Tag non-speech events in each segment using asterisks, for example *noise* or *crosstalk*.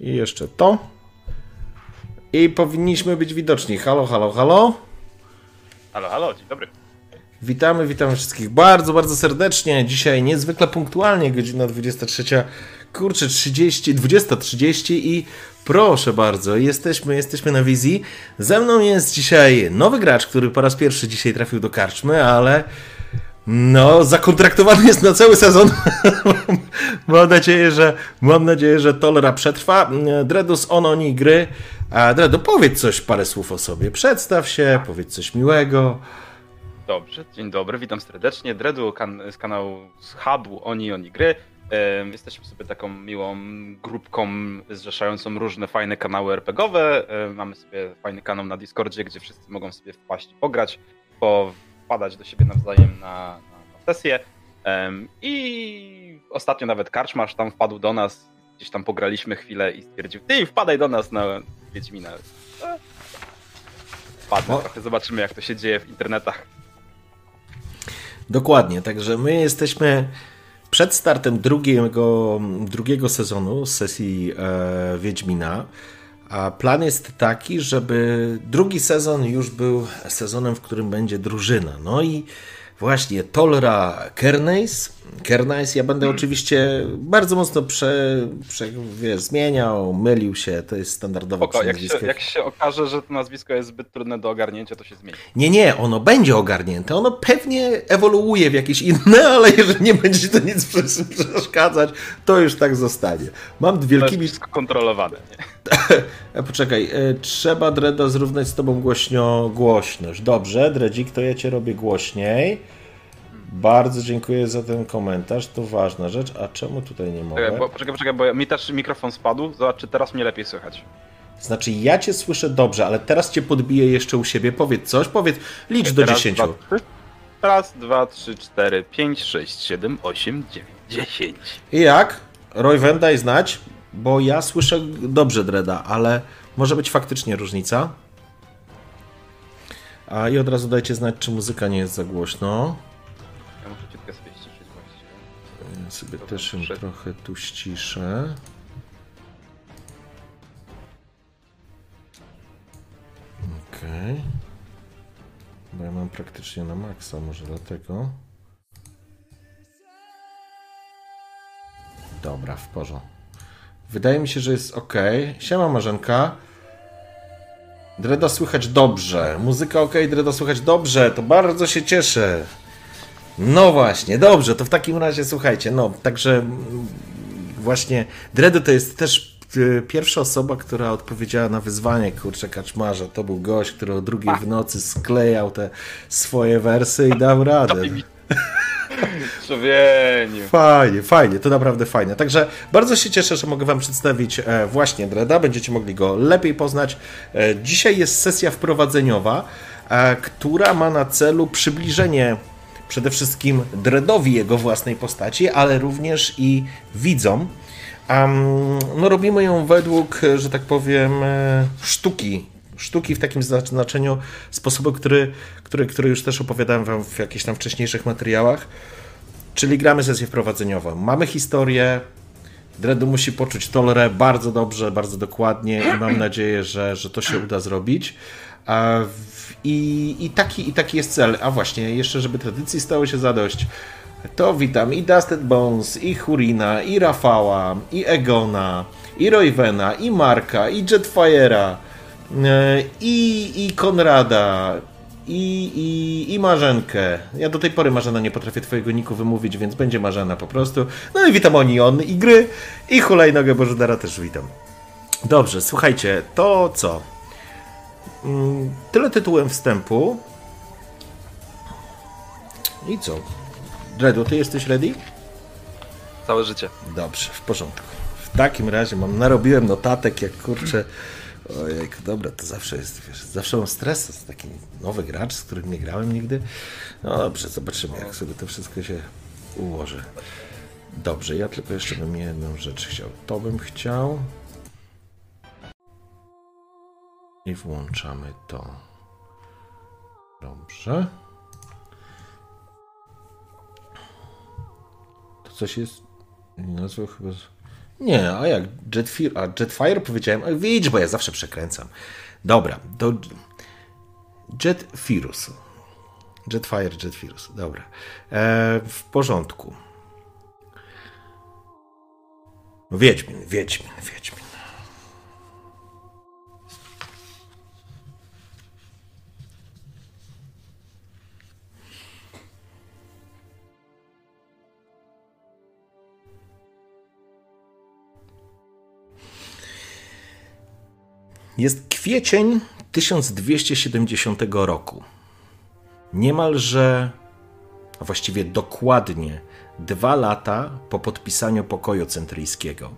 I jeszcze to. I powinniśmy być widoczni. Halo, halo, halo. Halo, halo, dzień dobry. Witamy, witamy wszystkich bardzo, bardzo serdecznie. Dzisiaj niezwykle punktualnie, godzina 23, kurczę, 30, 20.30 i proszę bardzo, jesteśmy, jesteśmy na wizji. Ze mną jest dzisiaj nowy gracz, który po raz pierwszy dzisiaj trafił do karczmy, ale no, zakontraktowany jest na cały sezon. *laughs* mam nadzieję, że mam nadzieję, że Tolera przetrwa. Dredus Ononi gry. A Dredu, powiedz coś, parę słów o sobie. Przedstaw się, powiedz coś miłego. Dobrze, dzień dobry, witam serdecznie. Dredu kan z kanału z hubu Oni Oni Gry. Jesteśmy sobie taką miłą grupką zrzeszającą różne fajne kanały RPGowe. Mamy sobie fajny kanał na Discordzie, gdzie wszyscy mogą sobie wpaść i pograć, po wpadać do siebie nawzajem na, na, sesję. I ostatnio nawet Karczmarz tam wpadł do nas, gdzieś tam pograliśmy chwilę i stwierdził, ty wpadaj do nas na Wiedźmina. E, Wpadnę O. trochę, zobaczymy jak to się dzieje w internetach. Dokładnie, także my jesteśmy przed startem drugiego, drugiego sezonu sesji e, Wiedźmina. A plan jest taki, żeby drugi sezon już był sezonem, w którym będzie drużyna. No i właśnie Tolra Kernes. Kernes, ja będę oczywiście bardzo mocno prze, prze, wiesz, zmieniał, mylił się, to jest standardowe Spoko, jak się, jak się okaże, że to nazwisko jest zbyt trudne do ogarnięcia, to się zmieni. Nie, nie, ono będzie ogarnięte. Ono pewnie ewoluuje w jakieś inne, *laughs* ale jeżeli nie będzie ci to nic przesz- przeszkadzać, to już tak zostanie. Mam To jest wielkimi. kontrolowane. Nie? *laughs* E, poczekaj, e, trzeba Dreda zrównać z tobą głośno głośność. Dobrze, Dredzik, to ja cię robię głośniej. Bardzo dziękuję za ten komentarz, to ważna rzecz. A czemu tutaj nie mogę? Poczekaj, bo, poczekaj, poczekaj, bo mi też mikrofon spadł. Zobacz, czy teraz mnie lepiej słychać. Znaczy, ja cię słyszę dobrze, ale teraz cię podbiję jeszcze u siebie. Powiedz coś, powiedz, licz do Raz, 10. Dwa, trzy. Raz, dwa, trzy, cztery, pięć, sześć, siedem, osiem, dziewięć, dziesięć. I jak? Royven, daj znać, bo ja słyszę dobrze Dreda, ale może być faktycznie różnica. A i od razu dajcie znać, czy muzyka nie jest za głośno. Sobie Dobra, też ją trochę tu ściszę. Okej. Bo ja mam praktycznie na maksa, może dlatego. Dobra, w porządku. Wydaje mi się, że jest ok. Siema Marzenka. Dreda słychać dobrze. Muzyka ok, Dreda słychać dobrze. To bardzo się cieszę. No właśnie, dobrze, to w takim razie słuchajcie, no, także właśnie Dredo to jest też y, pierwsza osoba, która odpowiedziała na wyzwanie, kurczę, kaczmarza. To był gość, który o drugiej w nocy sklejał te swoje wersy i dał radę. *laughs* Człowieniu. Fajnie, fajnie, to naprawdę fajne. Także bardzo się cieszę, że mogę Wam przedstawić e, właśnie Dreda. Będziecie mogli go lepiej poznać. E, Dzisiaj jest sesja wprowadzeniowa, e, która ma na celu przybliżenie przede wszystkim Dredowi jego własnej postaci, ale również i widzom. Em, no robimy ją według, że tak powiem, e, sztuki. Sztuki w takim zna- znaczeniu, sposobu, który, który, który już też opowiadałem Wam w jakichś tam wcześniejszych materiałach. Czyli gramy sesję wprowadzeniową. Mamy historię. Dredu musi poczuć tolerę bardzo dobrze, bardzo dokładnie i mam nadzieję, że, że to się uda zrobić. A I, i, taki, I taki jest cel. A właśnie, jeszcze żeby tradycji stało się zadość, to witam i Dusted Bones, i Hurina, i Rafała, i Egona, i Roywena, i Marka, i Jetfire'a, e, i, i Konrada, i, i, i Marzenkę. Ja do tej pory Marzena nie potrafię twojego niku wymówić, więc będzie Marzena po prostu. No i witam Onion i gry i hulajnogę Bożydara też witam. Dobrze, słuchajcie, to co? Mm, Tyle tytułem wstępu. I co? Dredu, ty jesteś ready? Całe życie. Dobrze, w porządku. W takim razie mam, narobiłem notatek, jak kurczę. Ojejku, dobra, to zawsze jest, wiesz, zawsze mam stres, to jest taki nowy gracz, z którym nie grałem nigdy. No dobrze, zobaczymy, jak sobie to wszystko się ułoży. Dobrze, ja tylko jeszcze bym jedną rzecz chciał. To bym chciał. I włączamy to. Dobrze. To coś jest. Nie nazwał chyba. Nie, a jak? Jetfire, a Jetfire powiedziałem. A widź, bo ja zawsze przekręcam. Dobra, do. Jetfirus. Jetfire, Jetfirus. Dobra. E, w porządku. Wiedźmin, Wiedźmin, Wiedźmin. Jest kwiecień 1270 roku. Niemalże, a właściwie dokładnie dwa lata po podpisaniu pokoju centryjskiego.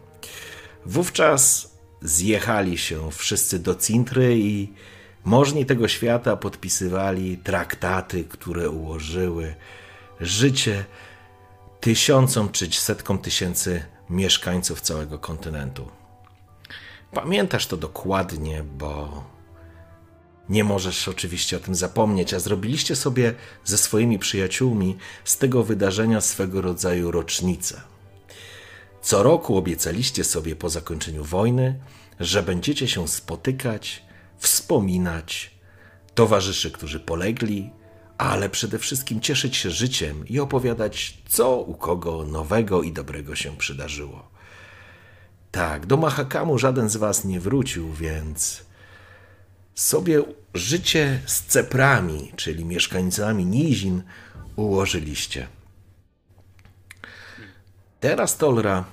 Wówczas zjechali się wszyscy do Cintry i możni tego świata podpisywali traktaty, które ułożyły życie tysiącom czy setkom tysięcy mieszkańców całego kontynentu. Pamiętasz to dokładnie, bo nie możesz oczywiście o tym zapomnieć, a zrobiliście sobie ze swoimi przyjaciółmi z tego wydarzenia swego rodzaju rocznicę. Co roku obiecaliście sobie po zakończeniu wojny, że będziecie się spotykać, wspominać, towarzyszy, którzy polegli, ale przede wszystkim cieszyć się życiem i opowiadać, co u kogo nowego i dobrego się przydarzyło. Tak, do Mahakamu żaden z was nie wrócił, więc sobie życie z ceprami, czyli mieszkańcami nizin, ułożyliście. Teraz, Tolra,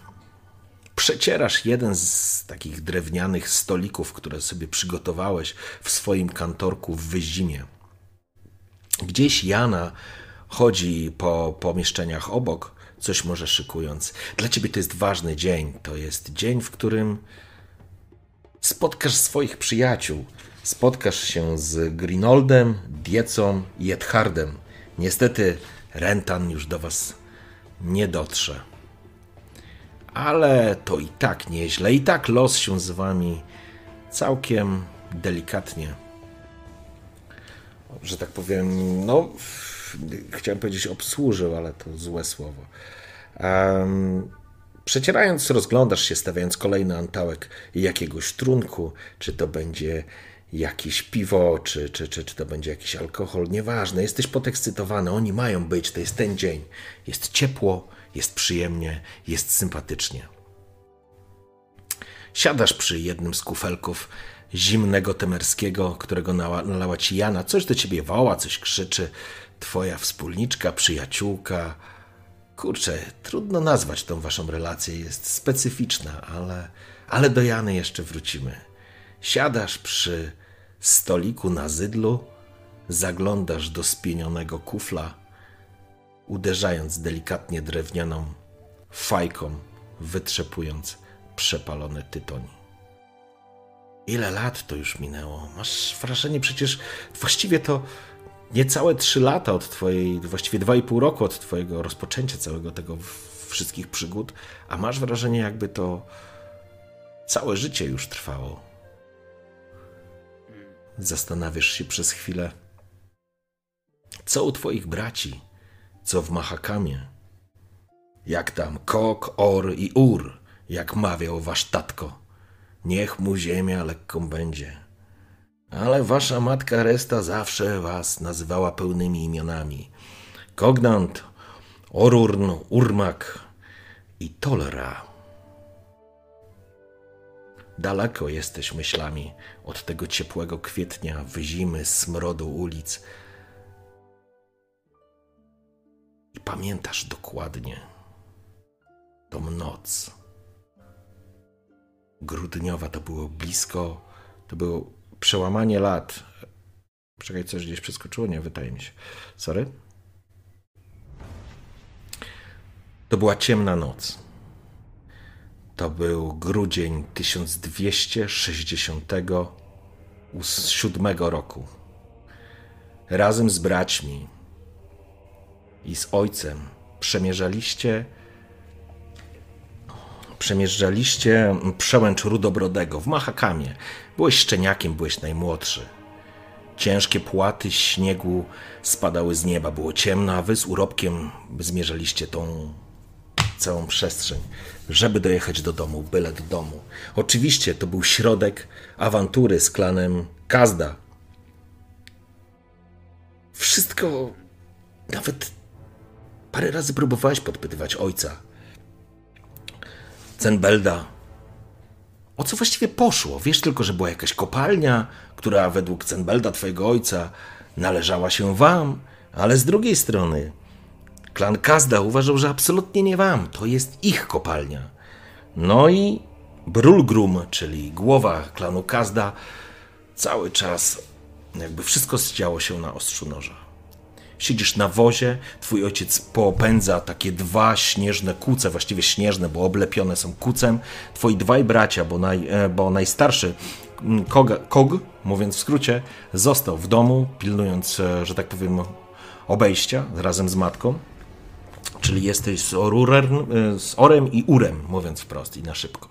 przecierasz jeden z takich drewnianych stolików, które sobie przygotowałeś w swoim kantorku w Wyzimie. Gdzieś Jana chodzi po pomieszczeniach obok, coś może szykując. Dla ciebie to jest ważny dzień. To jest dzień, w którym spotkasz swoich przyjaciół. Spotkasz się z Grinoldem, Diecą i Edhardem. Niestety Rentan już do was nie dotrze. Ale to i tak nieźle. I tak los się z wami całkiem delikatnie, że tak powiem, no chciałem powiedzieć obsłużył, ale to złe słowo. Um, przecierając, rozglądasz się, stawiając kolejny antałek jakiegoś trunku, czy to będzie jakieś piwo, czy, czy, czy, czy to będzie jakiś alkohol, nieważne, jesteś podekscytowany, oni mają być, to jest ten dzień. Jest ciepło, jest przyjemnie, jest sympatycznie. Siadasz przy jednym z kufelków zimnego temerskiego, którego nalała ci Jana, coś do ciebie woła, coś krzyczy, twoja wspólniczka, przyjaciółka. Kurczę, trudno nazwać tą waszą relację, jest specyficzna, ale, ale do Jany jeszcze wrócimy. Siadasz przy stoliku na zydlu, zaglądasz do spienionego kufla, uderzając delikatnie drewnianą fajką, wytrzepując przepalone tytoń. Ile lat to już minęło? Masz wrażenie, przecież właściwie to niecałe trzy lata od twojej, właściwie dwa i pół roku od twojego rozpoczęcia całego tego wszystkich przygód, a masz wrażenie, jakby to całe życie już trwało. Zastanawiasz się przez chwilę, co u twoich braci, co w Mahakamie, jak tam Kok, Or i Ur, jak mawiał wasz tatko. Niech mu ziemia lekką będzie. Ale wasza matka Resta zawsze was nazywała pełnymi imionami. Kognant, Orurn, Urmak i Tolera. Daleko jesteś myślami od tego ciepłego kwietnia, wyzimy, smrodu ulic. I pamiętasz dokładnie tą noc. Grudniowa to było blisko, to było przełamanie lat. Czekaj, coś gdzieś przeskoczyło? Nie, wydaje mi się. Sorry. To była ciemna noc. To był grudzień 1267 roku. Razem z braćmi i z ojcem przemierzaliście przemierzaliście przełęcz Rudobrodego w Mahakamie. Byłeś szczeniakiem, byłeś najmłodszy. Ciężkie płaty śniegu spadały z nieba, było ciemno, a wy z urobkiem zmierzaliście tą całą przestrzeń, żeby dojechać do domu, byle do domu. Oczywiście to był środek awantury z klanem Kazda. Wszystko, nawet parę razy próbowałeś podpytywać ojca. Cenbelda. O co właściwie poszło? Wiesz tylko, że była jakaś kopalnia, która według Cenbelda, twojego ojca, należała się wam, ale z drugiej strony klan Kazda uważał, że absolutnie nie wam, to jest ich kopalnia. No i Brulgrum, czyli głowa klanu Kazda, cały czas jakby wszystko zdziało się na ostrzu noża. Siedzisz na wozie, twój ojciec popędza takie dwa śnieżne kuce, właściwie śnieżne, bo oblepione są kucem. Twoi dwaj bracia, bo, naj, e, bo najstarszy mm, Kog, Kog, mówiąc w skrócie, został w domu, pilnując, e, że tak powiem, obejścia razem z matką. Czyli jesteś z, orurem, e, z orem i urem, mówiąc wprost i na szybko.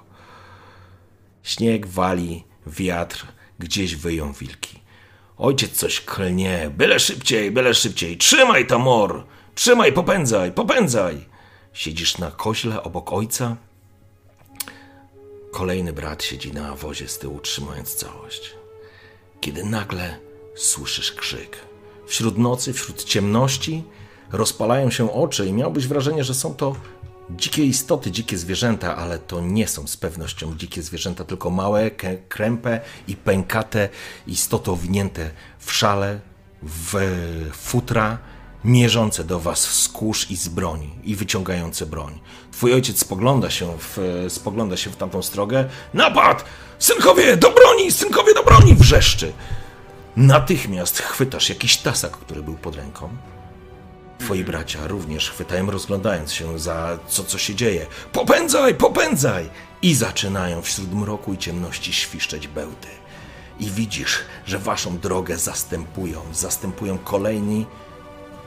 Śnieg wali, wiatr, gdzieś wyją wilki. Ojciec coś klnie, byle szybciej, byle szybciej. Trzymaj tam mor! Trzymaj, popędzaj, popędzaj! Siedzisz na koźle obok ojca. Kolejny brat siedzi na wozie z tyłu, trzymając całość. Kiedy nagle słyszysz krzyk. Wśród nocy, wśród ciemności rozpalają się oczy i miałbyś wrażenie, że są to dzikie istoty, dzikie zwierzęta, ale to nie są z pewnością dzikie zwierzęta, tylko małe, krępe i pękate istoty owinięte w szale, w futra, mierzące do was z i z broni i wyciągające broń. Twój ojciec spogląda się w, spogląda się w tamtą stronę. Napad! Synkowie, do broni! Synkowie, do broni! Wrzeszczy. Natychmiast chwytasz jakiś tasak, który był pod ręką. Twoi bracia również chwytają, rozglądając się za co, co się dzieje. Popędzaj, popędzaj! I zaczynają wśród mroku i ciemności świszczeć bełty. I widzisz, że waszą drogę zastępują, zastępują kolejni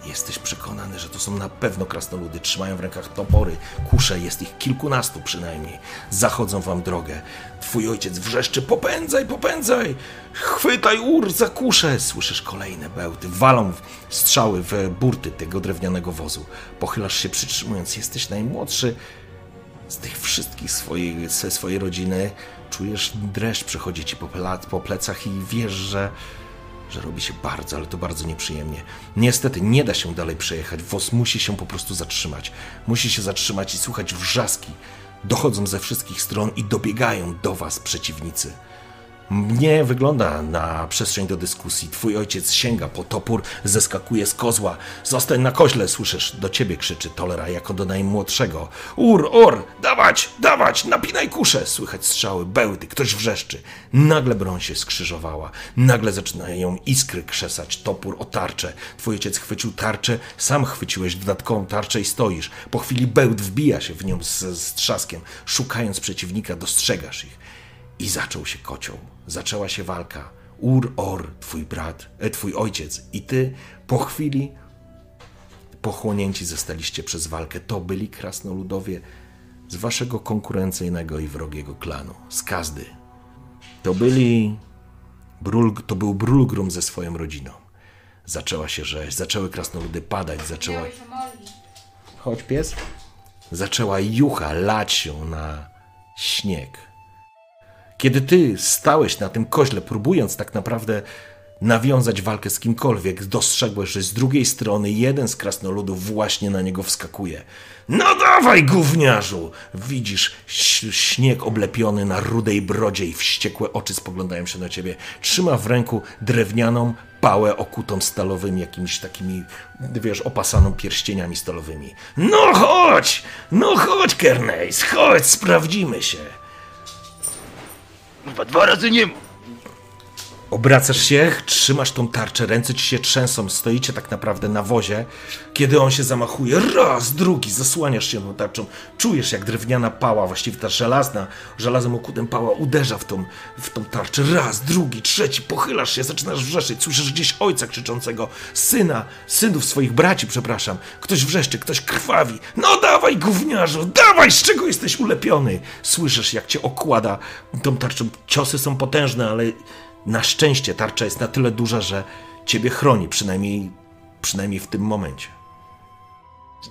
Jesteś przekonany, że to są na pewno krasnoludy. Trzymają w rękach topory, kusze, jest ich kilkunastu przynajmniej. Zachodzą wam drogę. Twój ojciec wrzeszczy: popędzaj, popędzaj! Chwytaj ur za! Słyszysz kolejne bełty. Walą strzały w burty tego drewnianego wozu. Pochylasz się przytrzymując. Jesteś najmłodszy z tych wszystkich swojej, ze swojej rodziny. Czujesz dreszcz przechodzi ci po plecach i wiesz, że że robi się bardzo, ale to bardzo nieprzyjemnie. Niestety nie da się dalej przejechać. Wóz musi się po prostu zatrzymać. Musi się zatrzymać i słuchać wrzaski. Dochodzą ze wszystkich stron i dobiegają do was przeciwnicy. Nie wygląda na przestrzeń do dyskusji. Twój ojciec sięga po topór, zeskakuje z kozła. Zostań na koźle, słyszysz, do ciebie krzyczy Tolera jako do najmłodszego. Ur, or, dawać, dawać, napinaj kuszę. Słychać strzały, bełty, ktoś wrzeszczy. Nagle broń się skrzyżowała. Nagle zaczynają iskry krzesać, topór o tarczę. Twój ojciec chwycił tarczę, sam chwyciłeś dodatkową tarczę i stoisz. Po chwili bełt wbija się w nią z, z trzaskiem. Szukając przeciwnika, dostrzegasz ich. I zaczął się kocioł. Zaczęła się walka. Ur, Or, twój brat, e, twój ojciec i ty po chwili pochłonięci zostaliście przez walkę. To byli krasnoludowie z waszego konkurencyjnego i wrogiego klanu, z Kazdy. To byli... Brul, to był Brulgrum ze swoją rodziną. Zaczęła się rzeź, zaczęły krasnoludy padać, zaczęła... Chodź pies. Zaczęła jucha lać się na śnieg kiedy ty stałeś na tym koźle, próbując tak naprawdę nawiązać walkę z kimkolwiek, dostrzegłeś, że z drugiej strony jeden z krasnoludów właśnie na niego wskakuje. No dawaj, gówniarzu! Widzisz śnieg oblepiony na rudej brodzie i wściekłe oczy spoglądają się na ciebie. Trzyma w ręku drewnianą pałę okutą stalowymi, jakimiś takimi, wiesz, opasaną pierścieniami stalowymi. No chodź! No chodź, Kerneis, chodź, sprawdzimy się. Kurwa, dwa razy nie mów. Obracasz się, trzymasz tą tarczę, ręce ci się trzęsą, stoicie tak naprawdę na wozie. Kiedy on się zamachuje, raz, drugi, zasłaniasz się tą tarczą. Czujesz, jak drewniana pała, właściwie ta żelazna, żelazem okutem pała uderza w tą, w tą tarczę. Raz, drugi, trzeci, pochylasz się, zaczynasz wrzeszczeć. Słyszysz gdzieś ojca krzyczącego, syna, synów swoich braci, przepraszam. Ktoś wrzeszczy, ktoś krwawi. No dawaj, gówniarzu, dawaj, z czego jesteś ulepiony? Słyszysz, jak cię okłada tą tarczą. Ciosy są potężne, ale na szczęście tarcza jest na tyle duża, że ciebie chroni, przynajmniej, przynajmniej w tym momencie.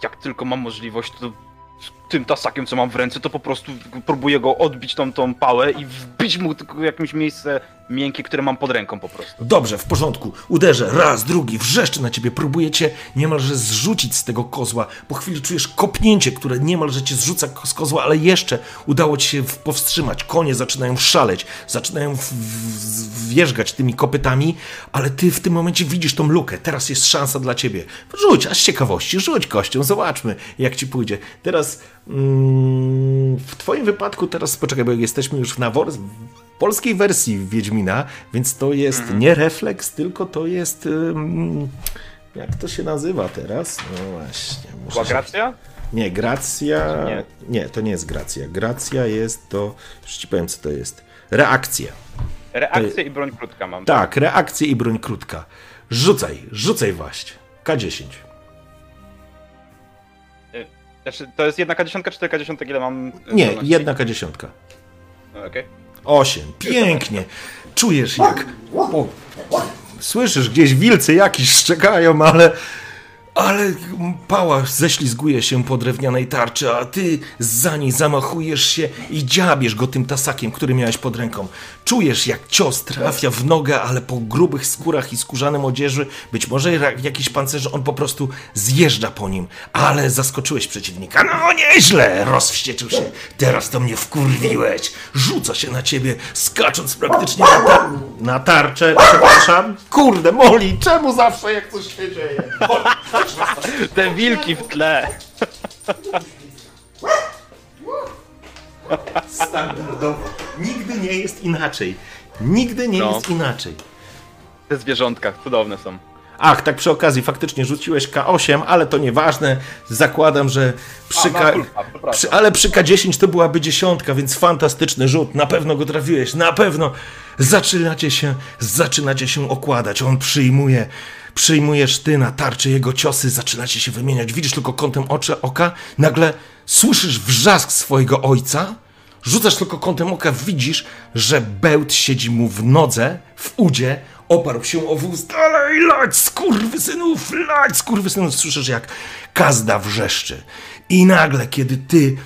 Jak tylko mam możliwość, to tym tasakiem, co mam w ręce, to po prostu próbuję go odbić tą, tą pałę i wbić mu tylko jakieś miejsce miękkie, które mam pod ręką po prostu. Dobrze, w porządku. Uderzę raz, drugi, wrzeszczę na ciebie, próbuję cię niemalże zrzucić z tego kozła. Po chwili czujesz kopnięcie, które niemalże cię zrzuca z kozła, ale jeszcze udało ci się powstrzymać. Konie zaczynają szaleć, zaczynają wjeżdżać tymi kopytami, ale ty w tym momencie widzisz tą lukę. Teraz jest szansa dla ciebie. Rzuć, a z ciekawości, rzuć kością, zobaczmy, jak ci pójdzie. Teraz w twoim wypadku, teraz poczekaj, bo jesteśmy już na wor polskiej wersji Wiedźmina, więc to jest mhm. nie refleks, tylko to jest. Um, jak to się nazywa teraz? No właśnie. Była się... gracja? Nie, gracja. Nie. nie, to nie jest gracja. Gracja jest to. Już ci powiem, co to jest. Reakcja. Reakcja i broń krótka mam. Tak, reakcja i broń krótka. Rzucaj, rzucaj właśnie. K10. Znaczy, to jest jedna K10 czy tylko ile mam? Nie, zdolności? jedna K10. No, Okej. Osiem. Pięknie. Czujesz jak... O, słyszysz, gdzieś wilcy jakiś szczekają, ale... Ale pała ześlizguje się po drewnianej tarczy, a ty za niej zamachujesz się i dziabiesz go tym tasakiem, który miałeś pod ręką. Czujesz, jak cios trafia w nogę, ale po grubych skórach i skórzanym odzieży, być może jakiś pancerze, on po prostu zjeżdża po nim. Ale zaskoczyłeś przeciwnika. No nieźle! Rozwścieczył się. Teraz to mnie wkurwiłeś. Rzuca się na ciebie, skacząc praktycznie na, tar- na tarczę. Przepraszam. Kurde, Moli, czemu zawsze jak coś się dzieje? *laughs* Te wilki w tle! Standardowo. Nigdy nie jest inaczej. Nigdy nie No. jest inaczej. Te zwierzątka, cudowne są. Ach, tak przy okazji, faktycznie rzuciłeś K8, ale to nieważne. Zakładam, że przy A, K... przy... Ale przy K10 to byłaby dziesiątka, więc fantastyczny rzut. Na pewno go trafiłeś, na pewno. Zaczynacie się, zaczynacie się okładać. On przyjmuje, przyjmujesz ty na tarczy jego ciosy, zaczynacie się wymieniać. Widzisz tylko kątem oczy, oka, nagle słyszysz wrzask swojego ojca. Rzucasz tylko kątem oka, widzisz, że bełt siedzi mu w nodze, w udzie, oparł się o wóz. Dalej, lać, skurwysynów, lać, skurwysynów. Słyszysz, jak kazda wrzeszczy. I nagle, kiedy ty,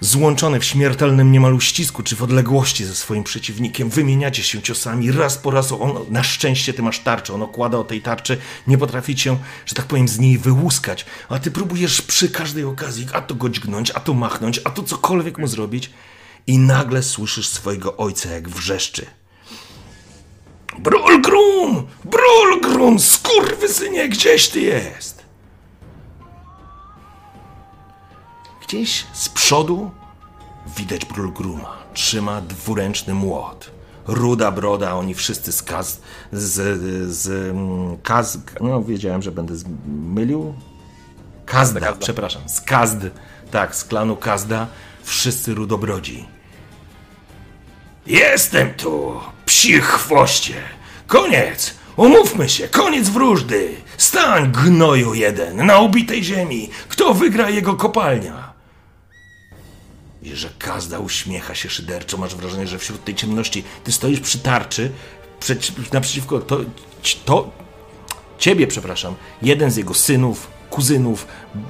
złączony w śmiertelnym niemal uścisku, czy w odległości ze swoim przeciwnikiem, wymieniacie się ciosami, raz po raz, on, na szczęście ty masz tarczę, on okłada o tej tarczy, nie potrafi cię, że tak powiem, z niej wyłuskać, a ty próbujesz przy każdej okazji, a to go dźgnąć, a to machnąć, a to cokolwiek mu zrobić, i nagle słyszysz swojego ojca, jak wrzeszczy. Brulgrum! Brulgrum! Skurwysynie, gdzieś ty jest? Gdzieś z przodu widać Brulgruma. Trzyma dwuręczny młot. Ruda broda, oni wszyscy z kaz... z... z... mm, kaz... no wiedziałem, że będę mylił. Kazda, Kazda. przepraszam, z Kazd, tak, z klanu Kazda, wszyscy rudobrodzi. Jestem tu, psi chwoście. Koniec, umówmy się, koniec wróżdy. Stań, gnoju jeden, na ubitej ziemi. Kto wygra jego kopalnia? Że Kazda uśmiecha się szyderczo, masz wrażenie, że wśród tej ciemności ty stoisz przy tarczy, przeci- naprzeciwko to, to, ciebie, przepraszam, jeden z jego synów, kuzynów,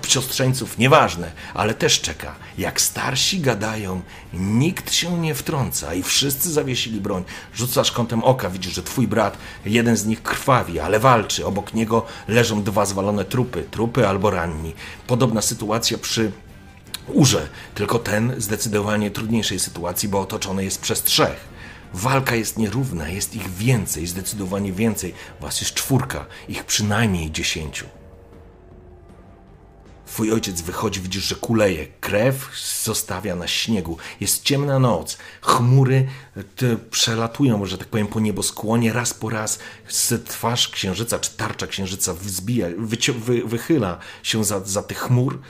siostrzeńców, nieważne, ale też czeka. Jak starsi gadają, nikt się nie wtrąca i wszyscy zawiesili broń. Rzucasz kątem oka, widzisz, że twój brat, jeden z nich krwawi, ale walczy. Obok niego leżą dwa zwalone trupy, trupy albo ranni. Podobna sytuacja przy Urze, tylko ten zdecydowanie trudniejszej sytuacji, bo otoczony jest przez trzech. Walka jest nierówna, jest ich więcej, zdecydowanie więcej. Was jest czwórka, ich przynajmniej dziesięciu. Twój ojciec wychodzi, widzisz, że kuleje. Krew zostawia na śniegu. Jest ciemna noc. Chmury przelatują, że tak powiem, po nieboskłonie. Raz po raz twarz księżyca, czy tarcza księżyca wzbija, wychyla się za, za tych chmur.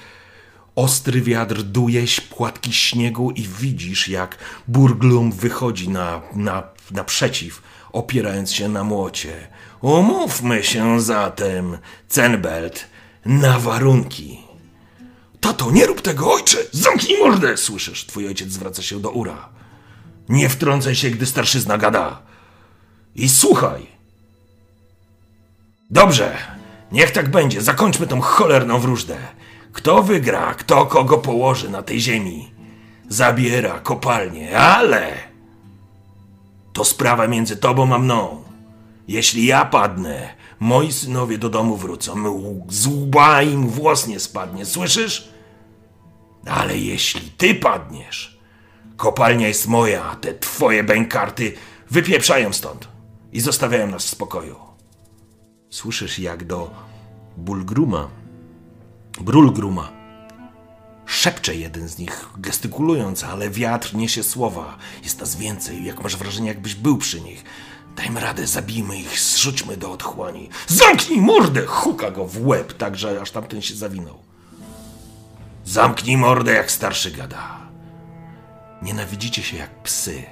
Ostry wiatr duje płatki śniegu i widzisz, jak Burglum wychodzi na, na, naprzeciw, opierając się na młocie. Umówmy się zatem, Cenbelt, na warunki. Tato, nie rób tego, ojcze! Zamknij mordę! Słyszysz, twój ojciec zwraca się do Ura. Nie wtrącaj się, gdy starszyzna gada. I słuchaj. Dobrze, niech tak będzie. Zakończmy tą cholerną wróżdę. Kto wygra, kto kogo położy na tej ziemi, zabiera kopalnię, ale to sprawa między tobą a mną. Jeśli ja padnę, moi synowie do domu wrócą. Z łba im włos nie spadnie, słyszysz? Ale jeśli ty padniesz, kopalnia jest moja, a te twoje bękarty wypieprzają stąd i zostawiają nas w spokoju. Słyszysz, jak do Bulgruma, Brulgruma, szepcze jeden z nich, gestykulując, ale wiatr niesie słowa. Jest nas więcej, jak masz wrażenie, jakbyś był przy nich. Dajmy radę, zabijmy ich, zrzućmy do otchłani. Zamknij mordę! Huka go w łeb, tak że aż tamten się zawinął. Zamknij mordę, jak starszy gada. Nienawidzicie się jak psy,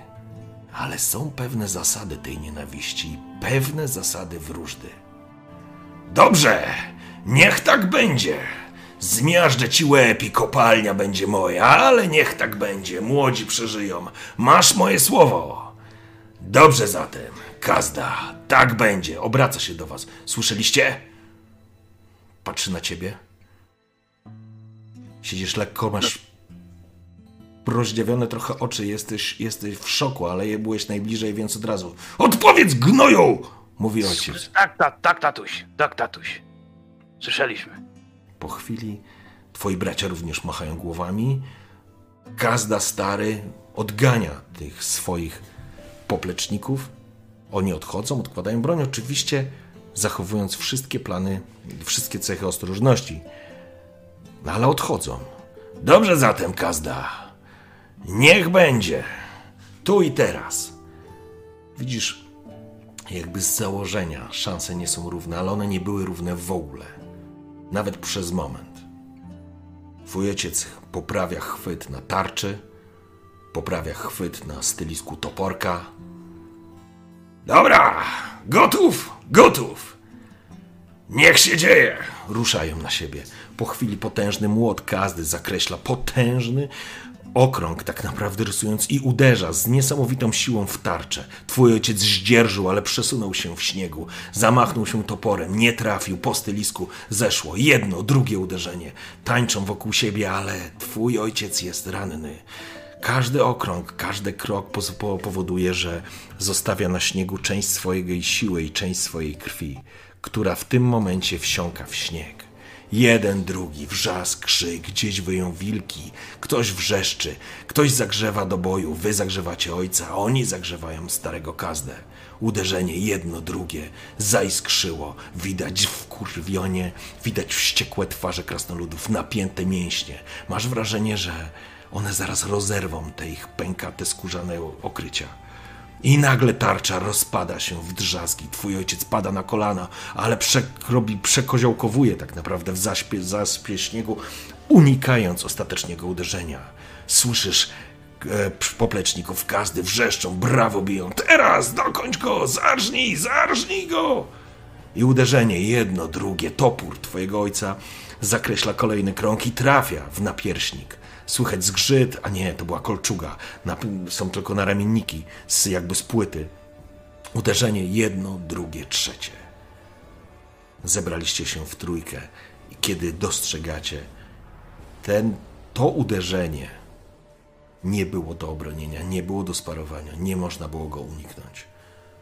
ale są pewne zasady tej nienawiści i pewne zasady wróżdy. Dobrze, niech tak będzie. Zmiażdżę ci łeb i kopalnia będzie moja, ale niech tak będzie, młodzi przeżyją. Masz moje słowo. Dobrze zatem, Kazda, tak będzie. Obraca się do was. Słyszeliście? Patrzy na ciebie. Siedzisz lekko, masz rozdziawione trochę oczy, jesteś, jesteś w szoku, ale je byłeś najbliżej, więc od razu Odpowiedz gnoju! Mówi ojciec. Tak, tak, tak, tatuś, tak, tatuś. Słyszeliśmy. Po chwili twoi bracia również machają głowami. Gazda stary odgania tych swoich popleczników. Oni odchodzą, odkładają broń, oczywiście zachowując wszystkie plany, wszystkie cechy ostrożności. No ale odchodzą. Dobrze zatem, Kazda. Niech będzie. Tu i teraz. Widzisz, jakby z założenia szanse nie są równe, ale one nie były równe w ogóle. Nawet przez moment. Twój ojciec poprawia chwyt na tarczy, poprawia chwyt na stylisku toporka. Dobra, gotów, gotów. Niech się dzieje! Ruszają na siebie. Po chwili potężny młot kazdy zakreśla potężny okrąg, tak naprawdę rysując i uderza z niesamowitą siłą w tarczę. Twój ojciec zdzierżył, ale przesunął się w śniegu. Zamachnął się toporem, nie trafił, po stylisku zeszło. Jedno, drugie uderzenie. Tańczą wokół siebie, ale twój ojciec jest ranny. Każdy okrąg, każdy krok powoduje, że zostawia na śniegu część swojej siły i część swojej krwi, która w tym momencie wsiąka w śnieg. Jeden, drugi, wrzask, krzyk, gdzieś wyją wilki, ktoś wrzeszczy, ktoś zagrzewa do boju, wy zagrzewacie ojca, oni zagrzewają starego kazdę. Uderzenie jedno, drugie, zaiskrzyło, widać wkurwionie, widać wściekłe twarze krasnoludów, napięte mięśnie. Masz wrażenie, że one zaraz rozerwą te ich pękate, skórzane okrycia. I nagle tarcza rozpada się w drzazgi. Twój ojciec pada na kolana, ale przekrobi, przekoziołkowuje tak naprawdę w zaśpie, śniegu, unikając ostatecznego uderzenia. Słyszysz e, popleczników gazdy wrzeszczą, brawo biją. Teraz dokończ go, zarżnij, zarżnij go! I uderzenie jedno, drugie, topór twojego ojca zakreśla kolejny krąg i trafia w napierśnik. Słychać zgrzyt, a nie, to była kolczuga. Są tylko naramienniki, z, jakby z płyty. Uderzenie jedno, drugie, trzecie. Zebraliście się w trójkę i kiedy dostrzegacie, ten, to uderzenie nie było do obronienia, nie było do sparowania, nie można było go uniknąć.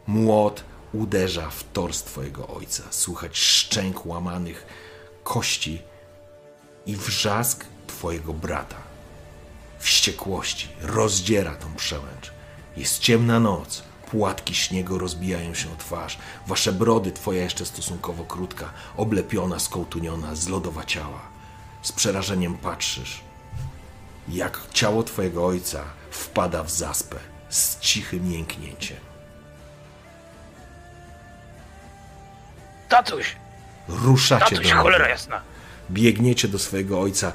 Młot uderza w tors twojego ojca. Słychać szczęk łamanych kości i wrzask twojego brata. Wściekłości rozdziera tą przełęcz. Jest ciemna noc. Płatki śniegu rozbijają się o twarz. Wasze brody, twoja jeszcze stosunkowo krótka, oblepiona, skołtuniona, zlodowaciała. Z przerażeniem patrzysz, jak ciało twojego ojca wpada w zaspę z cichym jęknięciem. Tatuś, Ruszacie tatuś, do cholera jasna. biegniecie do swojego ojca.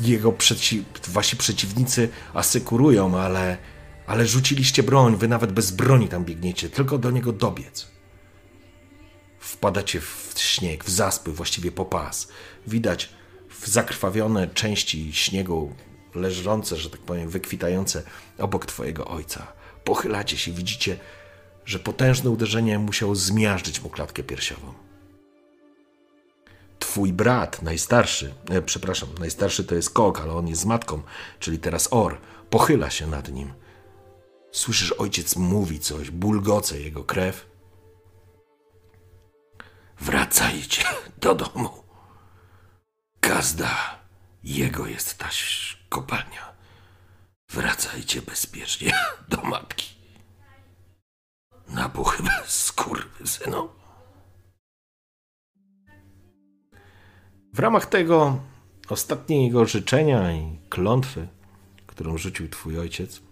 Jego przeci... wasi przeciwnicy asykurują, ale... ale rzuciliście broń, wy nawet bez broni tam biegniecie, tylko do niego dobiec. Wpadacie w śnieg, w zaspy, właściwie po pas. Widać w zakrwawione części śniegu leżące, że tak powiem, wykwitające obok twojego ojca. Pochylacie się, widzicie, że potężne uderzenie musiało zmiażdżyć mu klatkę piersiową twój brat, najstarszy, e, przepraszam, najstarszy to jest Kok, ale on jest z matką, czyli teraz Or, pochyla się nad nim. Słyszysz, ojciec mówi coś, bulgoce jego krew. Wracajcie *laughs* do domu. Gazda, jego jest ta kopalnia. Wracajcie bezpiecznie *laughs* do matki. Na puchy skurwysynu. W ramach tego ostatniego życzenia i klątwy, którą rzucił twój ojciec,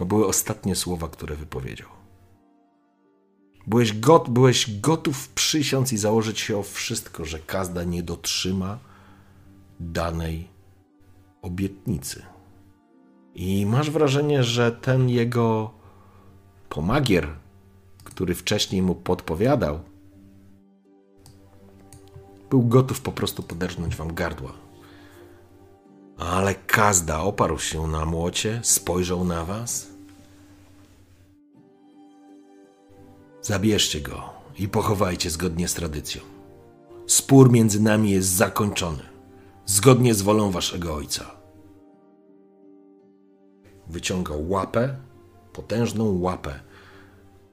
były ostatnie słowa, które wypowiedział. Byłeś, got, byłeś gotów przysiąc i założyć się o wszystko, że Kazda nie dotrzyma danej obietnicy. I masz wrażenie, że ten jego pomagier, który wcześniej mu podpowiadał, był gotów po prostu poderżnąć wam gardła Ale Kazda oparł się na młocie, spojrzał na was. Zabierzcie go i pochowajcie zgodnie z tradycją. Spór między nami jest zakończony, zgodnie z wolą waszego ojca. Wyciągał łapę, potężną łapę,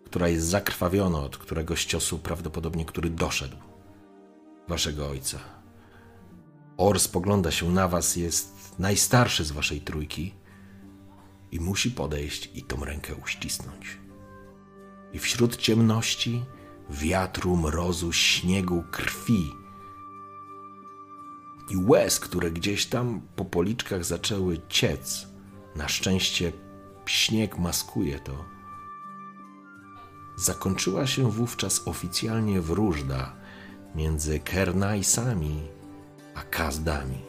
która jest zakrwawiona od któregoś ciosu, prawdopodobnie który doszedł waszego ojca. Or spogląda się na was, jest najstarszy z waszej trójki i musi podejść i tą rękę uścisnąć. I wśród ciemności, wiatru, mrozu, śniegu, krwi i łez, które gdzieś tam po policzkach zaczęły ciec, na szczęście śnieg maskuje to, zakończyła się wówczas oficjalnie wróżda między Kernajsami a Kazdami.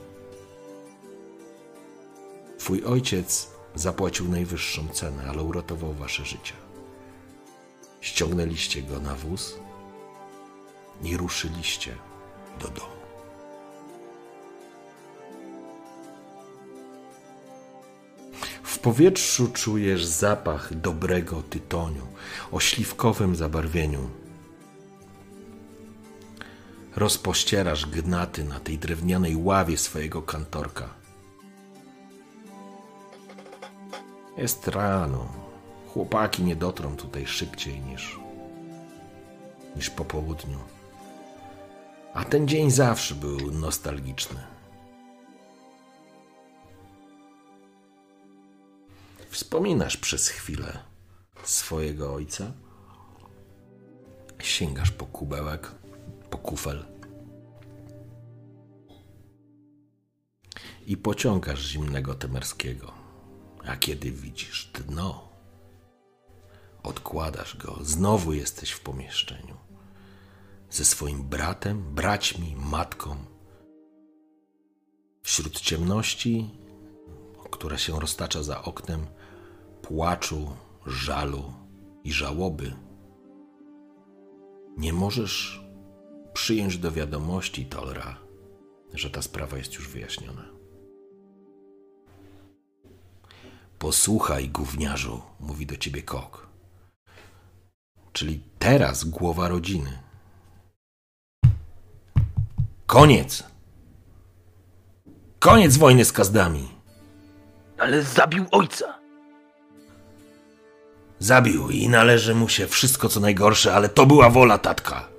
Twój ojciec zapłacił najwyższą cenę, ale uratował wasze życie. Ściągnęliście go na wóz i ruszyliście do domu. W powietrzu czujesz zapach dobrego tytoniu o śliwkowym zabarwieniu. Rozpościerasz gnaty na tej drewnianej ławie swojego kantorka. Jest rano. Chłopaki nie dotrą tutaj szybciej niż, niż po południu. A ten dzień zawsze był nostalgiczny. Wspominasz przez chwilę swojego ojca. Sięgasz po kubełek, kufel. I pociągasz zimnego temerskiego. A kiedy widzisz dno, odkładasz go. Znowu jesteś w pomieszczeniu. Ze swoim bratem, braćmi, matką. Wśród ciemności, która się roztacza za oknem, płaczu, żalu i żałoby, nie możesz przyjąć do wiadomości, Tolra, że ta sprawa jest już wyjaśniona. Posłuchaj, gówniarzu, mówi do ciebie Kok. Czyli teraz głowa rodziny. Koniec! Koniec wojny z kazdami! Ale zabił ojca. Zabił i należy mu się wszystko co najgorsze, ale to była wola tatka.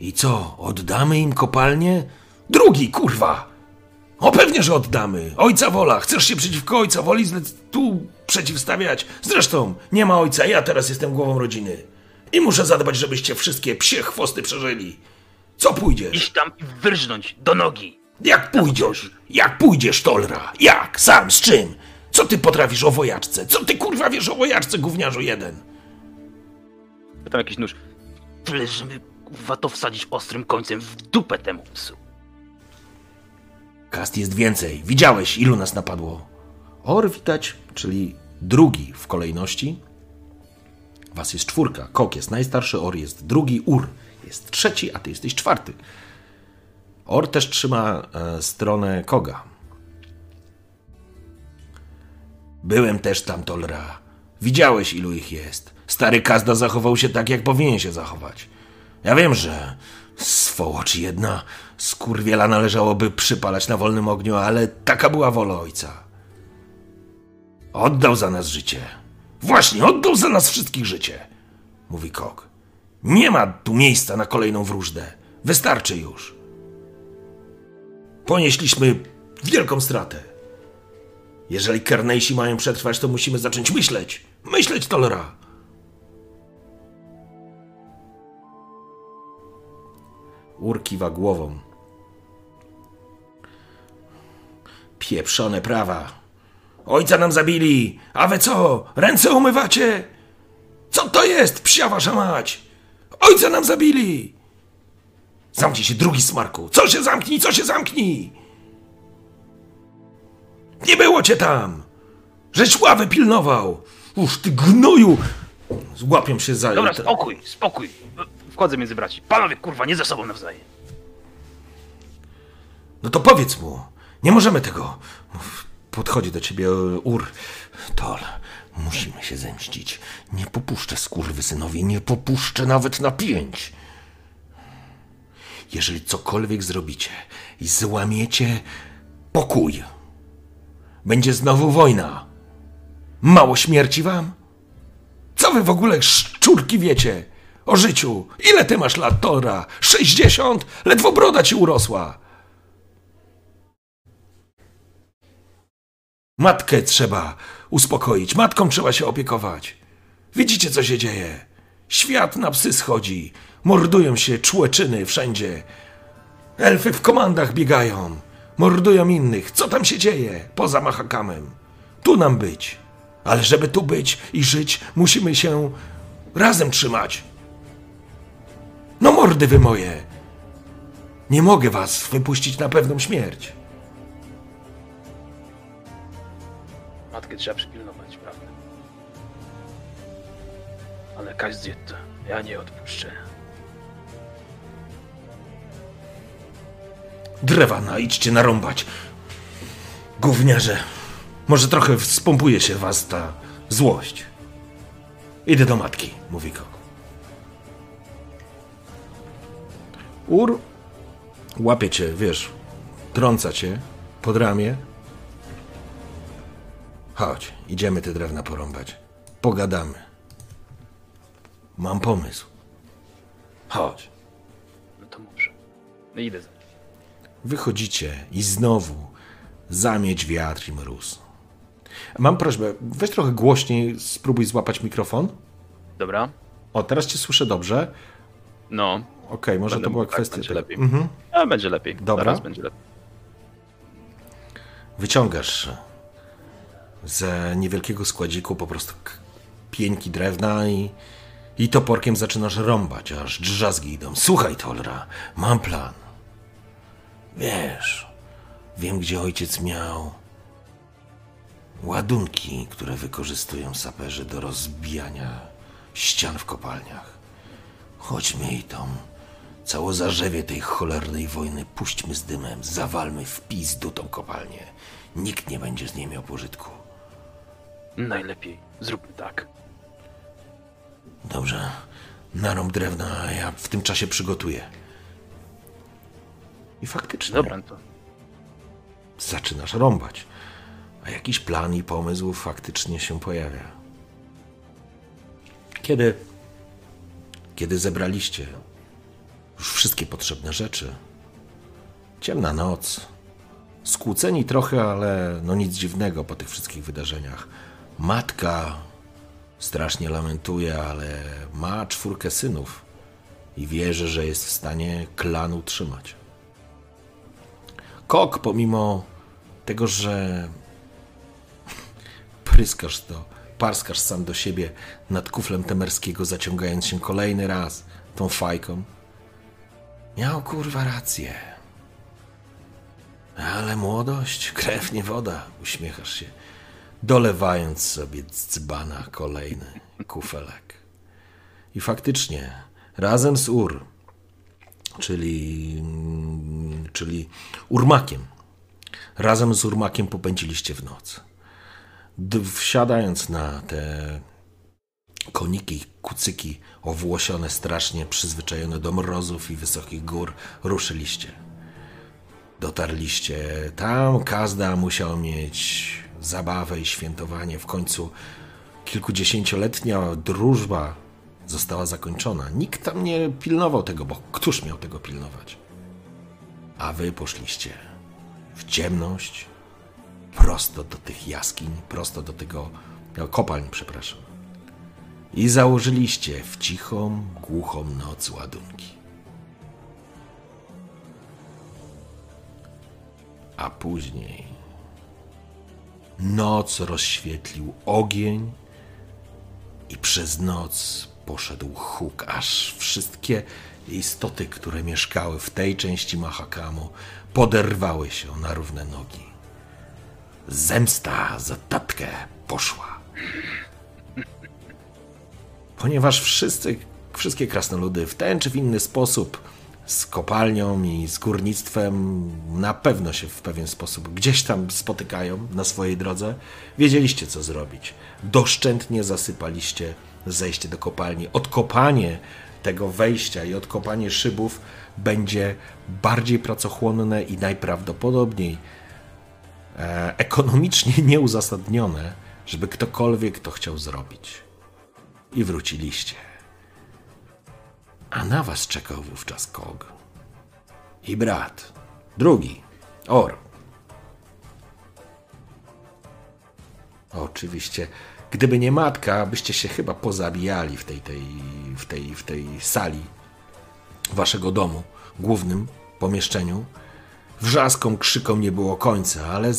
I co, oddamy im kopalnię? Drugi, kurwa! O pewnie, że oddamy. Ojca wola. Chcesz się przeciwko ojca woli tu przeciwstawiać? Zresztą, nie ma ojca, ja teraz jestem głową rodziny. I muszę zadbać, żebyście wszystkie psie chwosty przeżyli. Co pójdziesz? Iść tam i wyrżnąć do nogi. Jak pójdziesz? Jak pójdziesz, Tolra? Jak? Sam? Z czym? Co ty potrafisz o wojaczce? Co ty kurwa wiesz o wojaczce, gówniarzu jeden? Tam jakiś nóż. Tyle, żeby kurwa to wsadzić ostrym końcem w dupę temu psu. Kast jest więcej. Widziałeś, ilu nas napadło. Or widać, czyli drugi w kolejności. Was jest czwórka. Kok jest najstarszy, Or jest drugi, Ur jest trzeci, a ty jesteś czwarty. Or też trzyma e, stronę Koga. Byłem też tam, Tolra. Widziałeś, ilu ich jest. Stary Kazda zachował się tak, jak powinien się zachować. Ja wiem, że swołocz jedna skurwiela należałoby przypalać na wolnym ogniu, ale taka była wola ojca. Oddał za nas życie. Właśnie, oddał za nas wszystkich życie, mówi Kok. Nie ma tu miejsca na kolejną wróżdę. Wystarczy już. Ponieśliśmy wielką stratę. Jeżeli Kernejsi mają przetrwać, to musimy zacząć myśleć. Myśleć, Tolera. Ur kiwa głową. Pieprzone prawa. Ojca nam zabili, a wy co? Ręce umywacie? Co to jest, psia wasza mać? Ojca nam zabili! Zamknij się, drugi smarku! Co się zamknij, co się zamknij! Nie było cię tam! Żeś ławę pilnował! Uż ty gnoju! Złapią się za... Dobra, spokój, spokój. Wchodzę między braci. Panowie, kurwa, nie ze sobą nawzajem. No to powiedz mu. Nie możemy tego. Podchodzi do ciebie Ur. Tol, musimy się zemścić. Nie popuszczę skurwysynowi, nie popuszczę nawet na pięć. Jeżeli cokolwiek zrobicie i złamiecie pokój, będzie znowu wojna. Mało śmierci wam? Co wy w ogóle szczurki wiecie o życiu? Ile ty masz lat, Tora? Sześćdziesiąt? Ledwo broda ci urosła. Matkę trzeba uspokoić, matką trzeba się opiekować. Widzicie, co się dzieje? Świat na psy schodzi, mordują się człeczyny wszędzie. Elfy w komandach biegają, mordują innych. Co tam się dzieje poza Mahakamem? Tu nam być. Ale żeby tu być i żyć, musimy się razem trzymać. No mordy wy moje! Nie mogę was wypuścić na pewną śmierć. Matkę trzeba przypilnować, prawda? Ale Kaździet, ja nie odpuszczę. Drewna, no, idźcie narąbać. Gówniarze, może trochę wspompuje się was ta złość. Idę do matki, mówi Kok. Ur łapie cię, wiesz, trąca cię pod ramię. Chodź, idziemy te drewna porąbać. Pogadamy. Mam pomysł. Chodź. No to może. No idę za nim. Wychodzicie i znowu zamieć wiatr i mróz. Mam prośbę, weź trochę głośniej, spróbuj złapać mikrofon. Dobra. O, teraz cię słyszę dobrze. No. Okej, może Będę to była tak, kwestia. będzie lepiej. Mhm. A, będzie lepiej. Dobra. Zaraz będzie lepiej. Wyciągasz z niewielkiego składziku po prostu pieńki drewna i, i toporkiem zaczynasz rąbać, aż drzazgi idą. Słuchaj, Tolra, mam plan. Wiesz, wiem, gdzie ojciec miał ładunki, które wykorzystują saperzy do rozbijania ścian w kopalniach. Chodźmy i tą cało zarzewie tej cholernej wojny puśćmy z dymem, zawalmy w pizdu tą kopalnię. Nikt nie będzie z niej miał pożytku. Najlepiej. Zróbmy tak. Dobrze, narąb drewna, a ja w tym czasie przygotuję. I faktycznie Dobra, to. zaczynasz rąbać, a jakiś plan i pomysł faktycznie się pojawia. Kiedy, kiedy zebraliście wszystkie potrzebne rzeczy, ciemna noc, skłóceni trochę, ale no nic dziwnego po tych wszystkich wydarzeniach. Matka strasznie lamentuje, ale ma czwórkę synów i wierzy, że jest w stanie klan utrzymać. Kok, pomimo tego, że *laughs* pryskasz to, parskasz sam do siebie nad kuflem temerskiego, zaciągając się kolejny raz tą fajką, miał kurwa rację. Ale młodość, krew nie woda, uśmiechasz się, dolewając sobie z dzbana kolejny kufelek. I faktycznie, razem z Ur, czyli, mm, czyli Urmakiem, razem z Urmakiem popędziliście w noc. Wsiadając na te koniki, kucyki owłosione, strasznie przyzwyczajone do mrozów i wysokich gór, ruszyliście. Dotarliście tam, każda musiał mieć zabawę i świętowanie. W końcu kilkudziesięcioletnia drużba została zakończona. Nikt tam nie pilnował tego, bo któż miał tego pilnować? A wy poszliście w ciemność, prosto do tych jaskiń, prosto do tego no, kopalń, przepraszam. I założyliście w cichą, głuchą noc ładunki. A później noc rozświetlił ogień i przez noc poszedł huk, aż wszystkie istoty, które mieszkały w tej części Mahakamu, poderwały się na równe nogi. Zemsta za tatkę poszła. Ponieważ wszyscy, wszystkie krasnoludy w ten czy w inny sposób z kopalnią i z górnictwem na pewno się w pewien sposób gdzieś tam spotykają na swojej drodze. Wiedzieliście, co zrobić. Doszczętnie zasypaliście zejście do kopalni. Odkopanie tego wejścia i odkopanie szybów będzie bardziej pracochłonne i najprawdopodobniej e, ekonomicznie *laughs* nieuzasadnione, żeby ktokolwiek to chciał zrobić. I wróciliście. A na was czekał wówczas Kog. I brat. Drugi. Or. Oczywiście, gdyby nie matka, byście się chyba pozabijali w tej, tej, w tej, w tej sali waszego domu, głównym pomieszczeniu. Wrzaskom, krzykom nie było końca, ale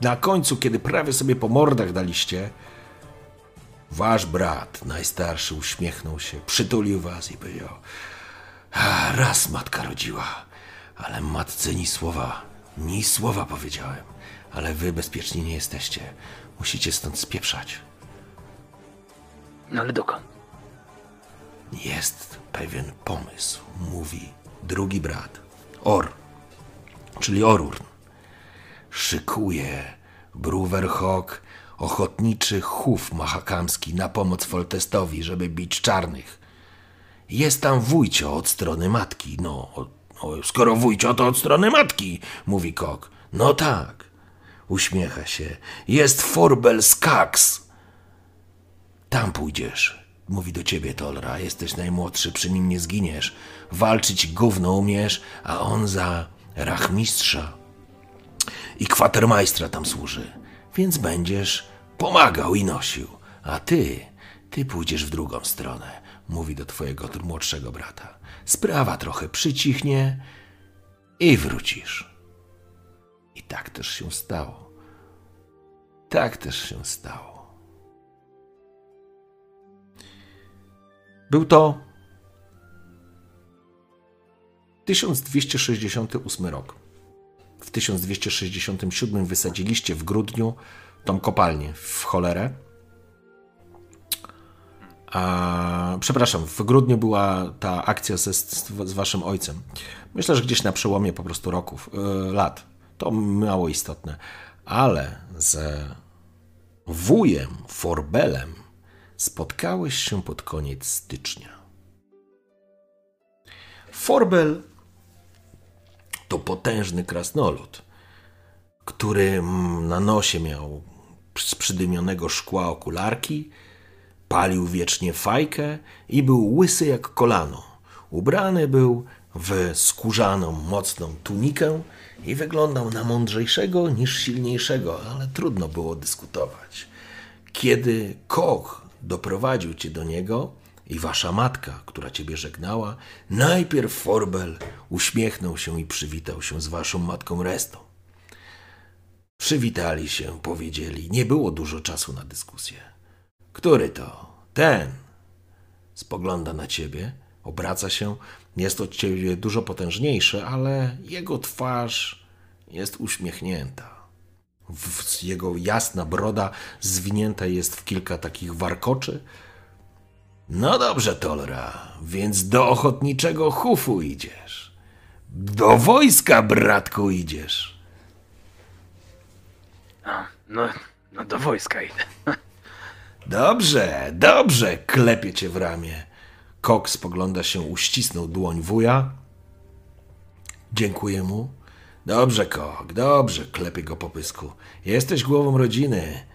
na końcu, kiedy prawie sobie po mordach daliście, wasz brat, najstarszy, uśmiechnął się, przytulił was i powiedział: Raz matka rodziła, ale matce ni słowa, ni słowa powiedziałem, ale wy bezpieczni nie jesteście. Musicie stąd spieprzać. No ale dokąd? Jest pewien pomysł, mówi drugi brat, Or, czyli Orurn. Szykuje Bruverhawk ochotniczy chów mahakamski na pomoc Foltestowi, żeby bić czarnych. Jest tam wujcio od strony matki. No, no skoro wujcio, to od strony matki, mówi Kok. No tak, uśmiecha się. Jest Forbel Skax. Tam pójdziesz. Mówi do ciebie Tolra, jesteś najmłodszy, przy nim nie zginiesz. Walczyć gówno umiesz, a on za rachmistrza i kwatermajstra tam służy. Więc będziesz pomagał i nosił. A ty, ty pójdziesz w drugą stronę, mówi do twojego młodszego brata. Sprawa trochę przycichnie i wrócisz. I tak też się stało. Tak też się stało. Był to 1268 rok. W 1267 wysadziliście w grudniu tą kopalnię w cholerę. A, przepraszam, w grudniu była ta akcja ze, z, z waszym ojcem. Myślę, że gdzieś na przełomie po prostu roków, yy, lat. To mało istotne. Ale z wujem Forbelem spotkałeś się pod koniec stycznia. Forbel to potężny krasnolud, który na nosie miał z przydymionego szkła okularki, palił wiecznie fajkę i był łysy jak kolano. Ubrany był w skórzaną, mocną tunikę i wyglądał na mądrzejszego niż silniejszego, ale trudno było dyskutować. Kiedy Koch doprowadził cię do niego i wasza matka, która ciebie żegnała, najpierw Forbel uśmiechnął się i przywitał się z waszą matką Restą. Przywitali się, powiedzieli. Nie było dużo czasu na dyskusję. Który to? Ten. Spogląda na ciebie, obraca się. Jest od ciebie dużo potężniejszy, ale jego twarz jest uśmiechnięta. Jego jasna broda zwinięta jest w kilka takich warkoczy. No dobrze, Tolra, więc do ochotniczego hufu idziesz. Do wojska, bratku, idziesz. No, no do wojska idę. Dobrze, dobrze, klepie cię w ramię. Kok spogląda się, uścisnął dłoń wuja. Dziękuję mu. Dobrze, Kok, dobrze, klepie go po pysku. Jesteś głową rodziny.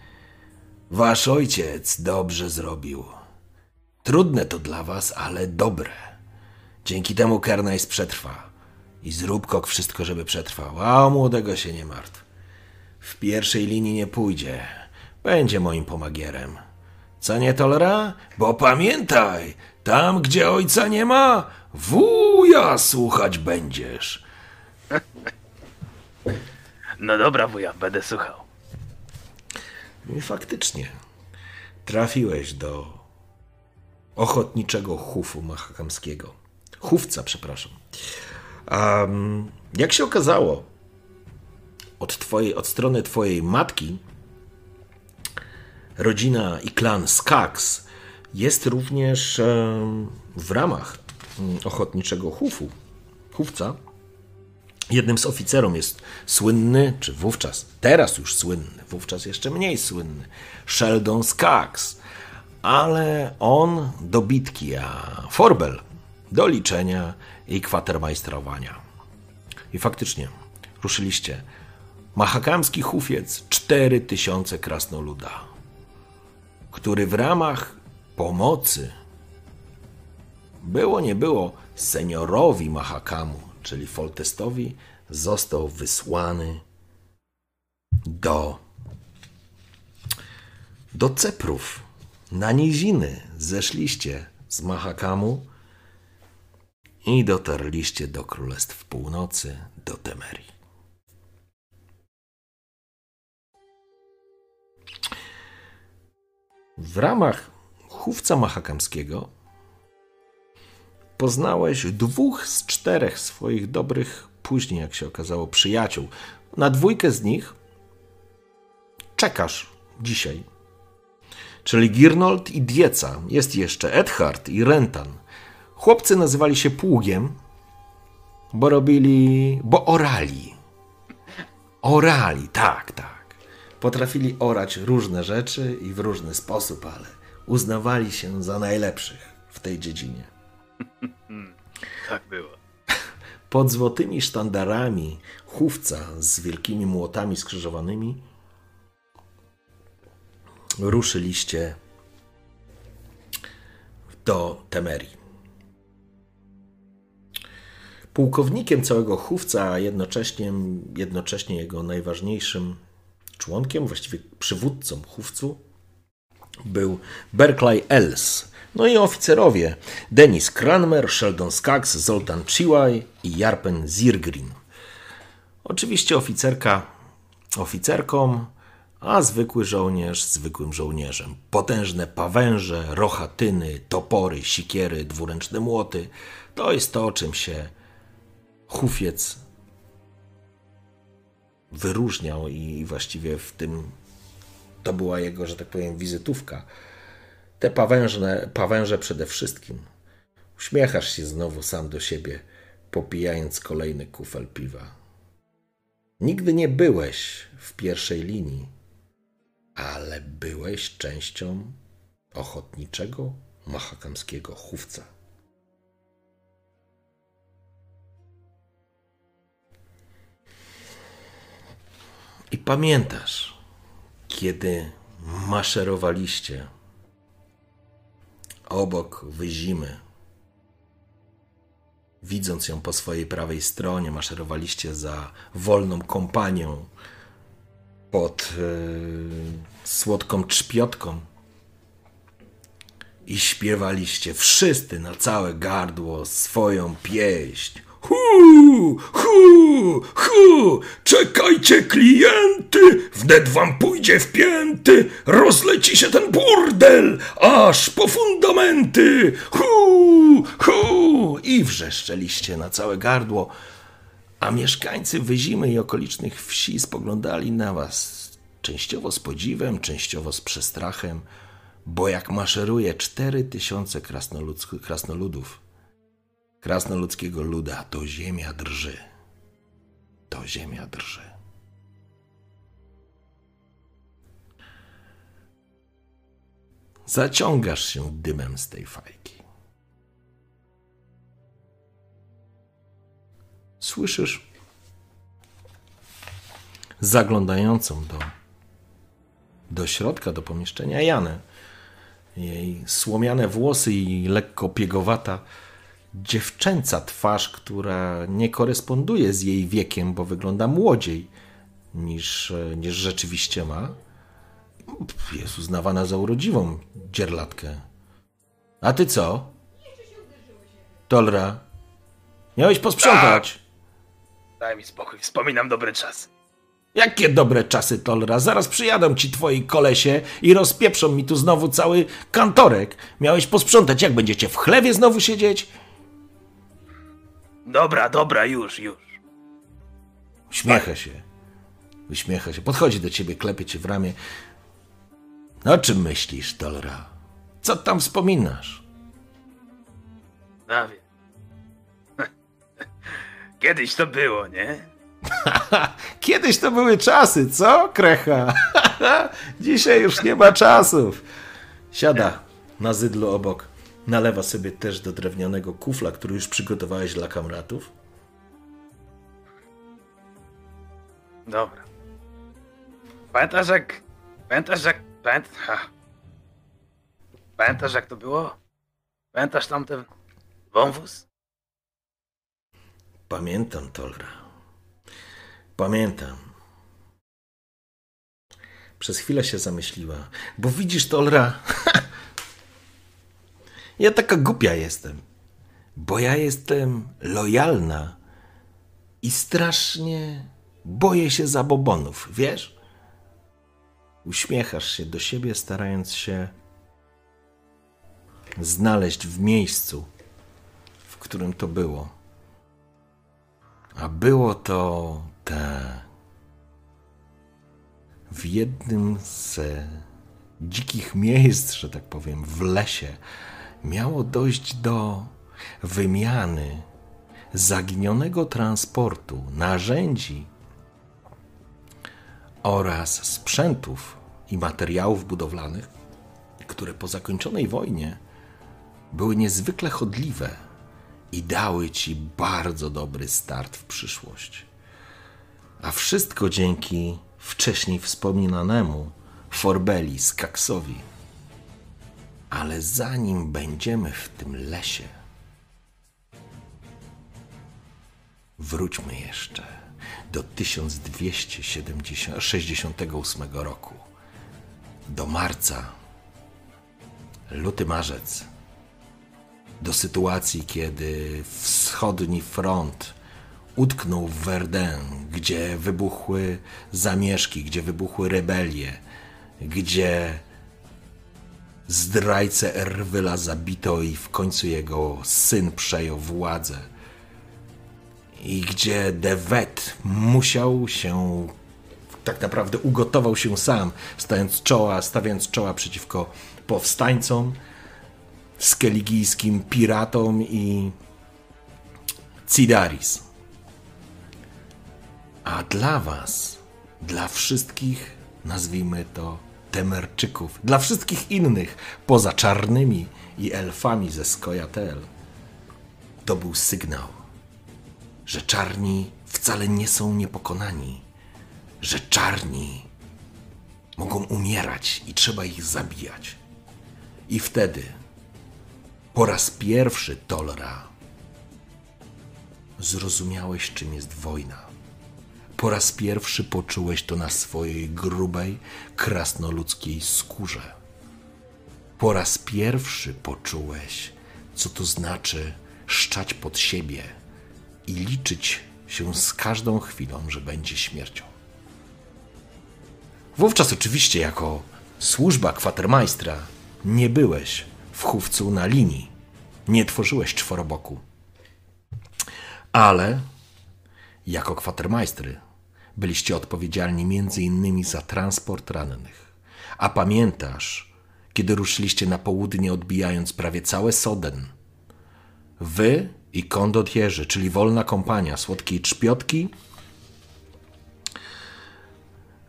Wasz ojciec dobrze zrobił. Trudne to dla was, ale dobre. Dzięki temu Kernajs przetrwa. I zrób Kok wszystko, żeby przetrwał, a o młodego się nie martw. W pierwszej linii nie pójdzie. Będzie moim pomagierem. Co nie tolera? Bo pamiętaj, tam gdzie ojca nie ma, wuja słuchać będziesz. *laughs* No dobra, wuja, będę słuchał. I faktycznie trafiłeś do ochotniczego hufu mahakamskiego. Chówca, przepraszam. Um, jak się okazało, od, twojej, od strony twojej matki rodzina i klan Skax jest również um, w ramach um, ochotniczego hufu, Chówca, jednym z oficerów jest słynny, czy wówczas, teraz już słynny, wówczas jeszcze mniej słynny, Sheldon Skaggs. Ale on do bitki, a Forbel do liczenia i kwatermajstrowania. I faktycznie ruszyliście. Mahakamski hufiec 4000 krasnoluda, który w ramach pomocy było nie było seniorowi Mahakamu, czyli Foltestowi, został wysłany do, do Ceprów. Na niziny zeszliście z Mahakamu i dotarliście do Królestw Północy, do Temerii. W ramach chówca mahakamskiego poznałeś dwóch z czterech swoich dobrych, później jak się okazało, przyjaciół. Na dwójkę z nich czekasz dzisiaj. Czyli Girnold i Dieca. Jest jeszcze Edhard i Rentan. Chłopcy nazywali się Pługiem, bo robili, bo orali. Orali, tak, tak. Potrafili orać różne rzeczy i w różny sposób, ale uznawali się za najlepszych w tej dziedzinie. *laughs* Tak było. Pod złotymi sztandarami chówca z wielkimi młotami skrzyżowanymi ruszyliście do Temerii. Pułkownikiem całego chówca, a jednocześnie, jednocześnie jego najważniejszym członkiem, właściwie przywódcą chówcu, był Berkeley Els. No i oficerowie Denis Kranmer, Sheldon Skaggs, Zoltan Chiwaj i Jarpen Zirgrin. Oczywiście oficerka oficerką, a zwykły żołnierz zwykłym żołnierzem. Potężne pawęże, rochatyny, topory, sikiery, dwuręczne młoty to jest to, czym się hufiec wyróżniał i właściwie w tym to była jego, że tak powiem, wizytówka. Te pawężne, pawęże przede wszystkim. Uśmiechasz się znowu sam do siebie, popijając kolejny kufel piwa. Nigdy nie byłeś w pierwszej linii, ale byłeś częścią ochotniczego mahakamskiego chówca. I pamiętasz, kiedy maszerowaliście obok wyzimy, widząc ją po swojej prawej stronie, maszerowaliście za wolną kompanią pod yy, słodką trzpiotką i śpiewaliście wszyscy na całe gardło swoją pieśń. Hu, hu, hu, czekajcie klienty, wnet wam pójdzie w pięty, rozleci się ten burdel, aż po fundamenty. Hu, hu! I wrzeszczeliście na całe gardło, a mieszkańcy Wyzimy i okolicznych wsi spoglądali na was częściowo z podziwem, częściowo z przestrachem, bo jak maszeruje cztery tysiące krasnoludów, krasnoludzkiego luda, to ziemia drży. To ziemia drży. Zaciągasz się dymem z tej fajki. Słyszysz zaglądającą do, do środka, do pomieszczenia Janę. Jej słomiane włosy i lekko piegowata dziewczęca twarz, która nie koresponduje z jej wiekiem, bo wygląda młodziej niż, niż rzeczywiście ma, jest uznawana za urodziwą dzierlatkę. A ty co? Tolra, miałeś posprzątać. Daj mi spokój, wspominam dobry czas. Jakie dobre czasy, Tolra. Zaraz przyjadą ci twoi kolesie i rozpieprzą mi tu znowu cały kantorek. Miałeś posprzątać. Jak będziecie w chlewie znowu siedzieć? Dobra, dobra, już, już. Uśmiecha się. Uśmiecha się. Podchodzi do ciebie, klepie cię w ramię. O czym myślisz, Tolra? Co tam wspominasz? Prawie. *laughs* Kiedyś to było, nie? *laughs* Kiedyś to były czasy, co, Krecha? *laughs* Dzisiaj już nie ma czasów. Siada na zydlu obok. Nalewa sobie też do drewnianego kufla, który już przygotowałeś dla kamratów. Dobra. Pamiętasz jak... Pamiętasz jak... Pamiętasz jak to było? Pamiętasz tamten wąwóz? Pamiętam, Tolra. Pamiętam. Przez chwilę się zamyśliła. Bo widzisz, Tolra, *laughs* ja taka głupia jestem. Bo ja jestem lojalna i strasznie boję się zabobonów, wiesz? Uśmiechasz się do siebie, starając się znaleźć w miejscu, w którym to było. A było to W jednym z dzikich miejsc, że tak powiem, w lesie, miało dojść do wymiany zaginionego transportu, narzędzi oraz sprzętów i materiałów budowlanych, które po zakończonej wojnie były niezwykle chodliwe i dały ci bardzo dobry start w przyszłość. A wszystko dzięki wcześniej wspominanemu Forbeli Skaksowi. Ale zanim będziemy w tym lesie, wróćmy jeszcze do 1268 roku, do marca, luty marzec do sytuacji, kiedy wschodni front utknął w Verdun, gdzie wybuchły zamieszki, gdzie wybuchły rebelie, gdzie zdrajcę Erwyla zabito i w końcu jego syn przejął władzę. I gdzie Devet musiał się tak naprawdę ugotował się sam, stając czoła, stawiając czoła przeciwko powstańcom, skeligijskim piratom i Cidaris. A dla was, dla wszystkich, nazwijmy to Temerczyków, dla wszystkich innych, poza czarnymi i elfami ze Skojatel, to był sygnał, że czarni wcale nie są niepokonani, że czarni mogą umierać i trzeba ich zabijać. I wtedy po raz pierwszy, Tolra, zrozumiałeś, czym jest wojna. Po raz pierwszy poczułeś to na swojej grubej, krasnoludzkiej skórze. Po raz pierwszy poczułeś, co to znaczy szczać pod siebie i liczyć się z każdą chwilą, że będzie śmiercią. Wówczas oczywiście jako służba kwatermajstra nie byłeś w chówcu na linii. Nie tworzyłeś czworoboku. Ale jako kwatermajstry byliście odpowiedzialni innymi za transport rannych. A pamiętasz, kiedy ruszyliście na południe, odbijając prawie całe Soden? Wy i kondotierzy, czyli wolna kompania słodkiej trzpiotki,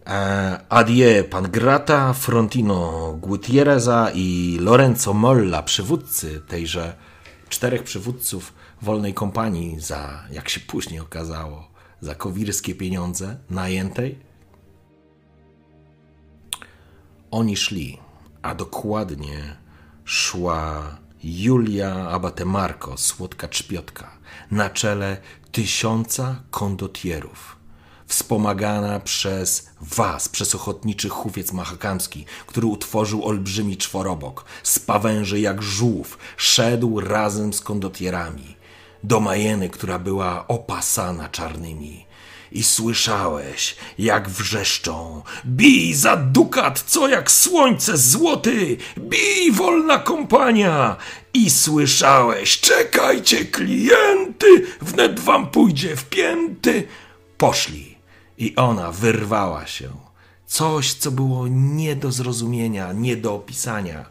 E, Adie Pangrata, Frontino Gutierreza i Lorenzo Molla, przywódcy tejże czterech przywódców wolnej kompanii za, jak się później okazało, za kowirskie pieniądze najętej. Oni szli, a dokładnie szła Julia Abatemarco, słodka czpiotka, na czele tysiąca kondotierów wspomagana przez was, przez ochotniczy chówiec mahakamski, który utworzył olbrzymi czworobok, z pawęży jak żółw, szedł razem z kondotierami do Majeny, która była opasana czarnymi. I słyszałeś, jak wrzeszczą: Bij za dukat, co jak słońce złoty! Bij, wolna kompania! I słyszałeś: Czekajcie, klienty, wnet wam pójdzie w pięty! Poszli i ona wyrwała się. Coś, co było nie do zrozumienia, nie do opisania.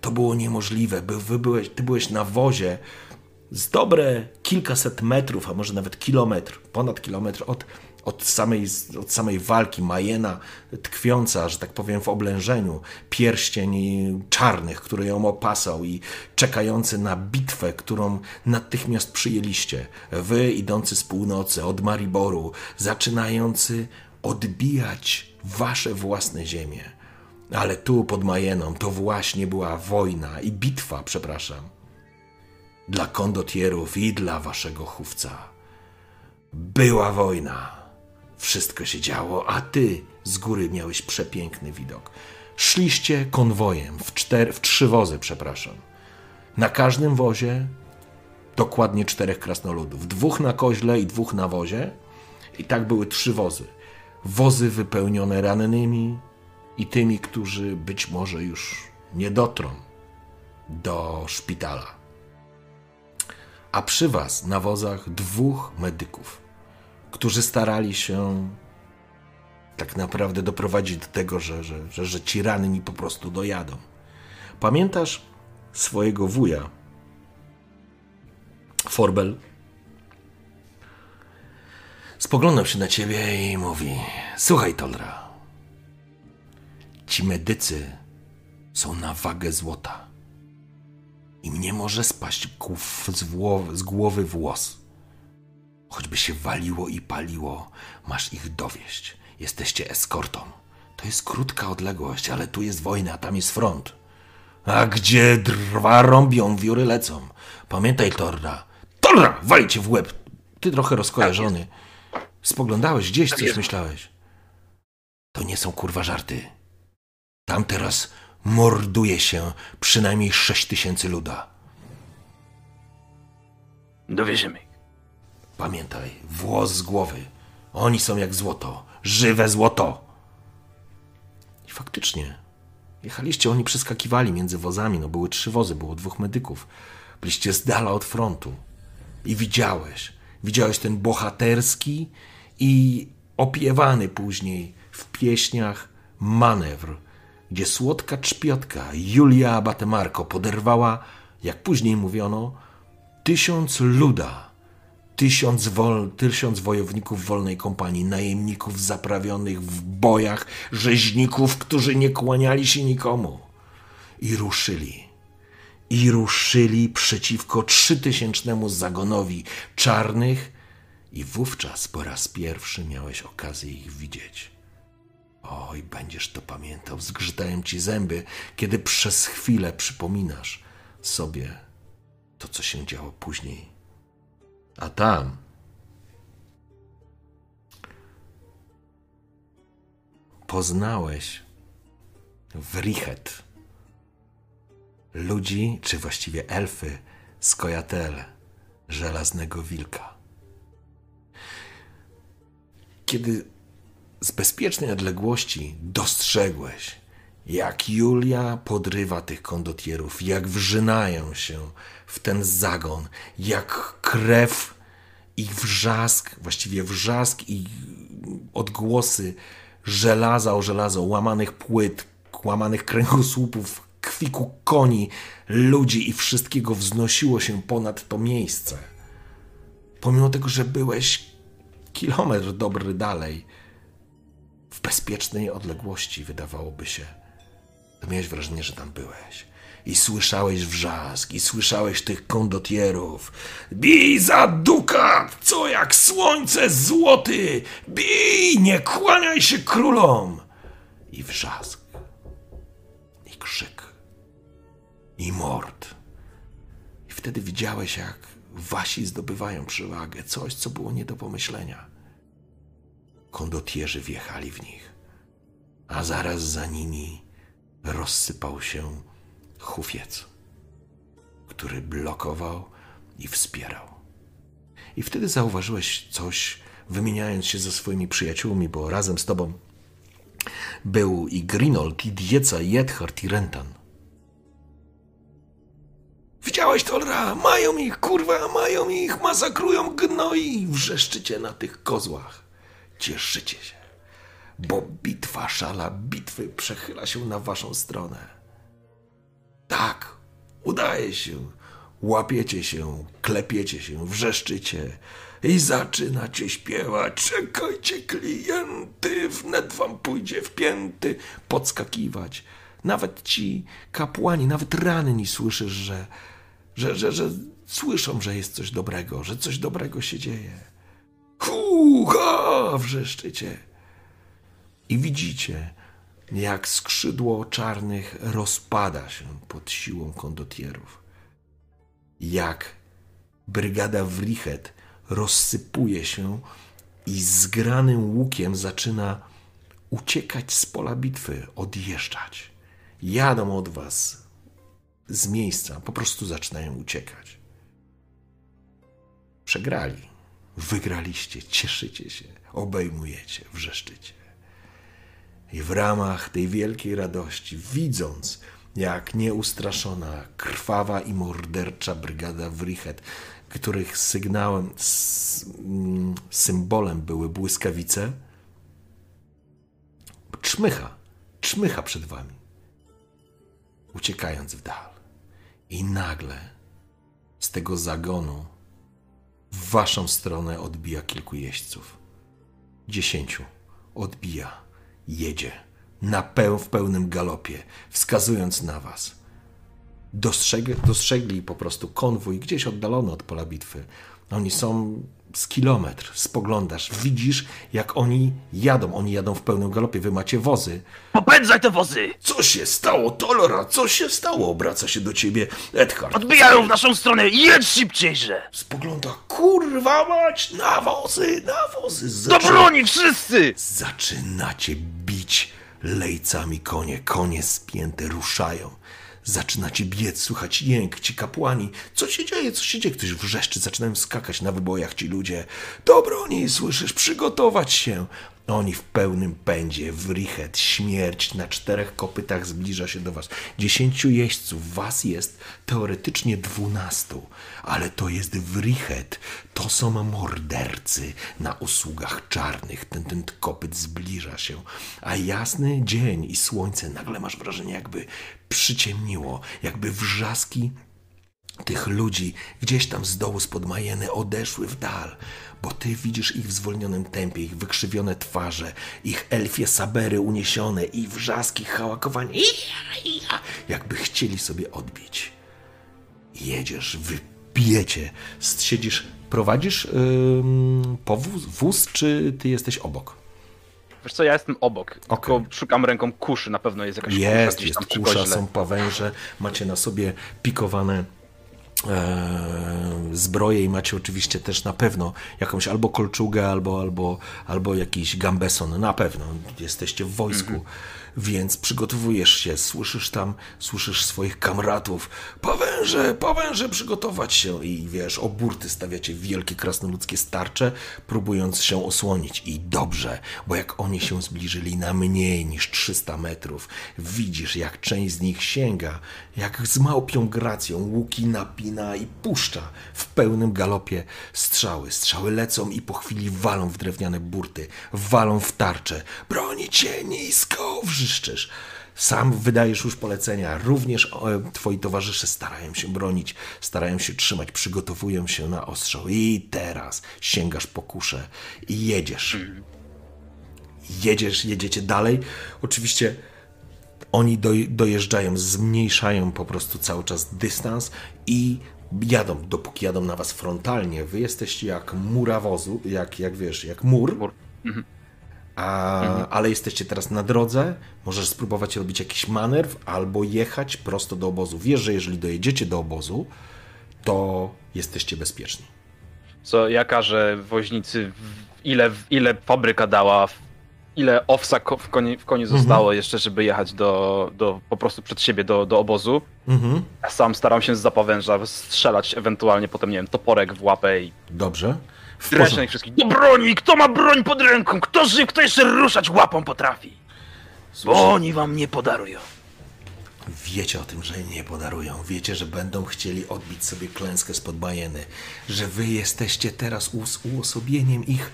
To było niemożliwe. By, byłeś, ty byłeś na wozie z dobre kilkaset metrów, a może nawet kilometr, ponad kilometr od, od, samej, od samej walki Majena, tkwiąca, że tak powiem, w oblężeniu, pierścień czarnych, który ją opasał i czekający na bitwę, którą natychmiast przyjęliście. Wy, idący z północy, od Mariboru, zaczynający odbijać wasze własne ziemie. Ale tu pod Majeną to właśnie była wojna i bitwa, przepraszam dla kondotierów i dla waszego chówca. Była wojna. Wszystko się działo, a ty z góry miałeś przepiękny widok. Szliście konwojem w, czter, w trzy wozy, przepraszam. Na każdym wozie dokładnie czterech krasnoludów. Dwóch na koźle i dwóch na wozie. I tak były trzy wozy. Wozy wypełnione rannymi i tymi, którzy być może już nie dotrą do szpitala a przy was na wozach dwóch medyków, którzy starali się tak naprawdę doprowadzić do tego, że, że, że, że ci ranni po prostu dojadą. Pamiętasz swojego wuja, Forbel? Spoglądał się na ciebie i mówi: Słuchaj, Tolra, ci medycy są na wagę złota i mnie może spaść z, z głowy włos. Choćby się waliło i paliło, masz ich dowieść. Jesteście eskortą. To jest krótka odległość, ale tu jest wojna, a tam jest front. A gdzie drwa rąbią, wióry lecą. Pamiętaj, Torra. Torra! Wali w łeb! Ty trochę rozkojarzony. Spoglądałeś gdzieś, tak coś myślałeś. To nie są kurwa żarty. Tam teraz morduje się przynajmniej sześć tysięcy luda. Dowierzymy ich. Pamiętaj, włos z głowy. Oni są jak złoto. Żywe złoto. I faktycznie, jechaliście, oni przeskakiwali między wozami. No były trzy wozy, było dwóch medyków. Byliście z dala od frontu. I widziałeś, widziałeś ten bohaterski i opiewany później w pieśniach manewr gdzie słodka trzpiotka Julia Batemarko poderwała, jak później mówiono, tysiąc luda, tysiąc, wol, tysiąc wojowników wolnej kompanii, najemników zaprawionych w bojach, rzeźników, którzy nie kłaniali się nikomu. I ruszyli. I ruszyli przeciwko trzytysięcznemu zagonowi czarnych, i wówczas po raz pierwszy miałeś okazję ich widzieć. Oj, będziesz to pamiętał, zgrzytają ci zęby, kiedy przez chwilę przypominasz sobie to, co się działo później. A tam poznałeś Wrichet, ludzi, czy właściwie elfy z Kojatel, żelaznego wilka. Kiedy z bezpiecznej odległości dostrzegłeś, jak Julia podrywa tych kondotierów, jak wrzynają się w ten zagon, jak krew i wrzask, właściwie wrzask i odgłosy żelaza o żelazo, łamanych płyt, łamanych kręgosłupów, kwiku koni, ludzi i wszystkiego wznosiło się ponad to miejsce. Pomimo tego, że byłeś kilometr dobry dalej, w bezpiecznej odległości, wydawałoby się. To miałeś wrażenie, że tam byłeś. I słyszałeś wrzask, i słyszałeś tych kondotierów. Bij za dukat, co jak słońce złoty! Bij, nie kłaniaj się królom! I wrzask, i krzyk, i mord. I wtedy widziałeś, jak wasi zdobywają przewagę, coś, co było nie do pomyślenia kondotierzy wjechali w nich, a zaraz za nimi rozsypał się hufiec, który blokował i wspierał. I wtedy zauważyłeś coś, wymieniając się ze swoimi przyjaciółmi, bo razem z tobą był i Grinold, i Dieca, i Edhard, i Rentan. Widziałeś, Tolra? Mają ich, kurwa, mają ich, masakrują gnoi, wrzeszczycie na tych kozłach. Cieszycie się, bo bitwa, szala bitwy przechyla się na waszą stronę. Tak, udaje się. łapiecie się, klepiecie się, wrzeszczycie i zaczynacie śpiewać. Czekajcie, klienty, wnet wam pójdzie w pięty, podskakiwać. Nawet ci kapłani, nawet ranni słyszysz, że, że, że, że słyszą, że jest coś dobrego, że coś dobrego się dzieje. Hucha! Wrzeszczycie. I widzicie, jak skrzydło czarnych rozpada się pod siłą kondotierów. Jak brygada Wrichet rozsypuje się i zgranym łukiem zaczyna uciekać z pola bitwy, odjeżdżać. Jadą od was z miejsca, po prostu zaczynają uciekać. Przegrali, wygraliście, cieszycie się, obejmujecie, wrzeszczycie. I w ramach tej wielkiej radości, widząc, jak nieustraszona, krwawa i mordercza brygada Wrichet, których sygnałem, mm, symbolem były błyskawice, czmycha, czmycha przed wami, uciekając w dal. I nagle z tego zagonu w waszą stronę odbija kilku jeźdźców. Dziesięciu odbija, jedzie na peł, w pełnym galopie, wskazując na was. Dostrzeg, dostrzegli po prostu konwój gdzieś oddalony od pola bitwy. Oni są z kilometr, spoglądasz, widzisz jak oni jadą. Oni jadą w pełnym galopie, wy macie wozy. Popędzaj te wozy! Co się stało, Tolora? Co się stało? Obraca się do ciebie Edhard. Odbijają w naszą stronę! Jedź szybciejże! Spogląda, kurwa mać, na wozy, na wozy. Do Zaczyna- broni wszyscy! Zaczynacie bić lejcami konie. Konie spięte ruszają. Zaczynacie biec, słychać jęk, ci kapłani. Co się dzieje, co się dzieje? Ktoś wrzeszczy, zaczynają skakać na wybojach ci ludzie. Do broni, słyszysz, przygotować się. Oni w pełnym pędzie, w richet, śmierć na czterech kopytach zbliża się do was. Dziesięciu jeźdźców, was jest teoretycznie dwunastu, ale to jest w richet. To są mordercy na usługach czarnych. Ten, ten kopyt zbliża się, a jasny dzień i słońce nagle masz wrażenie, jakby przyciemniło, jakby wrzaski tych ludzi gdzieś tam z dołu spod Majeny odeszły w dal, bo ty widzisz ich w zwolnionym tempie, ich wykrzywione twarze, ich elfie sabery uniesione i wrzaski, hałakowanie, jakby chcieli sobie odbić. Jedziesz, wypijecie, siedzisz, prowadzisz ym, powóz, wóz, czy ty jesteś obok? Wiesz co, ja jestem obok, tylko szukam ręką kuszy, na pewno jest jakaś kusza Jest, gdzieś jest przy kusza, są pawęże, macie na sobie pikowane e, zbroje i macie oczywiście też na pewno jakąś albo kolczugę, albo, albo, albo jakiś gambeson, na pewno jesteście w wojsku, więc przygotowujesz się, słyszysz tam, słyszysz swoich kamratów, pawęże, pawęże, przygotować się i wiesz, o burty stawiacie wielkie krasnoludzkie starcze, próbując się osłonić i dobrze, bo jak oni się zbliżyli na mniej niż 300 metrów, widzisz jak część z nich sięga, jak z małpią gracją łuki napina i puszcza w pełnym galopie strzały. Strzały lecą i po chwili walą w drewniane burty, walą w tarcze. Bronić się nisko, wrzeszczysz. Sam wydajesz już polecenia, również e, twoi towarzysze starają się bronić, starają się trzymać, przygotowują się na ostrzał. I teraz sięgasz po kuszę i jedziesz. Jedziesz, jedziecie dalej. Oczywiście oni doj- dojeżdżają, zmniejszają po prostu cały czas dystans i jadą, dopóki jadą na was frontalnie. Wy jesteście jak mura wozu, jak, jak wiesz, jak mur. Mur. A, Ale jesteście teraz na drodze, możesz spróbować robić jakiś manewr albo jechać prosto do obozu. Wiesz, że jeżeli dojedziecie do obozu, to jesteście bezpieczni. Co ja każę woźnicy, ile, ile fabryka dała, ile owsa w koni, w Mhm. zostało jeszcze, żeby jechać do, do po prostu przed siebie do, do obozu. Mhm. Ja sam staram się z zapawęża strzelać ewentualnie potem, nie wiem, toporek w łapę i Dobrze. W dreszczę porządku. ich wszystkich. Do broni! Kto ma broń pod ręką? Kto żył, kto jeszcze ruszać łapą potrafi? Bo oni wam nie podarują. Wiecie o tym, że nie podarują. Wiecie, że będą chcieli odbić sobie klęskę spod bajeny. Że wy jesteście teraz uosobieniem ich,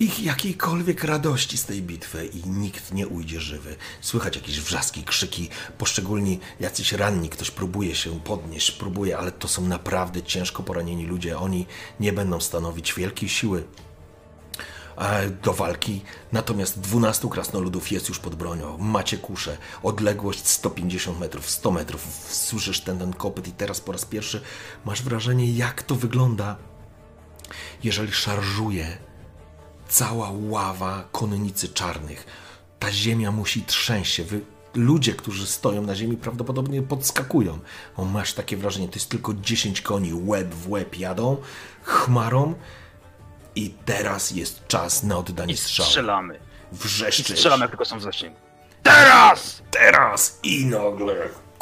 ich jakiejkolwiek radości z tej bitwy i nikt nie ujdzie żywy. Słychać jakieś wrzaski, krzyki, poszczególni jacyś ranni, ktoś próbuje się podnieść, próbuje, ale to są naprawdę ciężko poranieni ludzie. Oni nie będą stanowić wielkiej siły e, do walki, natomiast 12 krasnoludów jest już pod bronią. Macie kuszę, odległość 150 metrów, 100 metrów, słyszysz ten, ten kopyt i teraz po raz pierwszy masz wrażenie, jak to wygląda, jeżeli szarżuje cała ława konnicy czarnych. Ta ziemia musi trzęść się. Wy, ludzie, którzy stoją na ziemi, prawdopodobnie podskakują. O, masz takie wrażenie, to jest tylko 10 koni, łeb w łeb jadą, chmarą i teraz jest czas na oddanie I strzału. strzelamy. I Wrzeszczysz. strzelamy, jak tylko są w zasięgu. Teraz! teraz i nagle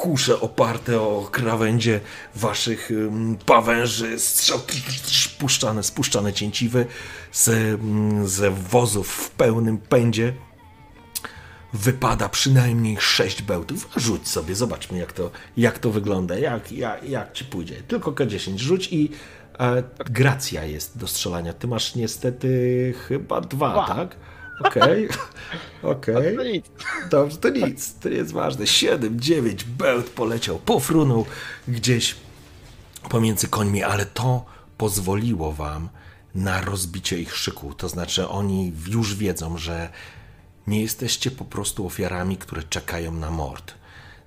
kusze oparte o krawędzie waszych pawęży, strzał, spuszczane, spuszczane cięciwy z, ze wozów w pełnym pędzie. Wypada przynajmniej sześć bełtów. Rzuć sobie, zobaczmy jak to, jak to wygląda, jak, jak, jak ci pójdzie. Tylko K10 rzuć i e, gracja jest do strzelania. Ty masz niestety chyba dwa, Dwa. tak? Okej, okej. No nic. Dobrze, to nic, to nie jest ważne. 7, 9, bełt poleciał, pofrunął gdzieś pomiędzy końmi, ale to pozwoliło wam na rozbicie ich szyku. To znaczy, oni już wiedzą, że nie jesteście po prostu ofiarami, które czekają na mord.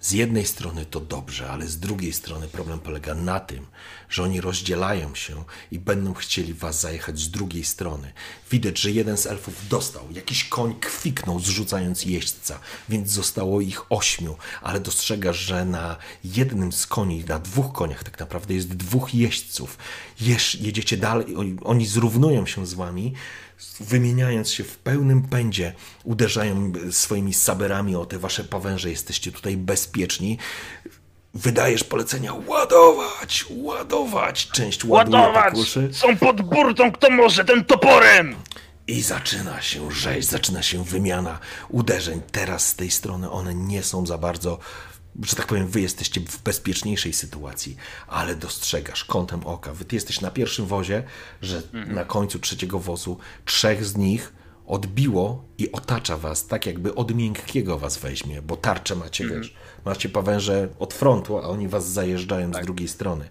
Z jednej strony to dobrze, ale z drugiej strony problem polega na tym, że oni rozdzielają się i będą chcieli was zajechać z drugiej strony. Widać, że jeden z elfów dostał, jakiś koń kwiknął zrzucając jeźdźca, więc zostało ich ośmiu, ale dostrzegasz, że na jednym z koni, na dwóch koniach tak naprawdę jest dwóch jeźdźców. Jesz, jedziecie dalej, oni, oni zrównują się z wami, wymieniając się w pełnym pędzie, uderzają swoimi saberami o te wasze pawęże, jesteście tutaj bezpieczni. Wydajesz polecenia ładować, ładować. Część ładuje Ładować! Są pod burtą, kto może, ten toporem! i zaczyna się rzeź, zaczyna się wymiana uderzeń. Teraz z tej strony one nie są za bardzo, że tak powiem, wy jesteście w bezpieczniejszej sytuacji, ale dostrzegasz kątem oka. Wy ty jesteś na pierwszym wozie, że na końcu trzeciego wozu trzech z nich odbiło i otacza was, tak jakby od miękkiego was weźmie, bo tarcze macie, wiesz, macie pawęże od frontu, a oni was zajeżdżają z drugiej strony.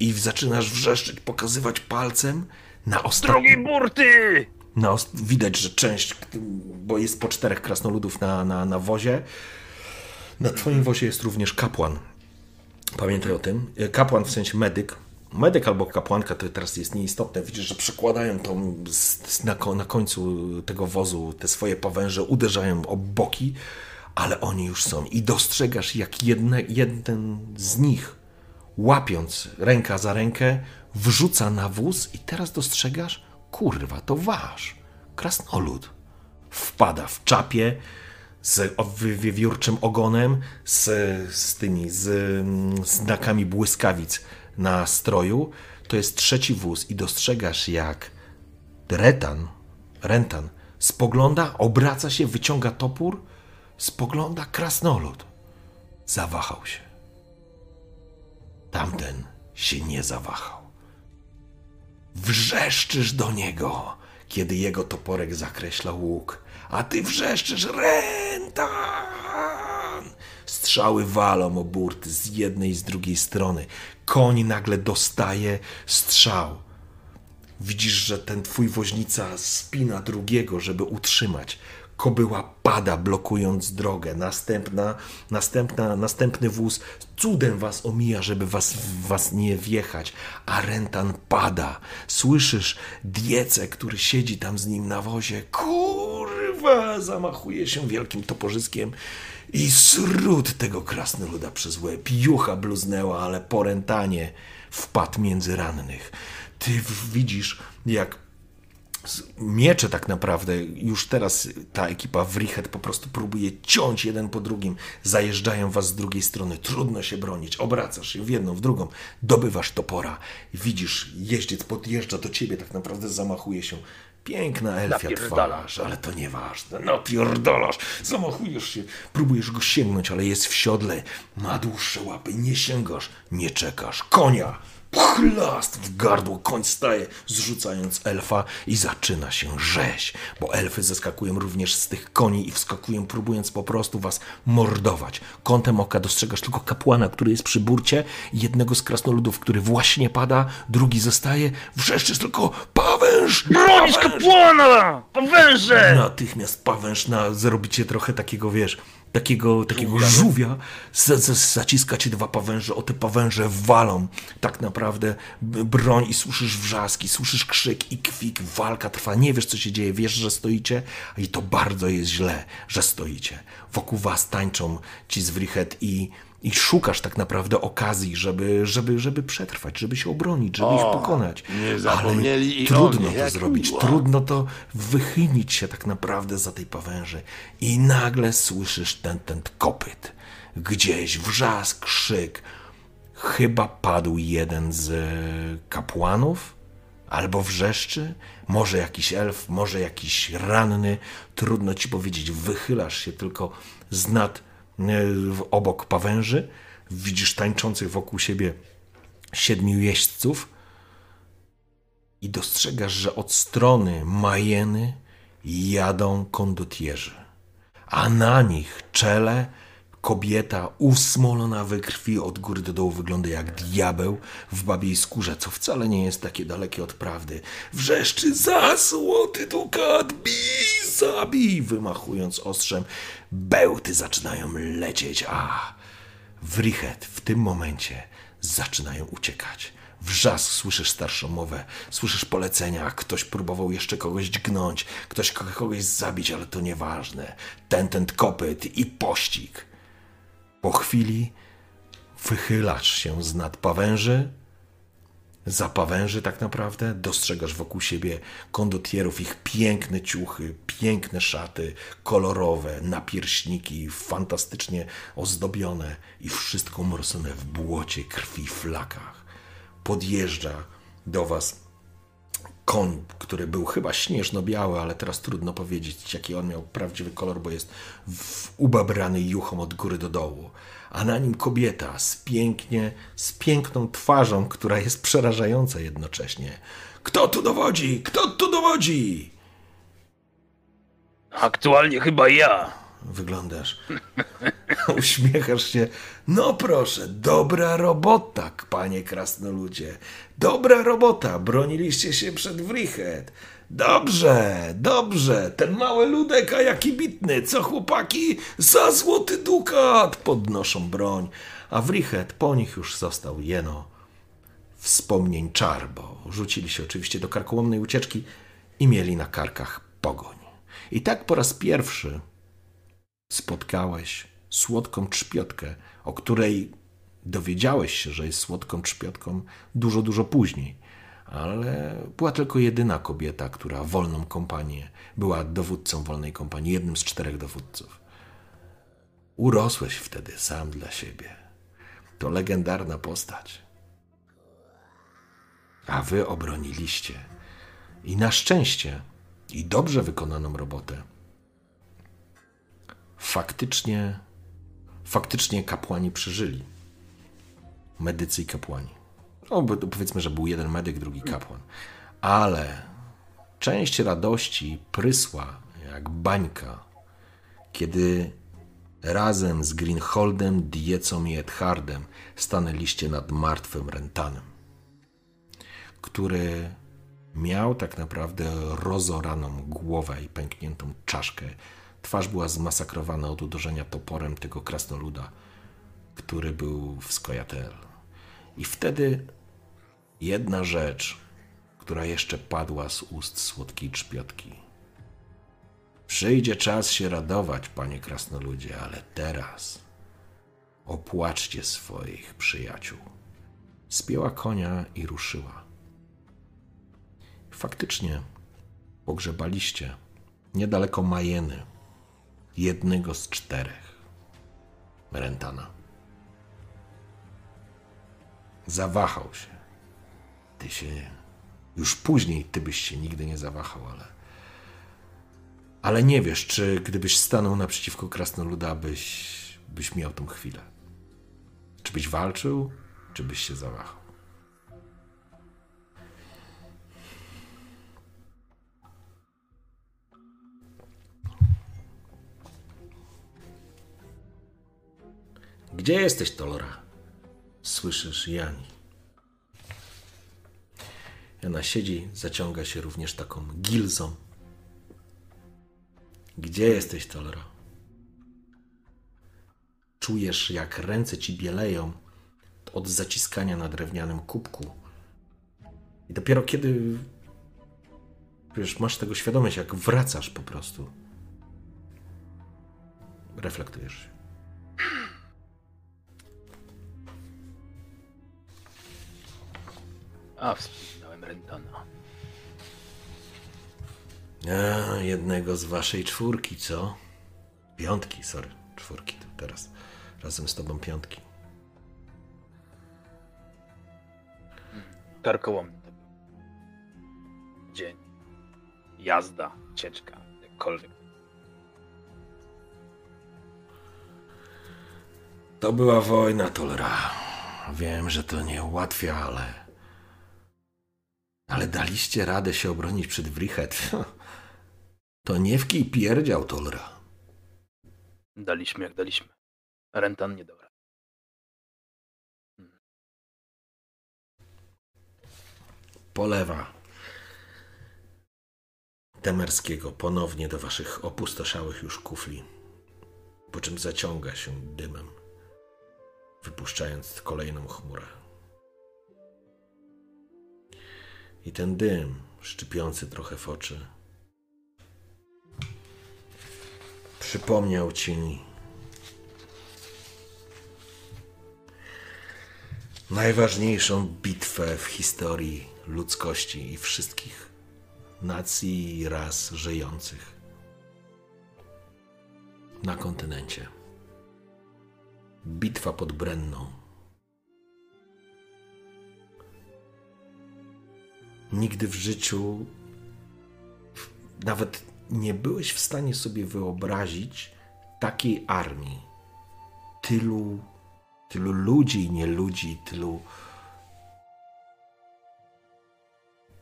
I zaczynasz wrzeszczeć, pokazywać palcem na ostatnim... Drogiej burty! Na os- widać, że część, bo jest po czterech krasnoludów na, na, na wozie. Na twoim wozie jest również kapłan. Pamiętaj o tym. Kapłan w sensie medyk. Medyk albo kapłanka to teraz jest nieistotne. Widzisz, że przykładają tą z, z, na, na końcu tego wozu te swoje pawęże, uderzają o boki, ale oni już są. I dostrzegasz, jak jedne, jeden z nich, łapiąc ręka za rękę, wrzuca na wóz i teraz dostrzegasz, kurwa, to wasz. Krasnolud. Wpada w czapie, z wiewiórczym ogonem, z, z tymi z, mm, znakami błyskawic na stroju. To jest trzeci wóz i dostrzegasz, jak Retan, Rentan spogląda, obraca się, wyciąga topór, spogląda krasnolud. Zawahał się. Tamten się nie zawahał. Wrzeszczysz do niego, kiedy jego toporek zakreśla łuk, a ty wrzeszczysz Rentan! Strzały walą o burty z jednej i z drugiej strony. Koń nagle dostaje strzał. Widzisz, że ten twój woźnica spina drugiego, żeby utrzymać. Kobyła pada, blokując drogę. Następna, następna, następny wóz cudem was omija, żeby was, was nie wjechać. A Rentan pada. Słyszysz diecę, który siedzi tam z nim na wozie. Kurwa! Zamachuje się wielkim toporzyskiem i sród tego krasnoluda przez łeb. Jucha bluznęła, ale po Rentanie wpadł między rannych. Ty widzisz, jak miecze tak naprawdę, już teraz ta ekipa w Richet po prostu próbuje ciąć jeden po drugim, zajeżdżają was z drugiej strony, trudno się bronić, obracasz się w jedną, w drugą, dobywasz topora, widzisz, jeździec podjeżdża do ciebie, tak naprawdę zamachuje się. Piękna elfia twarz, ale to nieważne. No pierdolasz, zamachujesz się, próbujesz go sięgnąć, ale jest w siodle, ma dłuższe łapy, nie sięgasz, nie czekasz, konia, chlast w gardło, koń staje, zrzucając elfa i zaczyna się rzeź, bo elfy zeskakują również z tych koni i wskakują, próbując po prostu was mordować. Kątem oka dostrzegasz tylko kapłana, który jest przy burcie, jednego z krasnoludów, który właśnie pada, drugi zostaje, wrzeszczysz tylko pawęż! Pawęż! kapłana! Powęże! Natychmiast pawęż na, zrobicie trochę takiego, wiesz, takiego, takiego żółwia, z, z, zaciska ci dwa pawęże, o te pawęże walą. Tak naprawdę broń i słyszysz wrzaski, słyszysz krzyk i kwik, walka trwa, nie wiesz co się dzieje, wiesz, że stoicie? I to bardzo jest źle, że stoicie. Wokół was tańczą ci z Wrichet i, i szukasz tak naprawdę okazji, żeby, żeby, żeby przetrwać, żeby się obronić, żeby ich pokonać. nie zapomnieli Ale o trudno to zrobić, miło. trudno to wychylić się tak naprawdę za tej pawęży i nagle słyszysz ten, ten kopyt. Gdzieś wrzask, krzyk. Chyba padł jeden z e, kapłanów, albo wrzeszczy, może jakiś elf, może jakiś ranny. Trudno ci powiedzieć, wychylasz się tylko z nad, obok pawęży, widzisz tańczących wokół siebie siedmiu jeźdźców, i dostrzegasz, że od strony Majeny jadą kondotierzy, a na nich czele kobieta usmolona we krwi od góry do dołu wygląda jak diabeł w babiej skórze, co wcale nie jest takie dalekie od prawdy. Wrzeszczy za złoty dukat, bij, zabij, wymachując ostrzem. Bełty zaczynają lecieć, a Wrichet w tym momencie zaczynają uciekać. Wrzask, słyszysz starszą mowę, słyszysz polecenia, ktoś próbował jeszcze kogoś dźgnąć, ktoś ko- kogoś zabić, ale to nieważne. Ten, ten kopyt i pościg. Po chwili wychylasz się z nad pawęży, za pawęży tak naprawdę, dostrzegasz wokół siebie kondotierów, ich piękne ciuchy, piękne szaty, kolorowe, napierśniki, fantastycznie ozdobione i wszystko morsone w błocie, krwi, flakach. Podjeżdża do was koń, który był chyba śnieżno-biały, ale teraz trudno powiedzieć, jaki on miał prawdziwy kolor, bo jest ubabrany juchą od góry do dołu. A na nim kobieta z pięknie, z piękną twarzą, która jest przerażająca jednocześnie. Kto tu dowodzi? Kto tu dowodzi? Aktualnie chyba ja. Wyglądasz. *laughs* Uśmiechasz się. No proszę, dobra robota, panie krasnoludzie. Dobra robota. Broniliście się przed Wrichet. Dobrze, dobrze. Ten mały ludek, a jaki bitny. Co chłopaki? Za złoty dukat. Podnoszą broń. A Wrichet po nich już został jeno wspomnień czar, bo rzucili się oczywiście do karkołomnej ucieczki i mieli na karkach pogoń. I tak po raz pierwszy spotkałeś słodką trzpiotkę, o której dowiedziałeś się, że jest słodką trzpiotką dużo, dużo później. Ale była tylko jedyna kobieta, która wolną kompanię była dowódcą wolnej kompanii, jednym z czterech dowódców. Urosłeś wtedy sam dla siebie. To legendarna postać. A wy obroniliście. I na szczęście, i dobrze wykonaną robotę, faktycznie, faktycznie kapłani przeżyli. Medycy i kapłani. No, powiedzmy, że był jeden medyk, drugi kapłan. Ale część radości prysła jak bańka, kiedy razem z Greenholdem, Diecą i Edhardem stanęliście nad martwym Rentanem, który miał tak naprawdę rozoraną głowę i pękniętą czaszkę. Twarz była zmasakrowana od uderzenia toporem tego krasnoluda, który był w Skojatel. I wtedy jedna rzecz, która jeszcze padła z ust słodkiej trzpiotki. Przyjdzie czas się radować, panie krasnoludzie, ale teraz opłaczcie swoich przyjaciół. Spięła konia i ruszyła. Faktycznie pogrzebaliście niedaleko Majeny jednego z czterech Rentana. Zawahał się. Ty się. Już później ty byś się nigdy nie zawahał, ale. Ale nie wiesz, czy gdybyś stanął naprzeciwko krasnoluda, byś, byś miał tą chwilę. Czy byś walczył, czy byś się zawahał. Gdzie jesteś, Tolora? Słyszysz Jani. Jana siedzi, zaciąga się również taką gilzą. Gdzie jesteś, Tolora? Czujesz, jak ręce ci bieleją od zaciskania na drewnianym kubku. I dopiero kiedy wiesz, masz tego świadomość, jak wracasz po prostu, reflektujesz się. A, wspominałem Rentana. A, jednego z waszej czwórki, co? Piątki, sorry, czwórki to teraz. Razem z tobą piątki. Karkołomny. Dzień. Jazda, cieczka, jakkolwiek. To była wojna, Tolera. Wiem, że to nie ułatwia, ale... Ale daliście radę się obronić przed Wrichet. To nie w kij pierdział, Tolera. Daliśmy jak daliśmy. Rentan nie dał rady. Polewa Temerskiego ponownie do waszych opustoszałych już kufli, po czym zaciąga się dymem, wypuszczając kolejną chmurę. I ten dym, szczypiący trochę w oczy, przypomniał ci najważniejszą bitwę w historii ludzkości i wszystkich nacji i ras żyjących na kontynencie. Bitwa pod Brenną. Nigdy w życiu nawet nie byłeś w stanie sobie wyobrazić takiej armii. Tylu, tylu ludzi i nie ludzi, tylu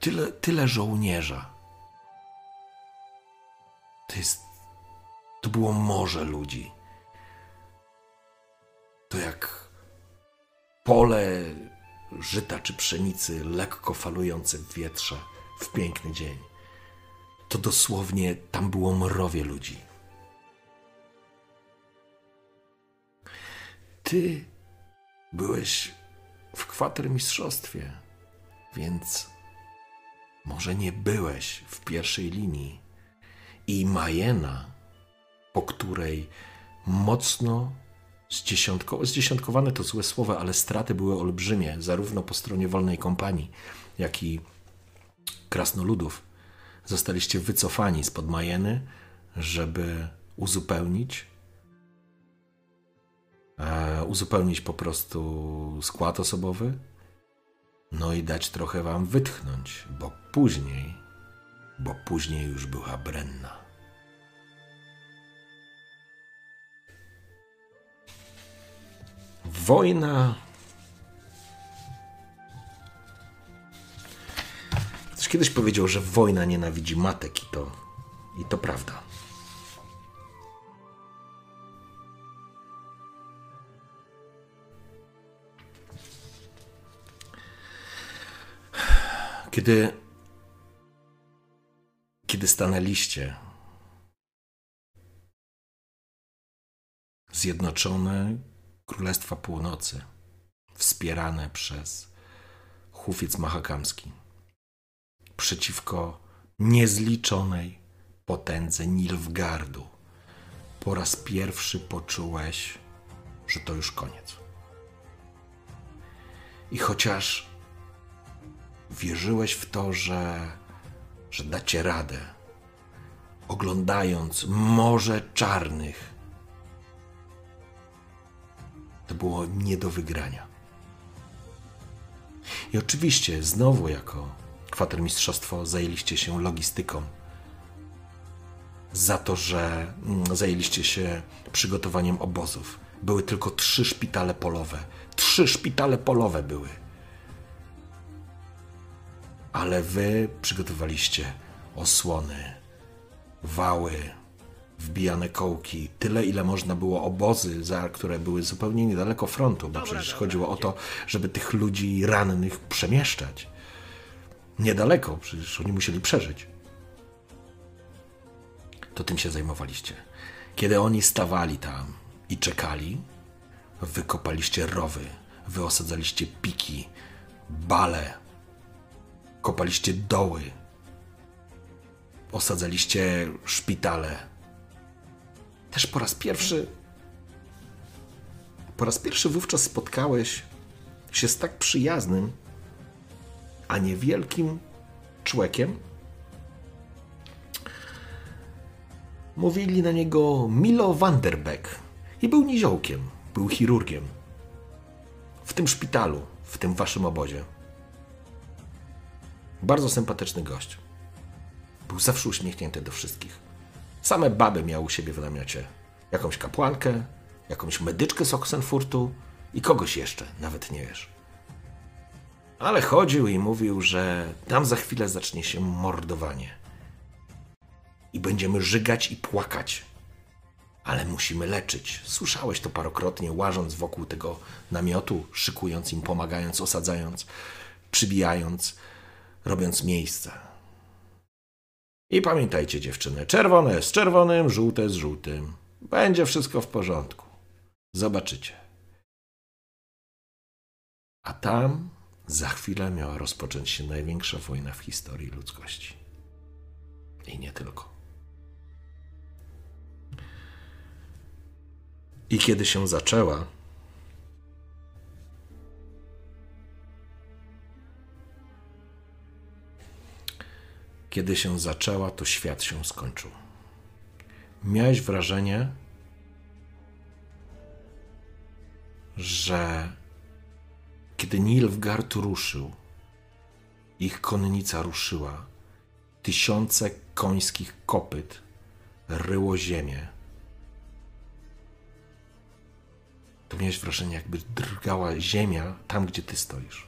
tyle, tyle żołnierza. To jest. To było morze ludzi. To jak pole żyta czy pszenicy lekko falujące w wietrze w piękny dzień. To dosłownie tam było mrowie ludzi. Ty byłeś w kwatermistrzostwie, więc może nie byłeś w pierwszej linii. I Majena, po której mocno zdziesiątko, zdziesiątkowane to złe słowa, ale straty były olbrzymie, zarówno po stronie wolnej kompanii, jak i krasnoludów. Zostaliście wycofani spod Majeny, żeby uzupełnić e, uzupełnić po prostu skład osobowy, no i dać trochę wam wytchnąć, bo później, bo później już była Brenna. Wojna. Ktoś kiedyś powiedział, że wojna nienawidzi matek i to, i to prawda. Kiedy, kiedy stanęliście Zjednoczone Królestwa Północy, wspierane przez Hufiec Mahakamski, przeciwko niezliczonej potędze Nilfgardu, po raz pierwszy poczułeś, że to już koniec. I chociaż wierzyłeś w to, że, że dacie radę, oglądając Morze Czarnych. To było nie do wygrania. I oczywiście znowu jako kwatermistrzostwo zajęliście się logistyką. Za to, że mm, zajęliście się przygotowaniem obozów. Były tylko trzy szpitale polowe. Trzy szpitale polowe były ale wy przygotowaliście osłony, wały, wbijane kołki, tyle ile można było obozy, za, które były zupełnie niedaleko frontu, bo przecież chodziło o to, żeby tych ludzi rannych przemieszczać. Niedaleko, przecież oni musieli przeżyć. To tym się zajmowaliście. Kiedy oni stawali tam i czekali, wykopaliście rowy, wyosadzaliście piki, bale, kopaliście doły, osadzaliście szpitale. Też po raz pierwszy, po raz pierwszy wówczas spotkałeś się z tak przyjaznym, a niewielkim człowiekiem. Mówili na niego Milo Vanderbeck i był niziołkiem, był chirurgiem. W tym szpitalu, w tym waszym obozie. Bardzo sympatyczny gość. Był zawsze uśmiechnięty do wszystkich. Same baby miał u siebie w namiocie. Jakąś kapłankę, jakąś medyczkę z Oxenfurtu i kogoś jeszcze, nawet nie wiesz. Ale chodził i mówił, że tam za chwilę zacznie się mordowanie. I będziemy żygać i płakać. Ale musimy leczyć. Słyszałeś to parokrotnie, łażąc wokół tego namiotu, szykując im, pomagając, osadzając, przybijając, robiąc miejsca. I pamiętajcie, dziewczyny, czerwone z czerwonym, żółte z żółtym. Będzie wszystko w porządku. Zobaczycie. A tam za chwilę miała rozpocząć się największa wojna w historii ludzkości. I nie tylko. I kiedy się zaczęła, kiedy się zaczęła, to świat się skończył. Miałeś wrażenie, że kiedy Nilfgaard ruszył, ich konnica ruszyła, tysiące końskich kopyt ryło ziemię. To miałeś wrażenie, jakby drgała ziemia tam, gdzie ty stoisz.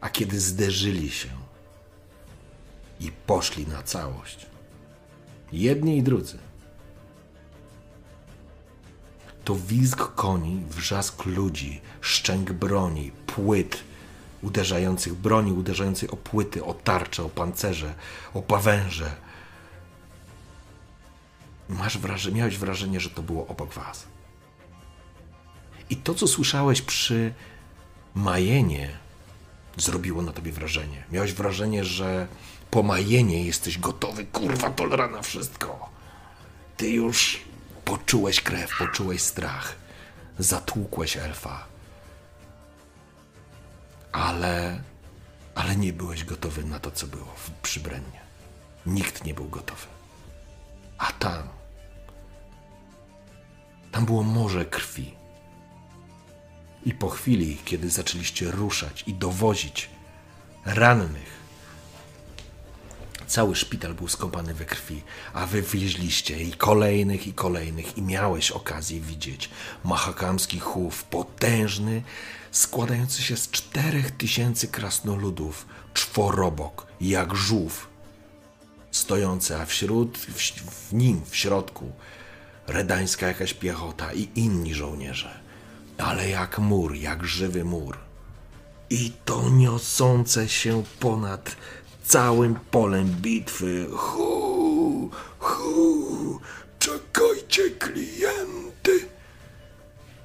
A kiedy zderzyli się i poszli na całość, jedni i drudzy, to wizg koni, wrzask ludzi, szczęk broni, płyt uderzających broni, uderzających o płyty, o tarcze, o pancerze, o pawęże. Masz wrażenie, miałeś wrażenie, że to było obok was. I to, co słyszałeś przy Majenie, zrobiło na tobie wrażenie. Miałeś wrażenie, że po Majenie jesteś gotowy, kurwa, tolera na wszystko. Ty już Poczułeś krew, poczułeś strach. Zatłukłeś elfa. Ale. Ale nie byłeś gotowy na to, co było w przybrennie. Nikt nie był gotowy. A tam. Tam było morze krwi. I po chwili, kiedy zaczęliście ruszać i dowozić rannych, Cały szpital był skąpany we krwi, a wy wieźliście i kolejnych, i kolejnych, i miałeś okazję widzieć mahakamski chów, potężny, składający się z czterech tysięcy krasnoludów, czworobok, jak żółw, stojący, a wśród, w, w nim, w środku, redańska jakaś piechota i inni żołnierze, ale jak mur, jak żywy mur. I to niosące się ponad całym polem bitwy. Hu, hu, czekajcie klienty.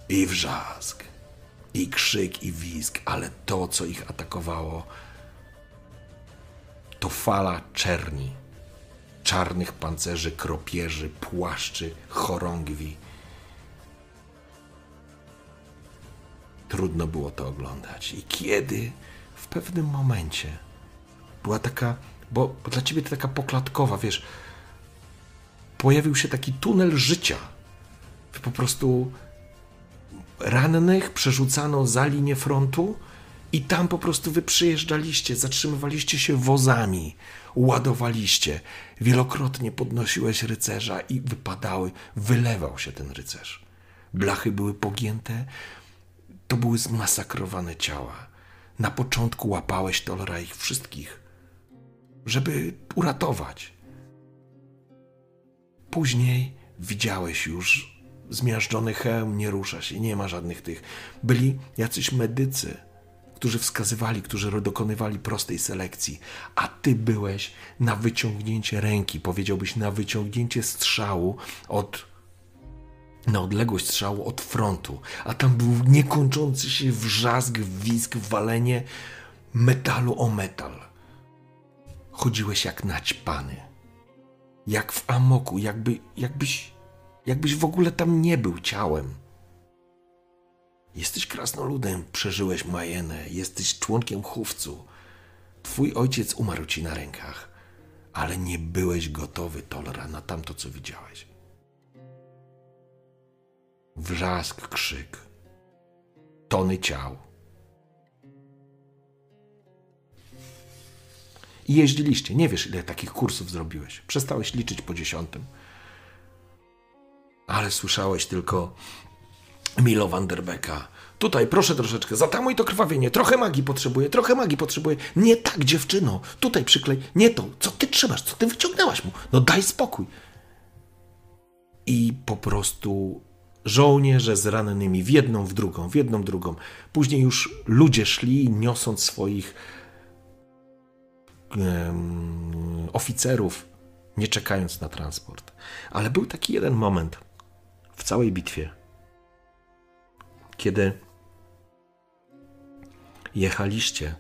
I wrzask, i krzyk, i wizg, ale to, co ich atakowało, to fala czerni, czarnych pancerzy, kropierzy, płaszczy, chorągwi. Trudno było to oglądać. I kiedy w pewnym momencie była taka, bo, dla ciebie to taka poklatkowa, wiesz, pojawił się taki tunel życia. Po prostu rannych przerzucano za linię frontu i tam po prostu wy przyjeżdżaliście, zatrzymywaliście się wozami, ładowaliście. Wielokrotnie podnosiłeś rycerza i wypadały, wylewał się ten rycerz. Blachy były pogięte, to były zmasakrowane ciała. Na początku łapałeś Tolera ich wszystkich żeby uratować. później widziałeś już zmiażdżony hełm, nie rusza się, nie ma żadnych tych. Byli jacyś medycy, którzy wskazywali, którzy dokonywali prostej selekcji, a ty byłeś na wyciągnięcie ręki, powiedziałbyś na wyciągnięcie strzału od na odległość strzału od frontu, a tam był niekończący się wrzask, wisk, walenie metalu o metal. Chodziłeś jak naćpany, jak w amoku, jakby, jakbyś, jakbyś w ogóle tam nie był ciałem. Jesteś krasnoludem, przeżyłeś Majenę, jesteś członkiem chówcu. Twój ojciec umarł ci na rękach, ale nie byłeś gotowy, Tolera, na tamto, co widziałeś. Wrzask, krzyk, tony ciał. I jeździliście. Nie wiesz, ile takich kursów zrobiłeś. Przestałeś liczyć po dziesiątym. Ale słyszałeś tylko Milo Vanderbecka. Tutaj, proszę troszeczkę, zatamuj to krwawienie. Trochę magii potrzebuję, trochę magii potrzebuję. Nie tak, dziewczyno. Tutaj przyklej. Nie to. Co ty trzymasz? Co ty wyciągnęłaś mu? No daj spokój. I po prostu żołnierze z rannymi w jedną, w drugą, w jedną, w drugą. Później już ludzie szli, niosąc swoich oficerów, nie czekając na transport. Ale był taki jeden moment w całej bitwie, kiedy jechaliście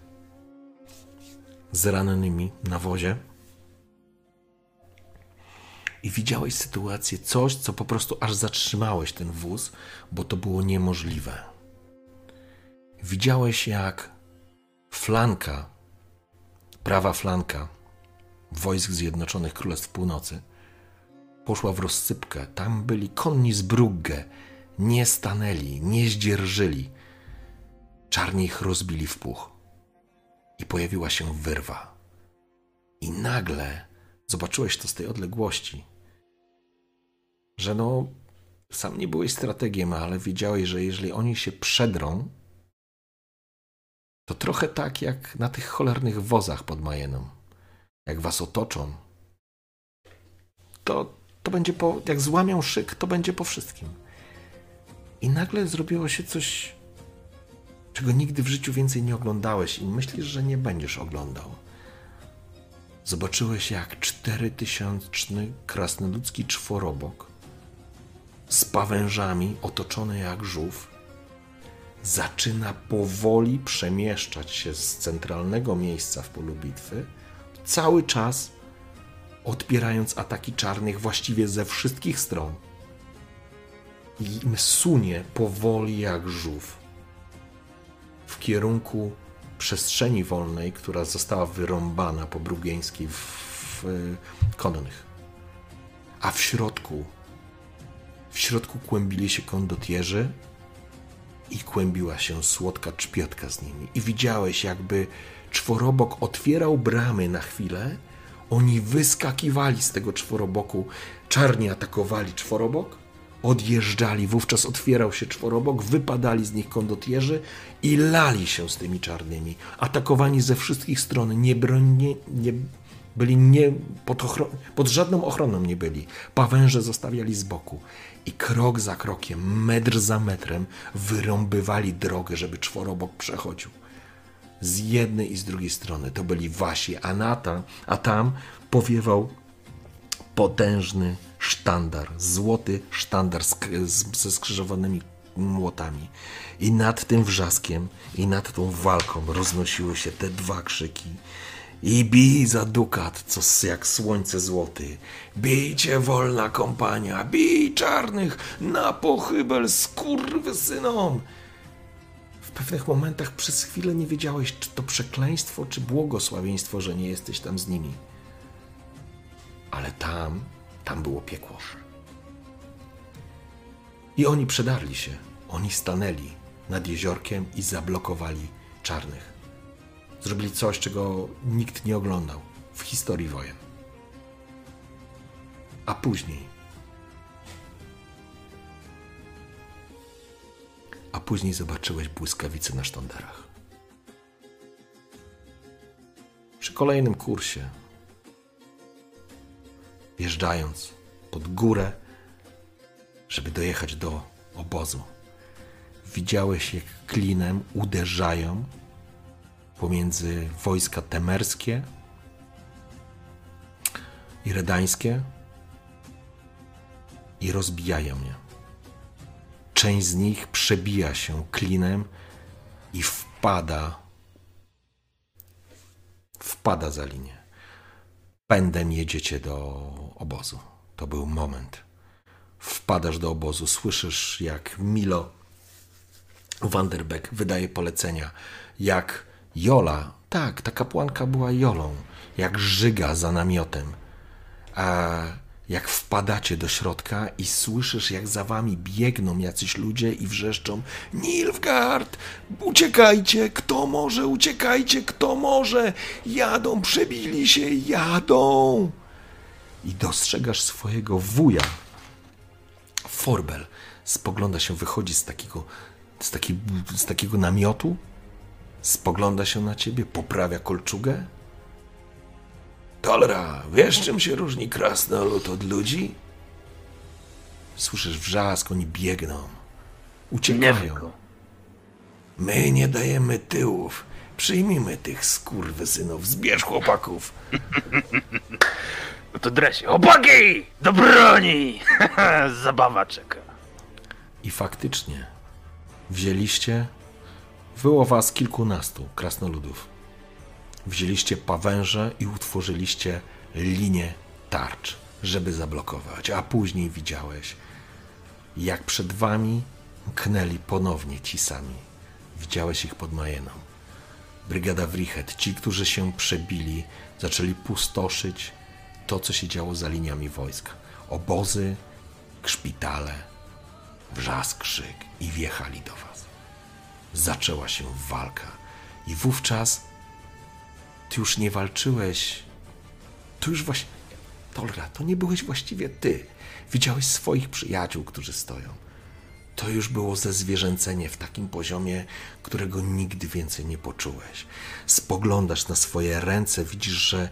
z rannymi na wozie i widziałeś sytuację, coś, co po prostu aż zatrzymałeś ten wóz, bo to było niemożliwe. Widziałeś, jak flanka, prawa flanka wojsk Zjednoczonych Królestw Północy poszła w rozsypkę. Tam byli konni z Brugge, nie stanęli, nie zdzierżyli. Czarni ich rozbili w puch. I pojawiła się wyrwa. I nagle zobaczyłeś to z tej odległości, że no, sam nie byłeś strategiem, ale wiedziałeś, że jeżeli oni się przedrą, to trochę tak jak na tych cholernych wozach pod Majeną. Jak was otoczą, to, to będzie po, jak złamią szyk, to będzie po wszystkim. I nagle zrobiło się coś, czego nigdy w życiu więcej nie oglądałeś i myślisz, że nie będziesz oglądał. Zobaczyłeś, jak czterytysięczny krasnoludzki czworobok z pawężami otoczony jak żółw zaczyna powoli przemieszczać się z centralnego miejsca w polu bitwy, cały czas odpierając ataki czarnych właściwie ze wszystkich stron. I sunie powoli jak żółw w kierunku przestrzeni wolnej, która została wyrąbana po Brugieńskiej w, w konnych. A w środku, w środku kłębili się kondotierzy i kłębiła się słodka czpiotka z nimi. I widziałeś, jakby czworobok otwierał bramy na chwilę, oni wyskakiwali z tego czworoboku, czarni atakowali czworobok, odjeżdżali, wówczas otwierał się czworobok, wypadali z nich kondotierzy i lali się z tymi czarnymi, atakowani ze wszystkich stron, nie, nie, nie byli nie, pod, ochron- pod żadną ochroną nie byli. Pawęże zostawiali z boku i krok za krokiem, metr za metrem wyrąbywali drogę, żeby czworobok przechodził. Z jednej i z drugiej strony to byli wasi, a, na ta, a tam powiewał potężny sztandar, złoty sztandar ze skrzyżowanymi młotami. I nad tym wrzaskiem, i nad tą walką roznosiły się te dwa krzyki. I bij za dukat, co jak słońce złoty. Bijcie wolna kompania, bij czarnych na pochybel skurwysynom. W pewnych momentach przez chwilę nie wiedziałeś, czy to przekleństwo, czy błogosławieństwo, że nie jesteś tam z nimi. Ale tam, tam było piekło. I oni przedarli się. Oni stanęli nad jeziorkiem i zablokowali czarnych. Zrobili coś, czego nikt nie oglądał w historii wojen. A później. A później zobaczyłeś błyskawice na sztandarach. Przy kolejnym kursie, wjeżdżając pod górę, żeby dojechać do obozu. Widziałeś, jak klinem uderzają pomiędzy wojska temerskie i redańskie i rozbijają je. Część z nich przebija się klinem i wpada wpada za linię. Pędem jedziecie do obozu. To był moment. Wpadasz do obozu, słyszysz jak Milo Vanderbeck wydaje polecenia, jak Jola, tak, ta kapłanka była Jolą, jak żyga za namiotem. A jak wpadacie do środka i słyszysz, jak za wami biegną jacyś ludzie i wrzeszczą Nilfgaard, uciekajcie, kto może, uciekajcie, kto może, jadą, przebili się, jadą. I dostrzegasz swojego wuja. Forbel spogląda się, wychodzi z takiego, z, taki, z takiego namiotu, spogląda się na ciebie, poprawia kolczugę Tolra, wiesz czym się różni krasnolud od ludzi? Słyszysz wrzask, oni biegną. Uciekają. My nie dajemy tyłów. Przyjmijmy tych skurwysynów. Zbierz chłopaków. *laughs* No to dresie. Chłopaki! Do broni! *laughs* Zabawa czeka. I faktycznie wzięliście, było was kilkunastu krasnoludów wzięliście pawęże i utworzyliście linię tarcz, żeby zablokować, a później widziałeś, jak przed wami mknęli ponownie ci sami. Widziałeś ich pod Majeną. Brygada Wrichet, ci, którzy się przebili, zaczęli pustoszyć to, co się działo za liniami wojska. Obozy, szpitale, wrzask, krzyk i wjechali do was. Zaczęła się walka i wówczas ty już nie walczyłeś. To już właśnie. Tolra, to nie byłeś właściwie ty. Widziałeś swoich przyjaciół, którzy stoją. To już było zezwierzęcenie w takim poziomie, którego nigdy więcej nie poczułeś. Spoglądasz na swoje ręce, widzisz, że,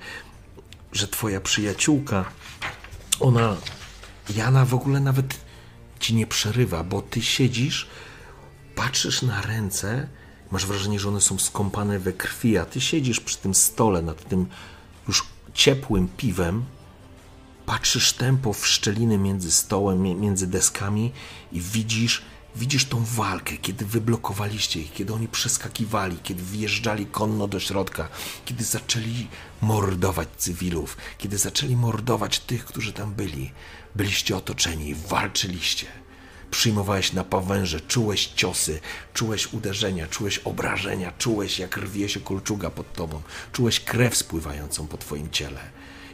że twoja przyjaciółka, ona, Jana w ogóle nawet ci nie przerywa, bo ty siedzisz, patrzysz na ręce Masz wrażenie, że one są skąpane we krwi, a ty siedzisz przy tym stole nad tym już ciepłym piwem, patrzysz tempo w szczeliny między stołem, między deskami i widzisz, widzisz tą walkę, kiedy wyblokowaliście ich, kiedy oni przeskakiwali, kiedy wjeżdżali konno do środka, kiedy zaczęli mordować cywilów, kiedy zaczęli mordować tych, którzy tam byli. Byliście otoczeni, walczyliście przyjmowałeś na pawęże, czułeś ciosy, czułeś uderzenia, czułeś obrażenia, czułeś jak rwie się kolczuga pod tobą, czułeś krew spływającą po twoim ciele.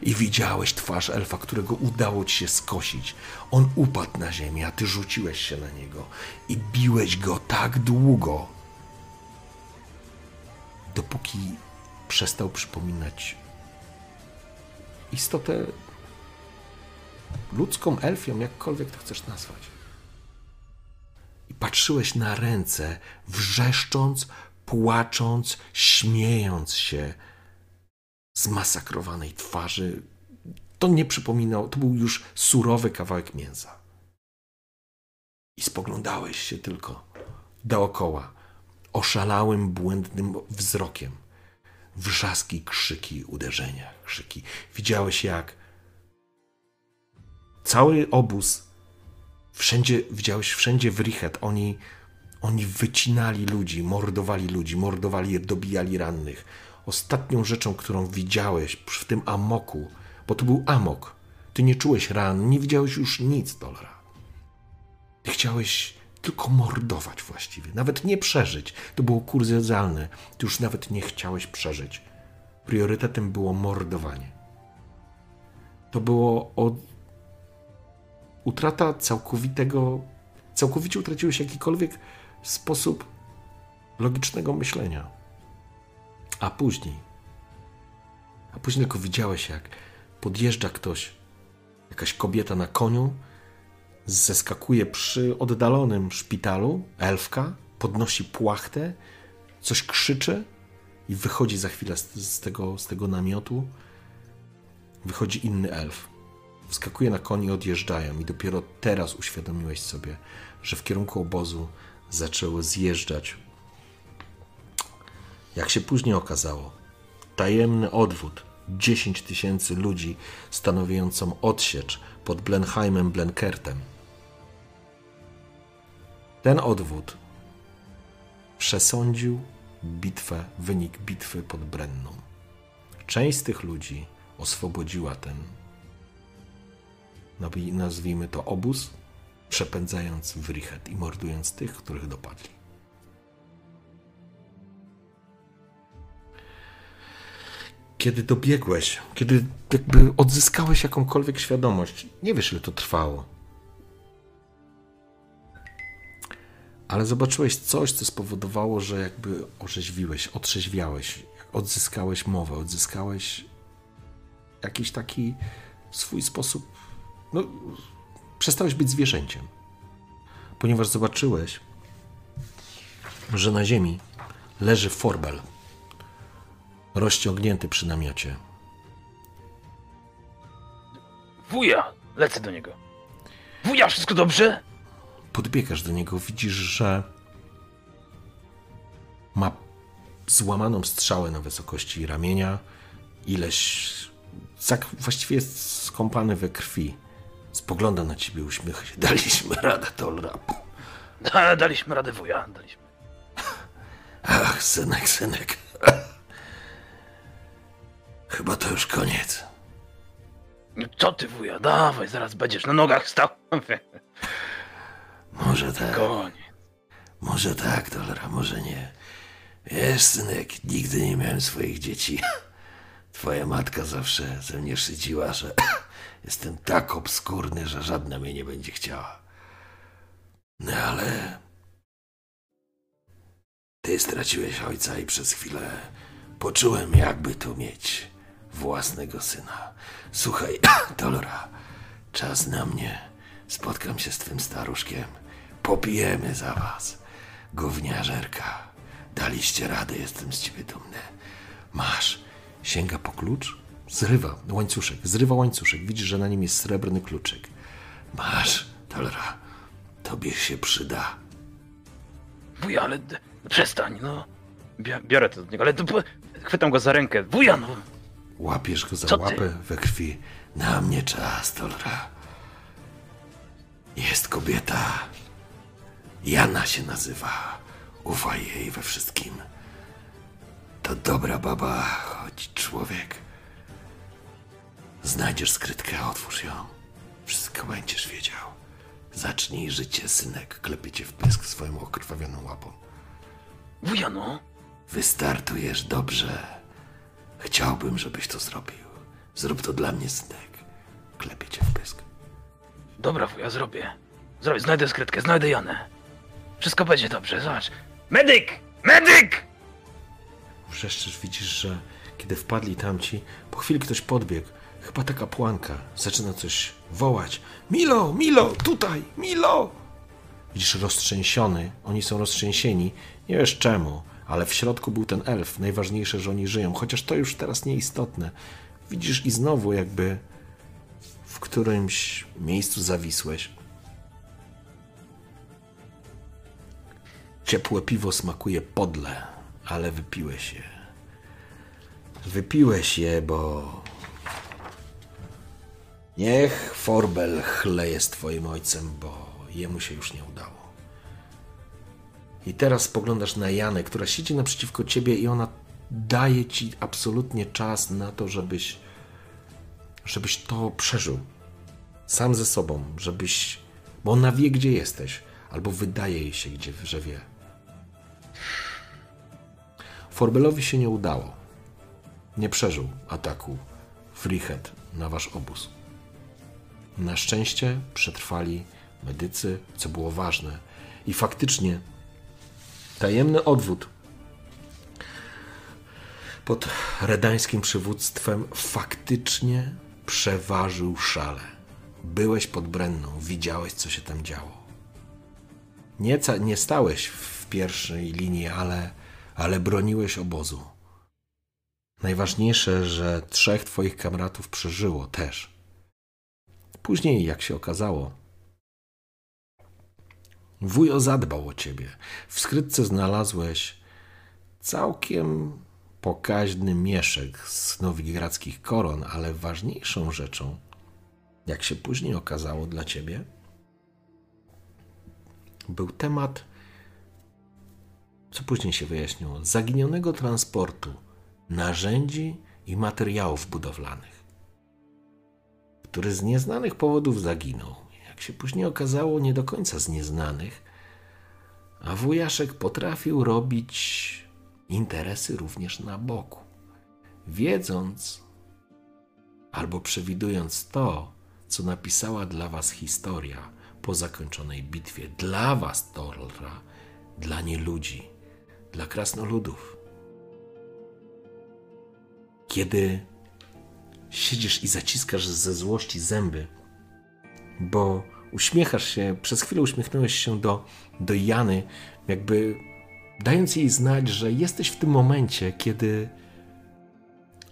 I widziałeś twarz elfa, którego udało ci się skosić. On upadł na ziemię, a ty rzuciłeś się na niego i biłeś go tak długo, dopóki przestał przypominać istotę ludzką, elfią, jakkolwiek to chcesz nazwać patrzyłeś na ręce, wrzeszcząc, płacząc, śmiejąc się z masakrowanej twarzy. To nie przypominał, to był już surowy kawałek mięsa. I spoglądałeś się tylko dookoła, oszalałym, błędnym wzrokiem. Wrzaski, krzyki, uderzenia, krzyki. Widziałeś, jak cały obóz Wszędzie, widziałeś, wszędzie w Richet oni, oni wycinali ludzi, mordowali ludzi, mordowali, dobijali rannych. Ostatnią rzeczą, którą widziałeś w tym amoku, bo to był amok, ty nie czułeś ran, nie widziałeś już nic, Dolra. Ty chciałeś tylko mordować właściwie, nawet nie przeżyć. To było kurzjalne. Ty już nawet nie chciałeś przeżyć. Priorytetem było mordowanie. To było od, utrata całkowitego, całkowicie utraciłeś jakikolwiek sposób logicznego myślenia. A później, a później tylko widziałeś, jak podjeżdża ktoś, jakaś kobieta na koniu, zeskakuje przy oddalonym szpitalu, elfka, podnosi płachtę, coś krzyczy i wychodzi za chwilę z, z, tego, z tego namiotu. Wychodzi inny elf wskakuje na koń i odjeżdżają. I dopiero teraz uświadomiłeś sobie, że w kierunku obozu zaczęło zjeżdżać. Jak się później okazało, tajemny odwód 10 tysięcy ludzi stanowiącą odsiecz pod Blenheimem Blenkertem. Ten odwód przesądził bitwę, wynik bitwy pod Brenną. Część z tych ludzi oswobodziła ten, nazwijmy to obóz, przepędzając w Richet i mordując tych, których dopadli. Kiedy dobiegłeś, kiedy jakby odzyskałeś jakąkolwiek świadomość, nie wiesz ile to trwało, ale zobaczyłeś coś, co spowodowało, że jakby orzeźwiłeś, otrzeźwiałeś, odzyskałeś mowę, odzyskałeś jakiś taki swój sposób. No, przestałeś być zwierzęciem, ponieważ zobaczyłeś, że na ziemi leży forbel, rozciągnięty przy namiocie. Wuja! Lecę do niego. Wuja, wszystko dobrze? Podbiegasz do niego, widzisz, że ma złamaną strzałę na wysokości ramienia, ileś. Tak właściwie jest skąpany we krwi. Spogląda na ciebie, uśmiecha się. Daliśmy radę, Tolrap. Da, daliśmy radę, wuja, daliśmy. Ach, synek, synek. Chyba to już koniec. No co ty, wuja, dawaj, zaraz będziesz na nogach stał. *laughs* Może tak. Koniec. Może tak, Dolora, może nie. Wiesz, synek, nigdy nie miałem swoich dzieci. *laughs* Twoja matka zawsze ze mnie szydziła, że jestem tak obskurny, że żadna mnie nie będzie chciała. No ale... Ty straciłeś ojca i przez chwilę poczułem, jakby tu mieć własnego syna. Słuchaj, *clears throat* Dolora, czas na mnie. Spotkam się z twym staruszkiem. Popijemy za was. Gówniażerka. Daliście radę, jestem z ciebie dumny. Masz. Sięga po klucz, zrywa łańcuszek, zrywa łańcuszek. Widzisz, że na nim jest srebrny kluczyk. Masz, Dolora. Tobie się przyda. Wuja, ale przestań, no. Biorę to od niego, ale chwytam go za rękę. Wuja, no. Łapiesz go za Co ty? łapę we krwi. Na mnie czas, Dolora. Jest kobieta. Jana się nazywa. Ufaj jej we wszystkim. To dobra baba, choć człowiek. Znajdziesz skrytkę, otwórz ją. Wszystko będziesz wiedział. Zacznij życie, synek. Klepie cię w pysk swoją okrwawioną łapą. Wuja, no. Wystartujesz dobrze. Chciałbym, żebyś to zrobił. Zrób to dla mnie, synek. Klepie cię w pysk. Dobra, wuja, zrobię. Zrobię, znajdę skrytkę, znajdę Janę. Wszystko będzie dobrze, zobacz. Medyk! Medyk! Wrzeszczysz, widzisz, że kiedy wpadli tamci, po chwili ktoś podbiegł. Chyba taka płanka. Zaczyna coś wołać. Milo, Milo, tutaj, Milo! Widzisz, roztrzęsiony. Oni są roztrzęsieni. Nie wiesz czemu, ale w środku był ten elf. Najważniejsze, że oni żyją, chociaż to już teraz nieistotne. Widzisz i znowu jakby w którymś miejscu zawisłeś. Ciepłe piwo smakuje podle, ale wypiłeś je. Wypiłeś je, bo. Niech Forbel chleje z twoim ojcem, bo jemu się już nie udało. I teraz spoglądasz na Janę, która siedzi naprzeciwko ciebie i ona daje ci absolutnie czas na to, żebyś, żebyś to przeżył. Sam ze sobą, żebyś. Bo ona wie, gdzie jesteś, albo wydaje jej się, gdzie, że wie. Forbelowi się nie udało. Nie przeżył ataku Freehead na wasz obóz. Na szczęście przetrwali medycy, co było ważne. I faktycznie tajemny odwód pod redańskim przywództwem faktycznie przeważył szale. Byłeś pod Brenną, widziałeś, co się tam działo. Nie, nie stałeś w pierwszej linii, ale, ale broniłeś obozu. Najważniejsze, że trzech twoich kamratów przeżyło też. Później, jak się okazało, wujo zadbał o ciebie. W skrytce znalazłeś całkiem pokaźny mieszek z nowigradzkich koron, ale ważniejszą rzeczą, jak się później okazało dla ciebie, był temat, co później się wyjaśniło, zaginionego transportu narzędzi i materiałów budowlanych, który z nieznanych powodów zaginął. Jak się później okazało, nie do końca z nieznanych, a wujaszek potrafił robić interesy również na boku, wiedząc albo przewidując to, co napisała dla was historia po zakończonej bitwie. Dla was, Torra, dla nieludzi, dla krasnoludów. Kiedy siedzisz i zaciskasz ze złości zęby, bo uśmiechasz się, przez chwilę uśmiechnąłeś się do, do Jany, jakby dając jej znać, że jesteś w tym momencie, kiedy.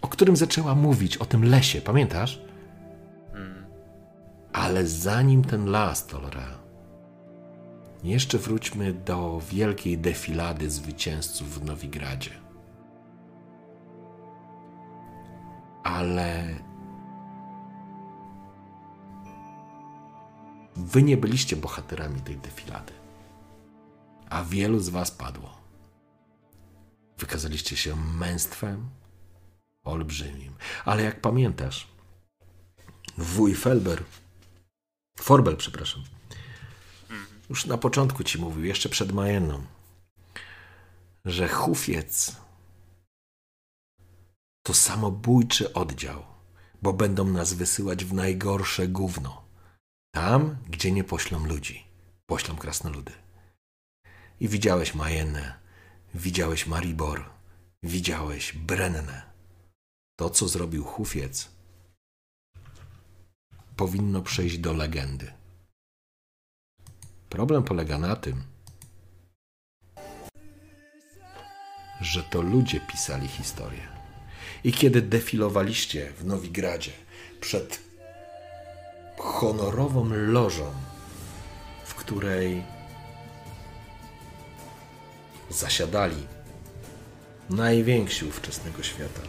o którym zaczęła mówić, o tym lesie, pamiętasz? Ale zanim ten las, Tolra, jeszcze wróćmy do wielkiej defilady zwycięzców w Nowigradzie. Ale wy nie byliście bohaterami tej defilady, a wielu z was padło. Wykazaliście się męstwem olbrzymim. Ale jak pamiętasz, wuj Felber, Forbel, przepraszam, już na początku ci mówił, jeszcze przed Majenną, że Hufiec to samobójczy oddział, bo będą nas wysyłać w najgorsze gówno. Tam, gdzie nie poślą ludzi, poślą krasnoludy. I widziałeś Majennę, widziałeś Maribor, widziałeś Brennę. To, co zrobił Hufiec, powinno przejść do legendy. Problem polega na tym, że to ludzie pisali historię. I kiedy defilowaliście w Nowigradzie przed honorową lożą, w której zasiadali najwięksi ówczesnego świata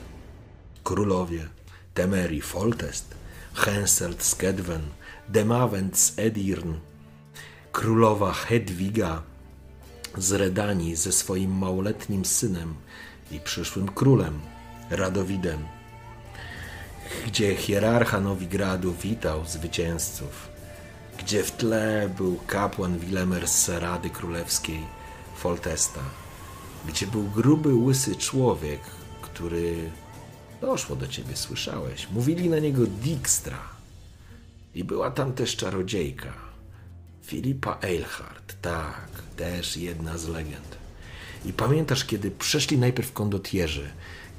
królowie Temeri Foltest, Henselt z Kedwen, Demawent z Edirn, królowa Hedwiga z Redanii ze swoim małoletnim synem i przyszłym królem Radowidem, gdzie hierarcha Nowigradu witał zwycięzców, gdzie w tle był kapłan Wilemer z Rady Królewskiej Foltesta, gdzie był gruby, łysy człowiek, który Doszło do ciebie, słyszałeś. Mówili na niego Dijkstra. I była tam też czarodziejka. Filipa Eilhart. Tak, też jedna z legend. I pamiętasz, kiedy przeszli najpierw kondotierzy,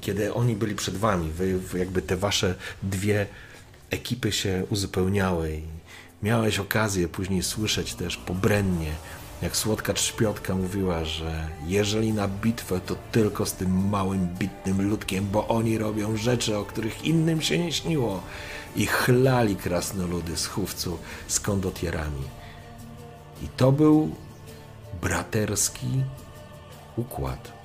kiedy oni byli przed wami, wy, jakby te wasze dwie ekipy się uzupełniały i miałeś okazję później słyszeć też pobrennie jak słodka trzpiotka mówiła, że jeżeli na bitwę, to tylko z tym małym, bitnym ludkiem, bo oni robią rzeczy, o których innym się nie śniło. I chlali krasnoludy z chówcu z kondotierami. I to był braterski układ.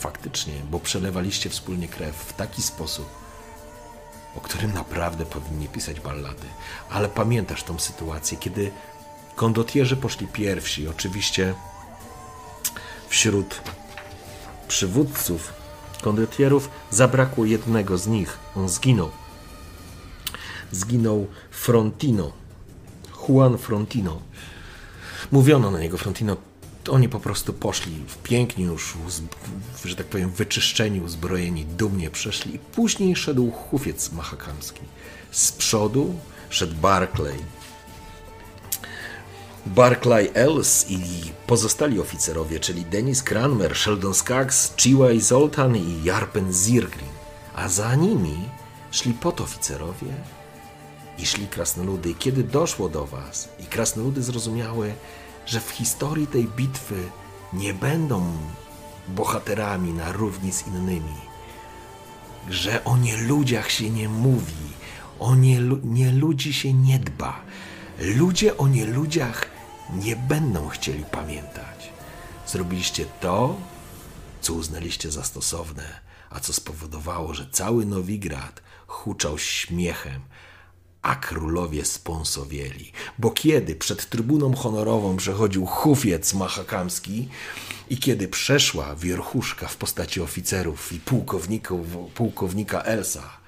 Faktycznie, bo przelewaliście wspólnie krew w taki sposób, o którym naprawdę powinni pisać ballady. Ale pamiętasz tą sytuację, kiedy Kondotierzy poszli pierwsi. Oczywiście wśród przywódców kondotierów zabrakło jednego z nich. On zginął. Zginął Frontino. Juan Frontino. Mówiono na niego Frontino. Oni po prostu poszli w pięknie już, że tak powiem, wyczyszczeni, uzbrojeni, dumnie przeszli. Później szedł hufiec mahakamski. Z przodu szedł Barclay, Barclay Els i pozostali oficerowie, czyli Denis Cranmer, Sheldon Skaggs, Chiway Zoltan i Jarpen Zirgrim. A za nimi szli podoficerowie i szli krasnoludy. Kiedy doszło do was i krasnoludy zrozumiały, że w historii tej bitwy nie będą bohaterami na równi z innymi, że o nieludziach się nie mówi, O nie, nie ludzi się nie dba. Ludzie o nieludziach nie będą chcieli pamiętać. Zrobiliście to, co uznaliście za stosowne, a co spowodowało, że cały Nowigrad huczał śmiechem, a królowie spąsowieli. Bo kiedy przed trybuną honorową przechodził hufiec mahakamski i kiedy przeszła wierchuszka w postaci oficerów i pułkowników, pułkownika Elsa,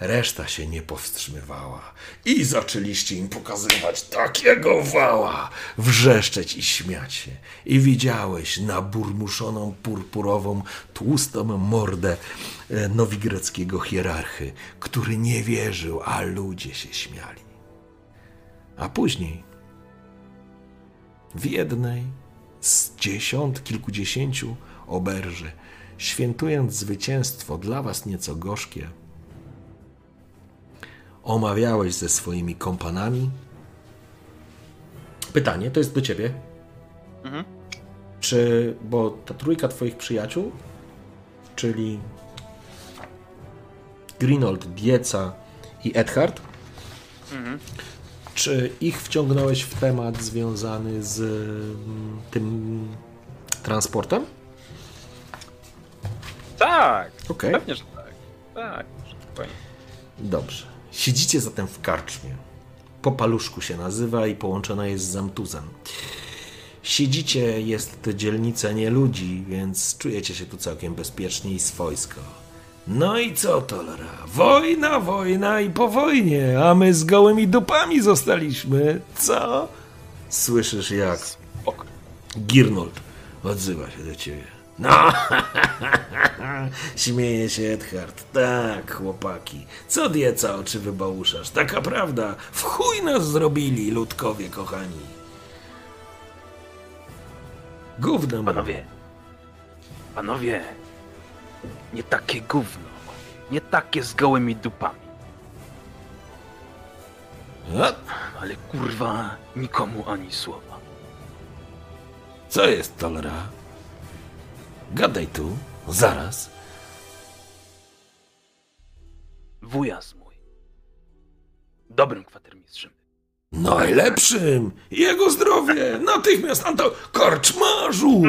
Reszta się nie powstrzymywała i zaczęliście im pokazywać takiego wała, wrzeszczeć i śmiać się. I widziałeś naburmuszoną purpurową, tłustą mordę e, nowigreckiego hierarchy, który nie wierzył, a ludzie się śmiali. A później w jednej z dziesiąt, kilkudziesięciu oberży, świętując zwycięstwo dla was nieco gorzkie, omawiałeś ze swoimi kompanami. Pytanie, to jest do ciebie. Mhm. Czy, bo ta trójka twoich przyjaciół, czyli Grinold, Dieca i Edhard, mhm. czy ich wciągnąłeś w temat związany z mm, tym transportem? Tak. Okay. Pewnie, że tak. Tak, spokojnie. Dobrze. Siedzicie zatem w karczmie. Po paluszku się nazywa i połączona jest z Zamtuzem. Siedzicie, jest to dzielnica nie ludzi, więc czujecie się tu całkiem bezpiecznie i swojsko. No i co, Tolera? Wojna, wojna i po wojnie, a my z gołymi dupami zostaliśmy. Co? Słyszysz jak? Girnold odzywa się do ciebie. No, *laughs* śmieje się Edhard. Tak, chłopaki. Co dieca oczy wybałuszasz? Taka prawda. W chuj nas zrobili, ludkowie kochani. Gówno. Panowie, panowie, nie takie gówno. Nie takie z gołymi dupami. A? Ale kurwa, nikomu ani słowa. Co jest, Tolera? Gadaj tu, zaraz. Wujas mój. Dobrym kwatermistrzem. Najlepszym! Jego zdrowie! *laughs* Natychmiast, Anto! Korczmarzu!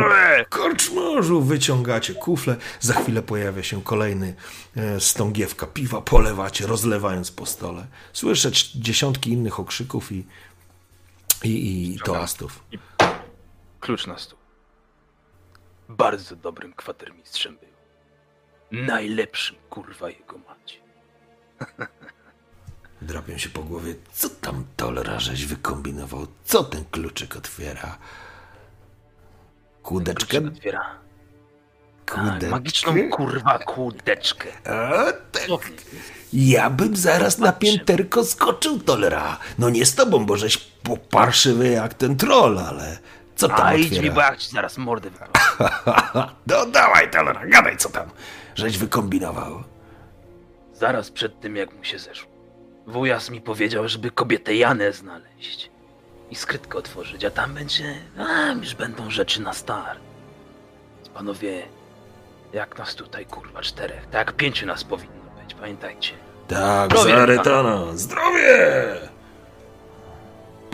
Korczmarzu! Wyciągacie kufle. Za chwilę pojawia się kolejny e, stągiewka piwa. Polewacie, rozlewając po stole. Słyszeć dziesiątki innych okrzyków i, i, i toastów. Klucz na stół. Bardzo dobrym kwatermistrzem był. Najlepszym, kurwa, jego macie. *laughs* Drapią się po głowie. Co tam Tolera żeś wykombinował? Co ten kluczyk otwiera? Kłódeczkę? Otwiera. Tak, magiczną kurwa kłódeczkę. A, tak. Ja bym zaraz na pięterko skoczył, Tolera. No nie z tobą, bo żeś poparszywy jak ten troll, ale co tam A idź mi, bo jak ci zaraz mordę *laughs* No dawaj, gadaj co tam, żeś wykombinował. Zaraz przed tym, jak mu się zeszło. Wujas mi powiedział, żeby kobietę Janę znaleźć i skrytkę otworzyć, a tam będzie, a już będą rzeczy na start. Panowie, jak nas tutaj, kurwa, czterech, tak jak pięciu nas powinno być, pamiętajcie. Tak, Zdrowie, Zarytana, zdrowie!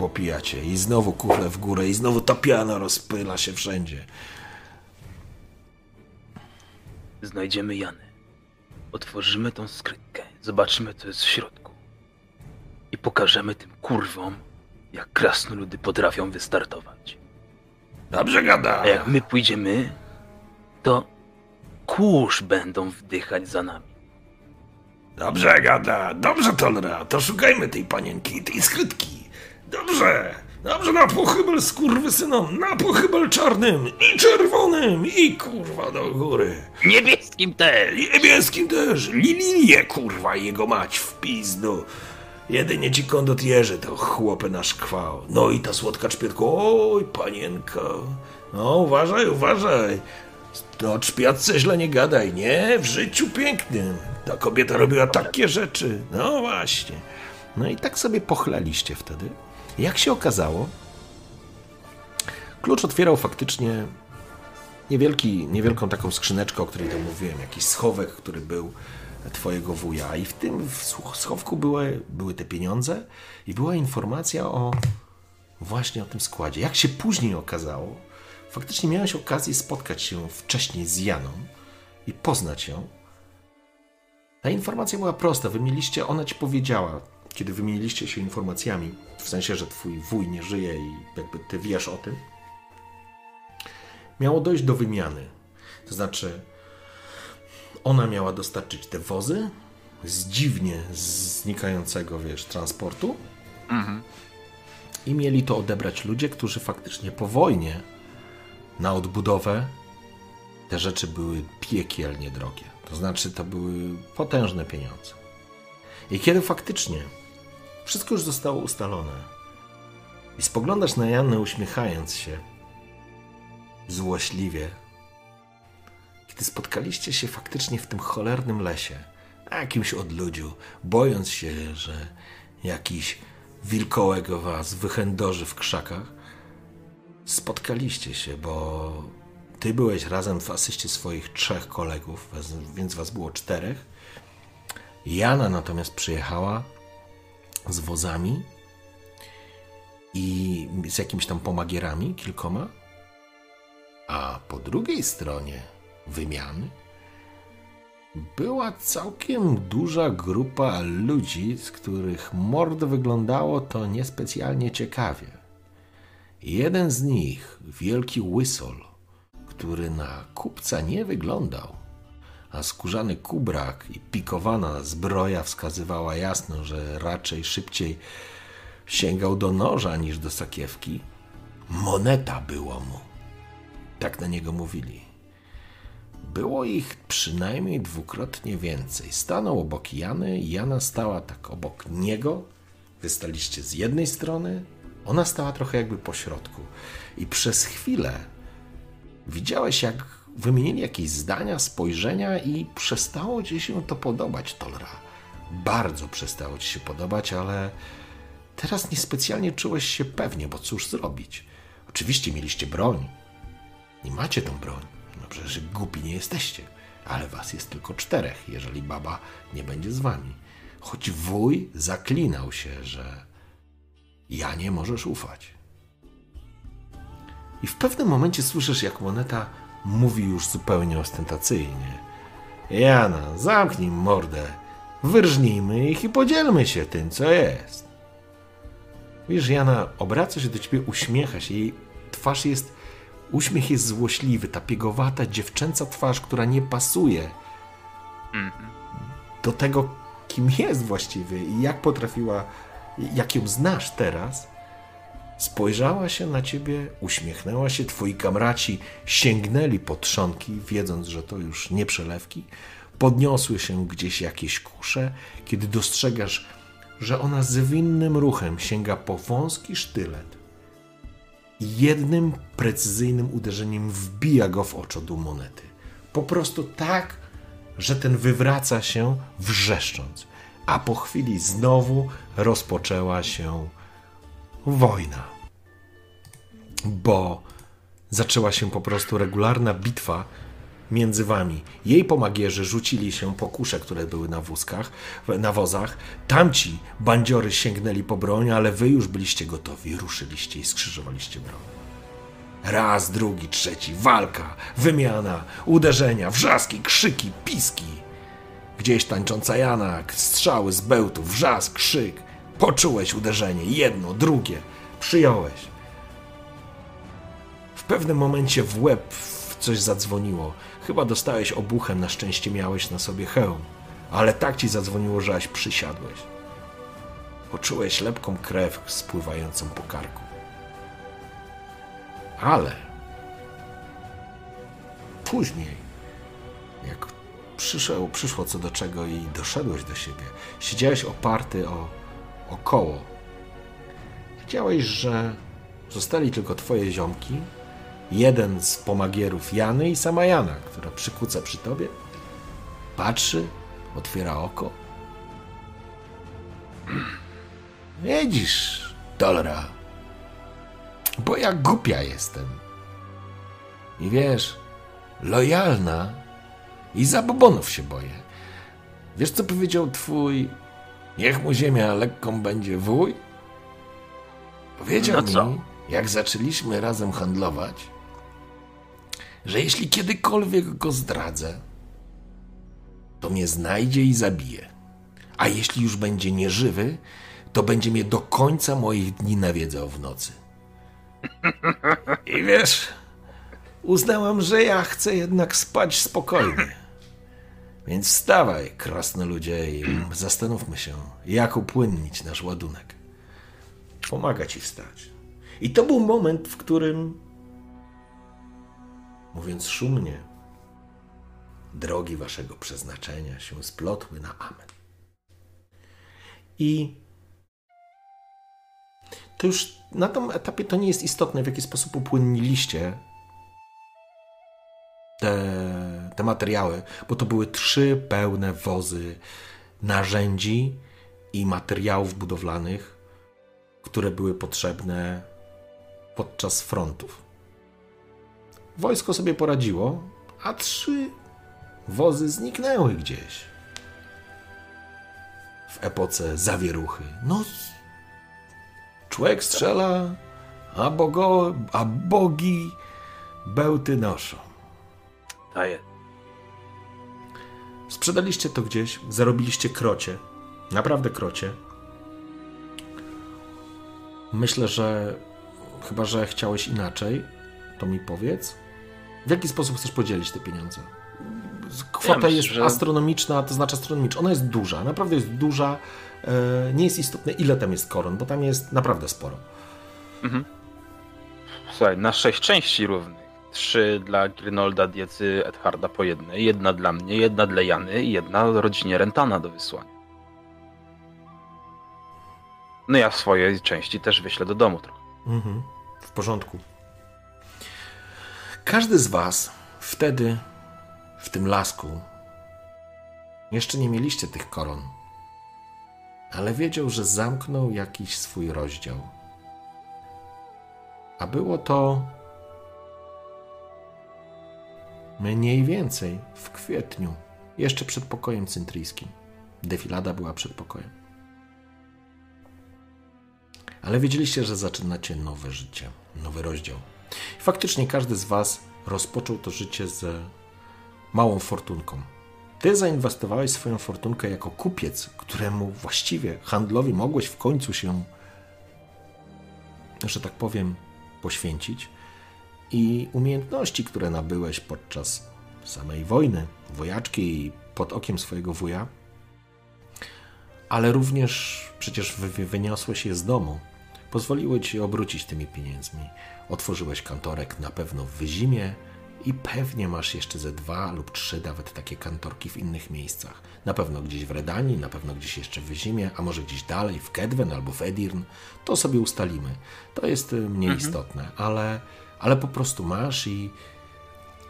Popijacie i znowu kufle w górę i znowu ta piana rozpyla się wszędzie. Znajdziemy Janę. Otworzymy tą skrytkę, zobaczymy co jest w środku. I pokażemy tym kurwom, jak krasnoludy potrafią wystartować. Dobrze gada. A jak my pójdziemy, to kurz będą wdychać za nami. Dobrze gada, dobrze Tolra, to szukajmy tej panienki i tej skrytki. Dobrze, dobrze, na pochybel skurwysynom, na pochybel czarnym i czerwonym i kurwa do góry. Niebieskim też. Niebieskim też. Lilię, kurwa, jego mać w pizdu. Jedynie ci kondotjerzy to chłopy nasz kwał. No i ta słodka czpietko, oj, panienko. No, uważaj, uważaj. No, czpiatce źle nie gadaj, nie? W życiu pięknym. Ta kobieta robiła takie rzeczy. No właśnie. No i tak sobie pochlaliście wtedy. Jak się okazało, klucz otwierał faktycznie niewielki, niewielką taką skrzyneczkę, o której to mówiłem, jakiś schowek, który był twojego wuja. I w tym schowku były, były te pieniądze i była informacja o właśnie o tym składzie. Jak się później okazało, faktycznie miałeś okazję spotkać się wcześniej z Janą i poznać ją. Ta informacja była prosta. Wy mieliście, ona ci powiedziała, kiedy wymieniliście się informacjami, w sensie, że twój wuj nie żyje i jakby ty wiesz o tym, miało dojść do wymiany. To znaczy, ona miała dostarczyć te wozy z dziwnie znikającego, wiesz, transportu i mieli to odebrać ludzie, którzy faktycznie po wojnie na odbudowę te rzeczy były piekielnie drogie. To znaczy, to były potężne pieniądze. I kiedy faktycznie wszystko już zostało ustalone. I spoglądasz na Jannę uśmiechając się. Złośliwie, kiedy spotkaliście się faktycznie w tym cholernym lesie, na jakimś odludziu, bojąc się, że jakiś wilkołego was wychędoży w krzakach, spotkaliście się, bo ty byłeś razem w asyście swoich trzech kolegów, więc was było czterech. Jana natomiast przyjechała z wozami i z jakimiś tam pomagierami, kilkoma. A po drugiej stronie wymiany była całkiem duża grupa ludzi, z których mord wyglądało to niespecjalnie ciekawie. Jeden z nich, wielki łysol, który na kupca nie wyglądał, a skórzany kubrak i pikowana zbroja wskazywała jasno, że raczej szybciej sięgał do noża niż do sakiewki. Moneta było mu. Tak na niego mówili. Było ich przynajmniej dwukrotnie więcej. Stanął obok Jany, Jana stała tak obok niego. Wy staliście z jednej strony, ona stała trochę jakby po środku. I przez chwilę widziałeś, jak wymienili jakieś zdania, spojrzenia i przestało ci się to podobać, Tolra. Bardzo przestało ci się podobać, ale teraz niespecjalnie czułeś się pewnie, bo cóż zrobić? Oczywiście mieliście broń, i macie tą broń. No przecież głupi nie jesteście. Ale was jest tylko czterech, jeżeli baba nie będzie z wami. Choć wuj zaklinał się, że ja nie możesz ufać. I w pewnym momencie słyszysz, jak moneta mówi już zupełnie ostentacyjnie. Jana, zamknij mordę. Wyrżnijmy ich i podzielmy się tym, co jest. Wiesz, Jana obraca się do ciebie, uśmiecha się. Jej twarz jest Uśmiech jest złośliwy, ta piegowata, dziewczęca twarz, która nie pasuje do tego, kim jest właściwie i jak potrafiła, jak ją znasz teraz. Spojrzała się na ciebie, uśmiechnęła się, twoi kamraci sięgnęli po trzonki, wiedząc, że to już nie przelewki. Podniosły się gdzieś jakieś kusze, kiedy dostrzegasz, że ona zwinnym ruchem sięga po wąski sztylet i jednym precyzyjnym uderzeniem wbija go w oczodół monety. Po prostu tak, że ten wywraca się wrzeszcząc. A po chwili znowu rozpoczęła się wojna. Bo zaczęła się po prostu regularna bitwa między wami. Jej pomagierzy rzucili się po kusze, które były na wózkach, na wozach. Tamci bandziory sięgnęli po broń, ale wy już byliście gotowi, ruszyliście i skrzyżowaliście broń. Raz, drugi, trzeci, walka, wymiana, uderzenia, wrzaski, krzyki, piski. Gdzieś tańcząca Jana, strzały z bełtu, wrzask, krzyk. Poczułeś uderzenie, jedno, drugie, przyjąłeś. W pewnym momencie w łeb coś zadzwoniło. Chyba dostałeś obuchem, na szczęście miałeś na sobie hełm. Ale tak ci zadzwoniło, że aś przysiadłeś. Poczułeś lepką krew spływającą po karku. Ale później, jak przyszło, przyszło co do czego i doszedłeś do siebie, siedziałeś oparty o, o koło. Widziałeś, że zostali tylko twoje ziomki, jeden z pomagierów Jany i sama Jana, która przykuca przy tobie, patrzy, otwiera oko. Widzisz, Dolra, bo ja głupia jestem. I wiesz, lojalna i zabobonów się boję. Wiesz, co powiedział twój niech mu ziemia lekką będzie wuj? Powiedział No mi, jak zaczęliśmy razem handlować, że jeśli kiedykolwiek go zdradzę, to mnie znajdzie i zabije. A jeśli już będzie nieżywy, to będzie mnie do końca moich dni nawiedzał w nocy. I wiesz, uznałam, że ja chcę jednak spać spokojnie. Więc wstawaj, krasnoludzie, i zastanówmy się, jak upłynnić nasz ładunek. Pomaga ci wstać. I to był moment, w którym, mówiąc szumnie, drogi waszego przeznaczenia się splotły na amen. I to już na tym etapie to nie jest istotne, w jaki sposób upłynniliście te, te materiały, bo to były trzy pełne wozy narzędzi i materiałów budowlanych, które były potrzebne podczas frontów. Wojsko sobie poradziło, a trzy wozy zniknęły gdzieś w epoce zawieruchy. No, człowiek strzela, a, bogo, a bogi bełty noszą. Daję. Sprzedaliście to gdzieś, zarobiliście krocie. Naprawdę krocie. Myślę, że chyba, że chciałeś inaczej, to mi powiedz. W jaki sposób chcesz podzielić te pieniądze? Kwota myślę, jest że- astronomiczna, to znaczy astronomiczna. Ona jest duża, naprawdę jest duża. E, Nie jest istotne, ile tam jest koron, bo tam jest naprawdę sporo. Słuchaj, na sześć części równych. Trzy dla Grinolda, Diecy, Edharda po jednej. Jedna dla mnie, jedna dla Jany i jedna rodzinie Rentana do wysłania. No ja swojej części też wyślę do domu trochę. Mhm, w porządku. Każdy z Was wtedy w tym lasku jeszcze nie mieliście tych koron, ale wiedział, że zamknął jakiś swój rozdział. A było to mniej więcej w kwietniu, jeszcze przed pokojem cyntryjskim. Defilada była przed pokojem. Ale wiedzieliście, że zaczynacie nowe życie, nowy rozdział. I faktycznie każdy z Was rozpoczął to życie z małą fortunką. Ty zainwestowałeś swoją fortunkę jako kupiec, któremu właściwie handlowi mogłeś w końcu się, że tak powiem, poświęcić. I umiejętności, które nabyłeś podczas samej wojny, wojaczki i pod okiem swojego wuja, ale również przecież wy- wyniosłeś je z domu. Pozwoliły ci obrócić tymi pieniędzmi. Otworzyłeś kantorek na pewno w Wyzimie i pewnie masz jeszcze ze dwa lub trzy nawet takie kantorki w innych miejscach. Na pewno gdzieś w Redanii, na pewno gdzieś jeszcze w Wyzimie, a może gdzieś dalej, w Kedwen albo w Edirn. To sobie ustalimy. To jest y, mniej istotne, ale, ale po prostu masz i,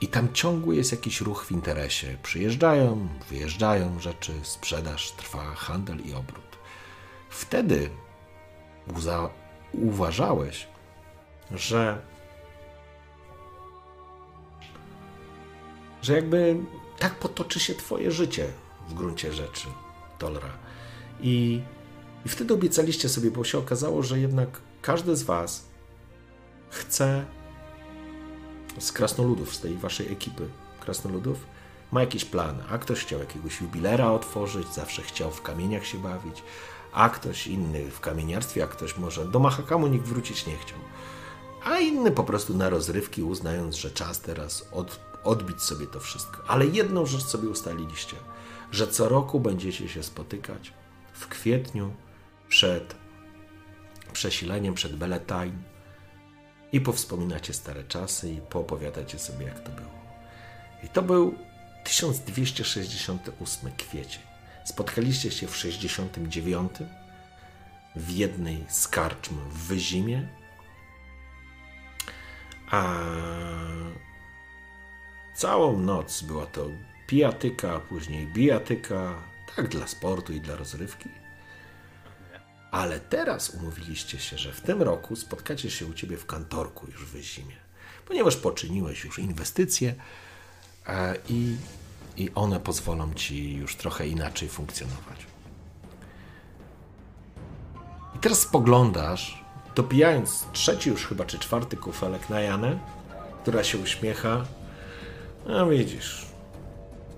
i tam ciągły jest jakiś ruch w interesie. Przyjeżdżają, wyjeżdżają rzeczy, sprzedaż, trwa handel i obrót. Wtedy uważałeś, że że jakby tak potoczy się twoje życie w gruncie rzeczy, Tolra. I, I wtedy obiecaliście sobie, bo się okazało, że jednak każdy z was chce z krasnoludów, z tej waszej ekipy krasnoludów, ma jakiś plan. A ktoś chciał jakiegoś jubilera otworzyć, zawsze chciał w kamieniach się bawić, a ktoś inny w kamieniarstwie, a ktoś może do Mahakamu nikt wrócić nie chciał. A inny po prostu na rozrywki, uznając, że czas teraz od, odbić sobie to wszystko. Ale jedną rzecz sobie ustaliliście, że co roku będziecie się spotykać w kwietniu przed przesileniem, przed Beletaine i powspominacie stare czasy i poopowiadacie sobie, jak to było. I to był 1268 kwiecień. Spotkaliście się w 69 w jednej z karczm w Wyzimie, a całą noc była to pijatyka, później bijatyka, tak dla sportu i dla rozrywki. Ale teraz umówiliście się, że w tym roku spotkacie się u ciebie w kantorku już w zimie, ponieważ poczyniłeś już inwestycje e, i i one pozwolą ci już trochę inaczej funkcjonować. I teraz spoglądasz, dopijając trzeci już chyba czy czwarty kufelek na Janę, która się uśmiecha. No widzisz,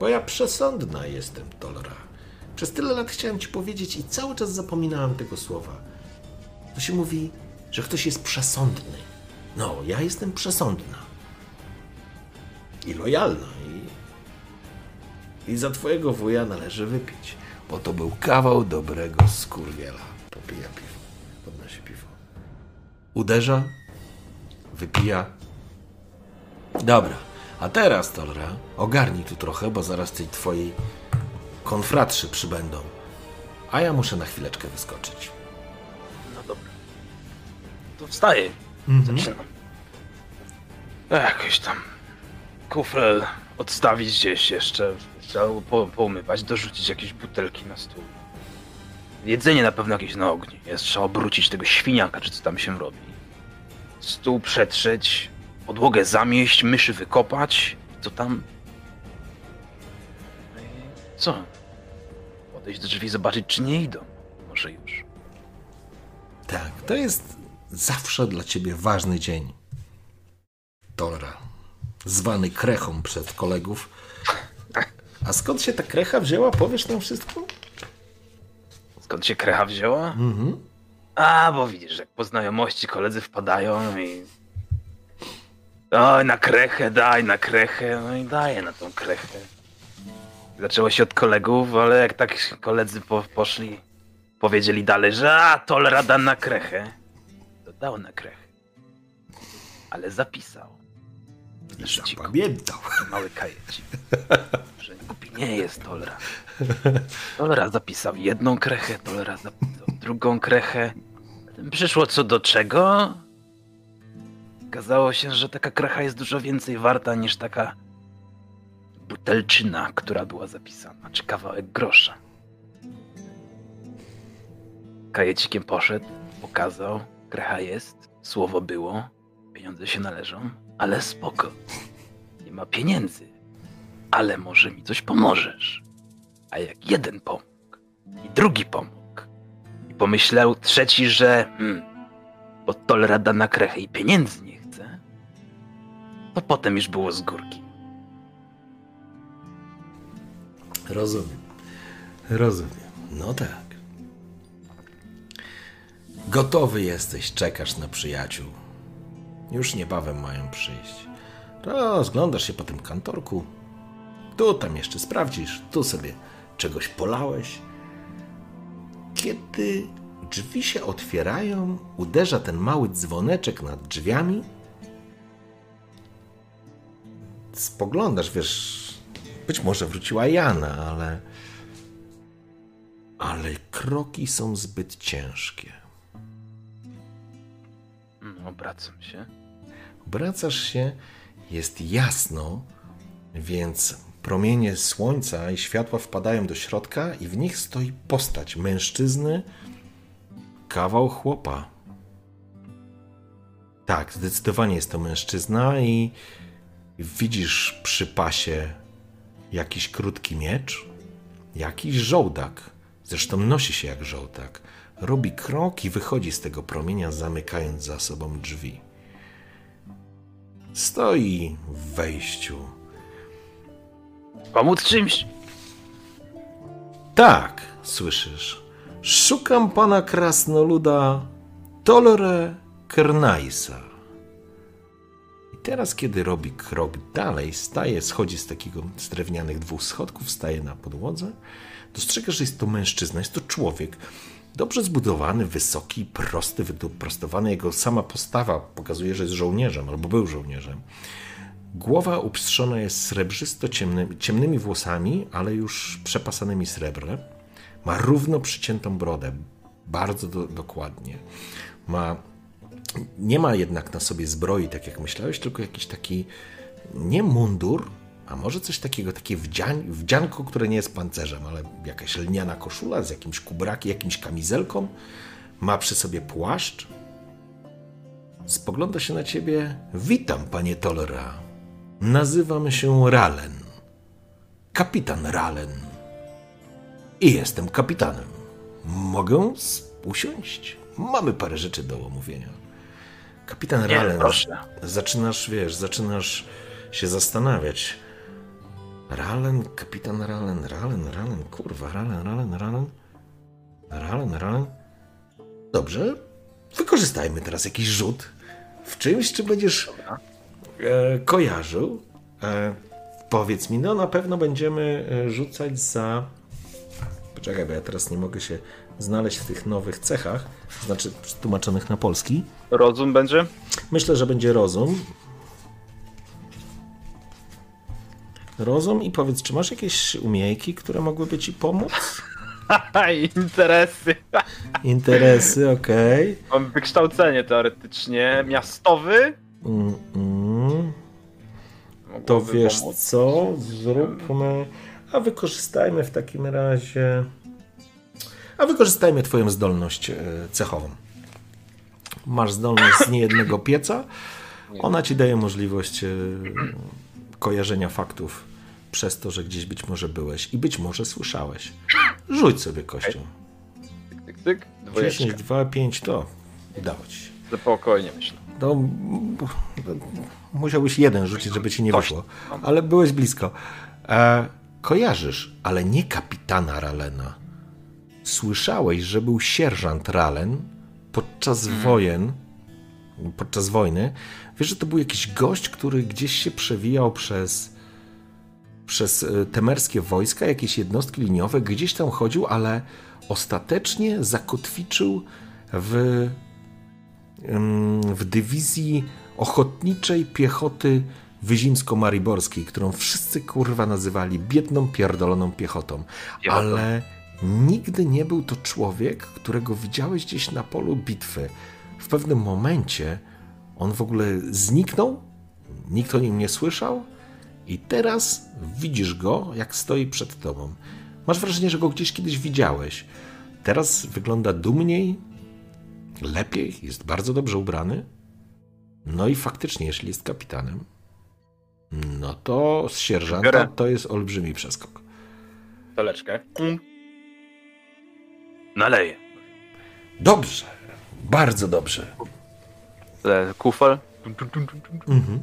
bo ja przesądna jestem, Tolra. Przez tyle lat chciałem ci powiedzieć i cały czas zapominałem tego słowa. To się mówi, że ktoś jest przesądny. No, ja jestem przesądna. I lojalna. I, i za twojego wuja należy wypić. Bo to był kawał dobrego skurwiela. Popija piwo. Podnosi piwo. Uderza. Wypija. Dobra. A teraz, Tolra, ogarnij tu trochę, bo zaraz tej twojej konfratrzy przybędą. A ja muszę na chwileczkę wyskoczyć. No dobra. To wstaję. Zaczynam. Jakoś tam. Kufel odstawić gdzieś jeszcze. Trzeba po, poumywać, dorzucić jakieś butelki na stół. Jedzenie na pewno jakieś na ogniu. Jest trzeba obrócić tego świniaka, czy co tam się robi. Stół przetrzeć, podłogę zamieść, myszy wykopać. Co tam? Co? Podejść do drzwi, zobaczyć, czy nie idą. Może już. Tak, to jest zawsze dla ciebie ważny dzień. Tolra, zwany krechą przez kolegów. A skąd się ta krecha wzięła? Powiesz nam wszystko? Skąd się krecha wzięła? A, bo widzisz, jak po znajomości koledzy wpadają i... Oj, na krechę, daj na krechę, no i daję na tą krechę. Zaczęło się od kolegów, ale jak tak koledzy po, poszli, powiedzieli dalej, że a, tolera da na krechę, to dał na krechę. Ale zapisał. zeszyciku. Zapamiętał. Mały kajecik. *laughs* Że głupi nie jest Tolera. Tolera zapisał jedną krechę, Tolera zapisał drugą krechę. Przyszło co do czego? Okazało się, że taka krecha jest dużo więcej warta niż taka butelczyna, która była zapisana, czy kawałek grosza. Kajecikiem poszedł, pokazał, krecha jest, słowo było, pieniądze się należą, ale spoko. Nie ma pieniędzy, ale może mi coś pomożesz. A jak jeden pomógł i drugi pomógł i pomyślał trzeci, że hmm, bo tolera da na krechę i pieniędzy nie chce, to potem już było z górki. Rozumiem. Rozumiem. No tak. Gotowy jesteś, czekasz na przyjaciół. Już niebawem mają przyjść. Rozglądasz się po tym kantorku. Tu tam jeszcze sprawdzisz, tu sobie czegoś polałeś. Kiedy drzwi się otwierają, uderza ten mały dzwoneczek nad drzwiami. Spoglądasz, wiesz, być może wróciła Jana, ale. Ale kroki są zbyt ciężkie. No, obracam się. Obracasz się, jest jasno, więc promienie słońca i światła wpadają do środka, i w nich stoi postać mężczyzny, kawał chłopa. Tak, zdecydowanie jest to mężczyzna, i widzisz przy pasie jakiś krótki miecz, jakiś żołdak. Zresztą nosi się jak żołdak. Robi krok i wychodzi z tego promienia, zamykając za sobą drzwi. Stoi w wejściu. Pomóc czymś? Tak, słyszysz. Szukam pana krasnoluda Tolre Kernajsa. Teraz, kiedy robi krok dalej, staje, schodzi z takiego z drewnianych dwóch schodków, staje na podłodze, dostrzegasz, że jest to mężczyzna, jest to człowiek. Dobrze zbudowany, wysoki, prosty, wyprostowany. Jego sama postawa pokazuje, że jest żołnierzem albo był żołnierzem. Głowa upstrzona jest srebrzysto ciemnymi, ciemnymi włosami, ale już przepasanymi srebrem. Ma równo przyciętą brodę, bardzo do, dokładnie. Ma, nie ma jednak na sobie zbroi, tak jak myślałeś, tylko jakiś taki nie mundur, a może coś takiego, takie wdziań, wdzianko, które nie jest pancerzem, ale jakaś lniana koszula z jakimś kubrakiem, jakimś kamizelką. Ma przy sobie płaszcz. Spogląda się na ciebie. Witam, panie Tolera. Nazywam się Ralen. kapitan Ralen. I jestem kapitanem. Mogę usiąść? Mamy parę rzeczy do omówienia. Kapitan Nie, Ralen, proszę. zaczynasz, wiesz, zaczynasz się zastanawiać. Ralen, kapitan Ralen, Ralen, Ralen, kurwa, Ralen, Ralen, Ralen. Ralen, Ralen. Dobrze, wykorzystajmy teraz jakiś rzut w czymś, czy będziesz e, kojarzył. E, powiedz mi, no na pewno będziemy e, rzucać za. Poczekaj, bo ja teraz nie mogę się znaleźć w tych nowych cechach, znaczy tłumaczonych na polski. Rozum będzie? Myślę, że będzie rozum. Rozum i powiedz, czy masz jakieś umiejki, które mogłyby ci pomóc? *laughs* Interesy. Interesy, okej. Mam wykształcenie teoretycznie miastowy. Mm, mm. To wiesz pomóc. co? Zróbmy. A wykorzystajmy w takim razie. A wykorzystajmy Twoją zdolność e, cechową. Masz zdolność z niejednego pieca. Ona ci daje możliwość e, kojarzenia faktów przez to, że gdzieś być może byłeś i być może słyszałeś. Rzuć sobie kością. Tyk, tyk, tyk. 10, Dwójeczka. 2, 5 to udało ci się. Spokojnie myślę. No, musiałbyś jeden rzucić, żeby ci nie wyszło. Ale byłeś blisko. E, kojarzysz, ale nie kapitana Ralena. Słyszałeś, że był sierżant Ralen podczas wojen, podczas wojny. Wiesz, że to był jakiś gość, który gdzieś się przewijał przez, przez e, temerskie wojska, jakieś jednostki liniowe, gdzieś tam chodził, ale ostatecznie zakotwiczył w w dywizji ochotniczej piechoty wyzimsko-mariborskiej, którą wszyscy kurwa nazywali biedną, pierdoloną piechotą. Piechotą. Ale nigdy nie był to człowiek, którego widziałeś gdzieś na polu bitwy. W pewnym momencie on w ogóle zniknął, nikt o nim nie słyszał i teraz widzisz go, jak stoi przed tobą. Masz wrażenie, że go gdzieś kiedyś widziałeś. Teraz wygląda dumniej, lepiej, jest bardzo dobrze ubrany. No i faktycznie, jeśli jest kapitanem, no to z sierżanta Biorę. to jest olbrzymi przeskok. Toleczkę. Naleję. Dobrze, bardzo dobrze. Le- Kufel. Mhm.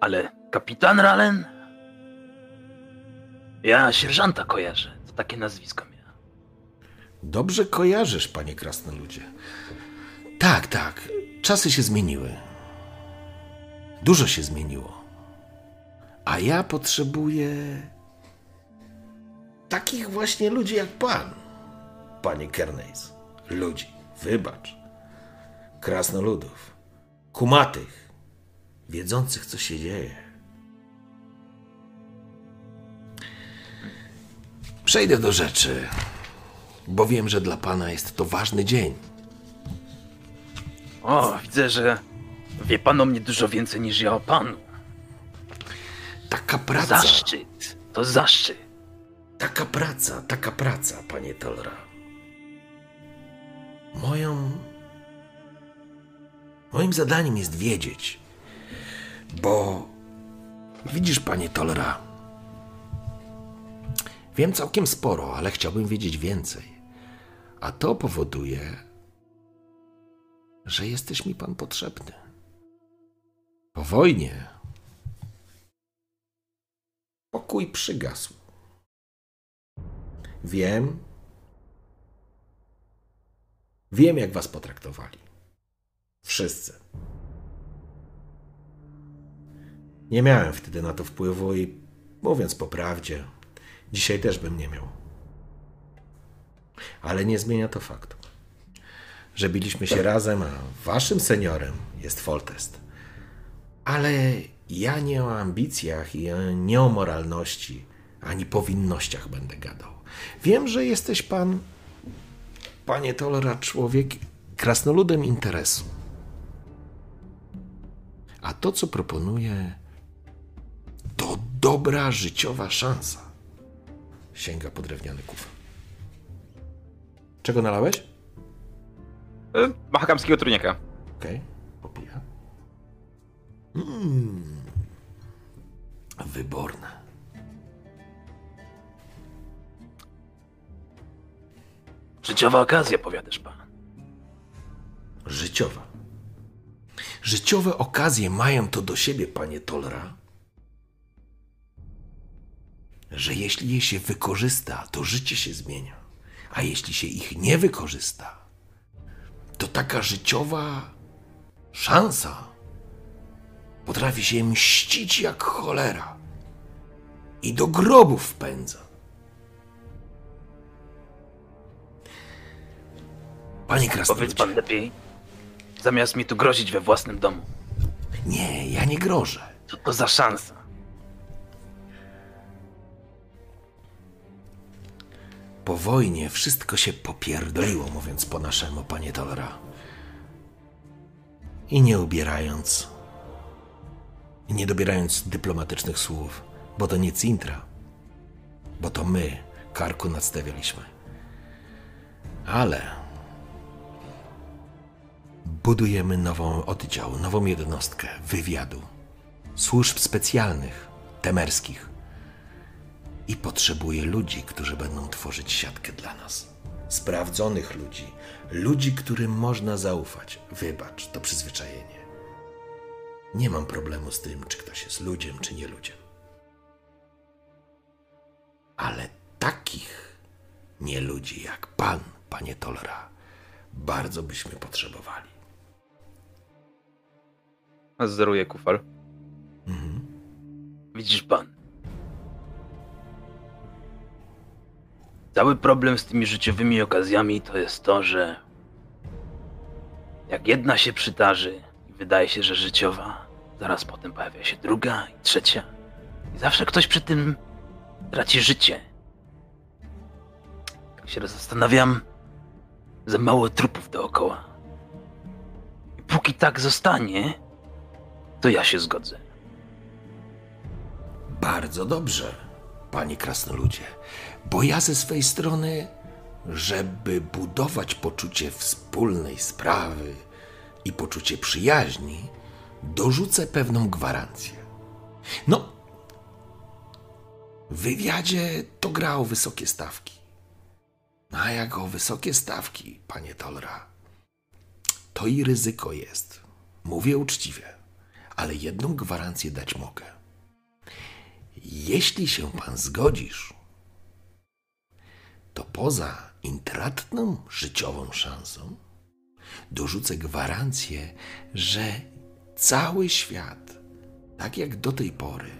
Ale kapitan Ralen? Ja sierżanta kojarzę. To takie nazwisko miał. Dobrze kojarzysz, panie krasnoludzie. Tak, tak, czasy się zmieniły. Dużo się zmieniło. A ja potrzebuję takich właśnie ludzi jak pan, panie Kerneys. Ludzi, wybacz. Krasnoludów, kumatych, wiedzących, co się dzieje. Przejdę do rzeczy, bo wiem, że dla pana jest to ważny dzień. O, widzę, że wie pan o mnie dużo więcej niż ja o panu. Taka praca. Zaszczyt. To zaszczyt. Taka praca, taka praca, panie Tolra. Moją. Moim zadaniem jest wiedzieć, bo widzisz, panie Tolra. Wiem całkiem sporo, ale chciałbym wiedzieć więcej. A to powoduje, że jesteś mi pan potrzebny. Po wojnie pokój przygasł. Wiem. Wiem, jak was potraktowali. Wszyscy. Nie miałem wtedy na to wpływu i mówiąc po prawdzie, dzisiaj też bym nie miał. Ale nie zmienia to faktu, że biliśmy się razem, a waszym seniorem jest Foltest. Ale ja nie o ambicjach i nie o moralności, ani powinnościach będę gadał. Wiem, że jesteś pan, panie Tolera, człowiek krasnoludem interesu. A to, co proponuję, to dobra życiowa szansa. Sięga po drewniany kufel. Czego nalałeś? Y, Mahakamskiego truniaka. Okej, popija. Mm. wyborne. Życiowa okazja, powiadasz pan. Życiowa. Życiowe okazje mają to do siebie, panie Tolra, że jeśli je się wykorzysta, to życie się zmienia. A jeśli się ich nie wykorzysta, to taka życiowa szansa potrafi się mścić jak cholera i do grobów wpędza. Panie Powiedz Krasnoludzie, pan lepiej, zamiast mi tu grozić we własnym domu. nie, ja nie grożę. Co to za szansa? Po wojnie wszystko się popierdoliło, mówiąc po naszemu, panie Tolera. I nie ubierając, nie dobierając dyplomatycznych słów, bo to nie Cintra, bo to my karku nadstawialiśmy. Ale budujemy nową oddział, nową jednostkę wywiadu, służb specjalnych, temerskich, i potrzebuje ludzi, którzy będą tworzyć siatkę dla nas. Sprawdzonych ludzi, ludzi, którym można zaufać. Wybacz, to przyzwyczajenie. Nie mam problemu z tym, czy ktoś jest ludziem, czy nie ludziem. Ale takich nie ludzi jak pan, panie Tolera, bardzo byśmy potrzebowali. Zeruje kufel. Widzisz pan. Cały problem z tymi życiowymi okazjami to jest to, że jak jedna się przydarzy i wydaje się, że życiowa, zaraz potem pojawia się druga i trzecia. I zawsze ktoś przy tym traci życie. Tak się zastanawiam, za mało trupów dookoła. I póki tak zostanie, to ja się zgodzę. Bardzo dobrze, panie krasnoludzie, bo ja ze swej strony, żeby budować poczucie wspólnej sprawy i poczucie przyjaźni, dorzucę pewną gwarancję. No, w wywiadzie to gra o wysokie stawki. A jak o wysokie stawki, panie Tolra, to i ryzyko jest. Mówię uczciwie, ale jedną gwarancję dać mogę. Jeśli się pan zgodzisz, to poza intratną życiową szansą dorzucę gwarancję, że cały świat, tak jak do tej pory,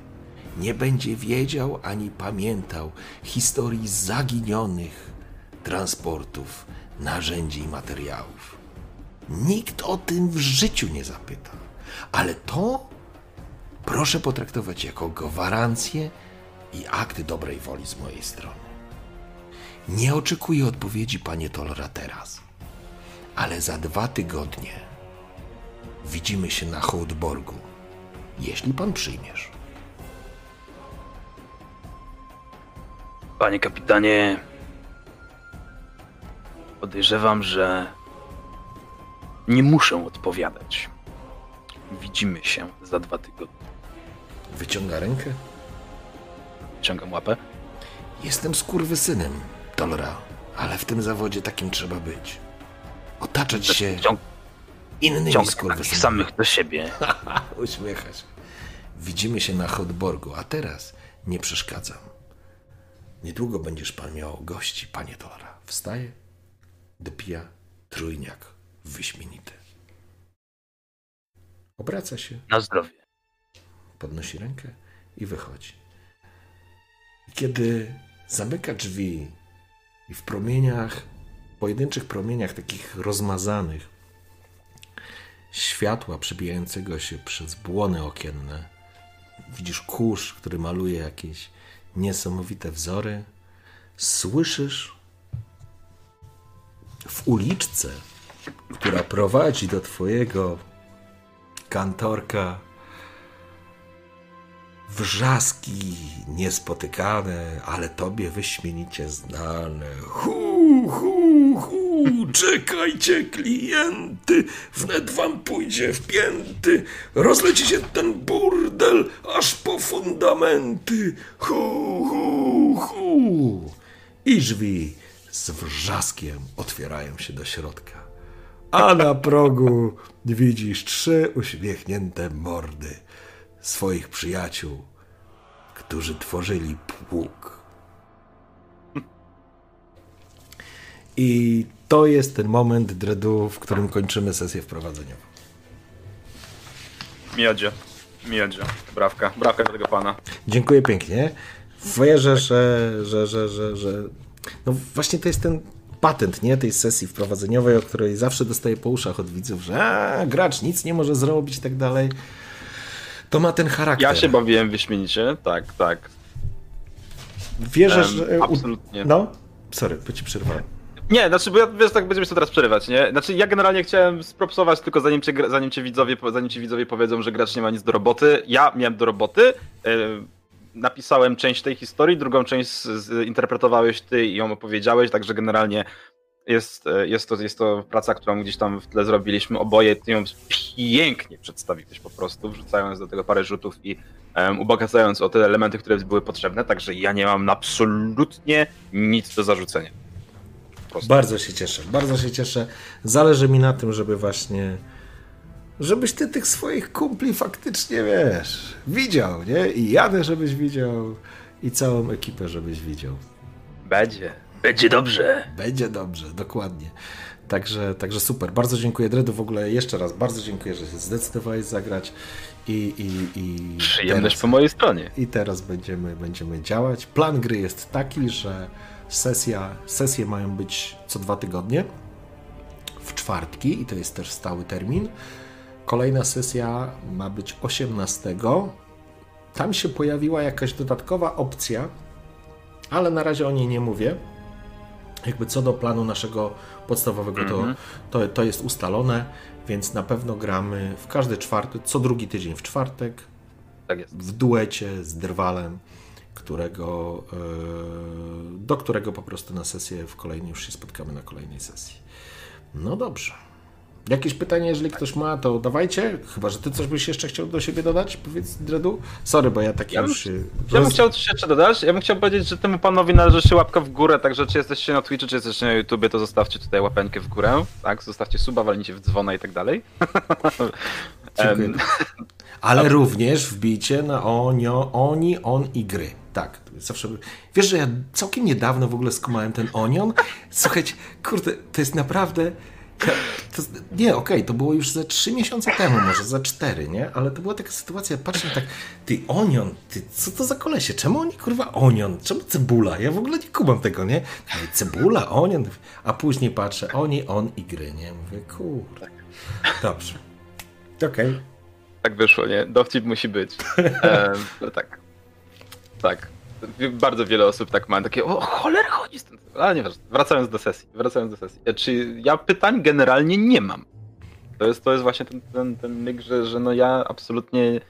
nie będzie wiedział ani pamiętał historii zaginionych transportów, narzędzi i materiałów. Nikt o tym w życiu nie zapyta, ale to proszę potraktować jako gwarancję i akt dobrej woli z mojej strony. Nie oczekuję odpowiedzi, panie Tolra, teraz, ale za dwa tygodnie widzimy się na Hołdborgu, jeśli pan przyjmiesz. Panie kapitanie, podejrzewam, że nie muszę odpowiadać. Widzimy się za dwa tygodnie. Wyciąga rękę. Ciągam łapę. Jestem skurwysynem, Tolra, ale w tym zawodzie takim trzeba być. Otaczać się innymi skurwysynami. samych do siebie. *laughs* Uśmiecha się. Widzimy się na Hotborgu, a teraz nie przeszkadzam. Niedługo będziesz pan miał gości, panie Tora. Wstaje, dopija trójniak wyśmienity. Obraca się, Na zdrowie. podnosi rękę i wychodzi. I kiedy zamyka drzwi i w promieniach, pojedynczych promieniach takich rozmazanych, światła przebijającego się przez błony okienne, widzisz kurz, który maluje jakieś niesamowite wzory, słyszysz w uliczce, która prowadzi do twojego kantorka wrzaski niespotykane, ale tobie wyśmienicie znane. Hu, hu, czekajcie, klienty, wnet wam pójdzie w pięty, rozleci się ten burdel aż po fundamenty. Hu, hu, hu. I drzwi z wrzaskiem otwierają się do środka. A na progu widzisz trzy uśmiechnięte mordy swoich przyjaciół, którzy tworzyli pług. I to jest ten moment dreadu, w którym kończymy sesję wprowadzeniową. Miodzie. Miodzie. Brawka. Brawka dla tego pana. Dziękuję pięknie. Wierzę, że, że, że, że, że... No właśnie to jest ten patent nie tej sesji wprowadzeniowej, o której zawsze dostaję po uszach od widzów, że a, gracz nic nie może zrobić i tak dalej. To ma ten charakter. Ja się bawiłem wyśmienicie, tak, tak. Wierzę, Em, że... absolutnie. No, sorry, bo ci przerwałem. Nie, znaczy, bo ja wiesz, tak będziemy się teraz przerywać, nie? Znaczy, ja generalnie chciałem spropsować tylko zanim cię, zanim cię widzowie, zanim ci widzowie powiedzą, że gracz nie ma nic do roboty. Ja miałem do roboty. Yy, napisałem część tej historii, drugą część z, z, interpretowałeś ty i ją opowiedziałeś, także generalnie jest, e, jest, to, jest to praca, którą gdzieś tam w tle zrobiliśmy oboje. Ty ją pięknie przedstawiłeś po prostu, wrzucając do tego parę rzutów i ubogacając o te elementy, które były potrzebne, także ja nie mam absolutnie nic do zarzucenia. Prostu. Bardzo się cieszę, bardzo się cieszę. Zależy mi na tym, żeby właśnie. Żebyś ty tych swoich kumpli faktycznie wiesz, widział, nie? I Janę, żebyś widział, i całą ekipę, żebyś widział. Będzie. Będzie dobrze. Będzie dobrze, dokładnie. Także, także super. Bardzo dziękuję Dredu. W ogóle jeszcze raz bardzo dziękuję, że się zdecydowałeś zagrać. I, i, i Przyjemność teraz- po mojej stronie. I teraz będziemy, będziemy działać. Plan gry jest taki, że sesja, sesje mają być co dwa tygodnie w czwartki i to jest też stały termin. Kolejna sesja ma być 18. Tam się pojawiła jakaś dodatkowa opcja, ale na razie o niej nie mówię. Jakby co do planu naszego podstawowego, Mhm. to, to, to jest ustalone, więc na pewno gramy w każdy czwartek, co drugi tydzień w czwartek, Tak w duecie z Drwalem, którego, e, do którego po prostu na sesję w kolejnej już się spotkamy na kolejnej sesji. No dobrze. Jakieś pytania, jeżeli ktoś ma, to dawajcie. Chyba, że ty coś byś jeszcze chciał do siebie dodać, powiedz Dredu. Sorry, bo ja tak Ja bym- już się... Ja bym roz- chciał coś jeszcze dodać. Ja bym chciał powiedzieć, że temu panowi należy się łapka w górę, także czy jesteście na Twitchu, czy jesteście na YouTubie, to zostawcie tutaj łapenkę w górę, tak? Zostawcie suba, walnijcie w dzwona i tak dalej. *laughs* Dziękuję. *laughs* Ale również wbijcie na onio, oni, on i gry. Tak, zawsze. Wiesz, że ja całkiem niedawno w ogóle skumałem ten onion. Słuchajcie, kurde, to jest naprawdę. To, nie, okej, to było już ze trzy miesiące temu, może za cztery, nie? Ale to była taka sytuacja, patrzę tak, ty onion, ty, co to za kolesie? Czemu oni kurwa onion? Czemu cebula? Ja w ogóle nie kumam tego, nie? Mówię, cebula, onion, a później patrzę, oni, on i gry, nie? Mówię, kurde. Dobrze. Okej. tak wyszło, nie? Dowcip musi być. *laughs* Em, no tak. Tak. Bardzo wiele osób tak ma takie, o cholera chodzi tym. Ale nieważne. Wracając do sesji. Wracając do sesji. Czy ja pytań generalnie nie mam. To jest, to jest właśnie ten, ten, ten myk, że, że no ja absolutnie.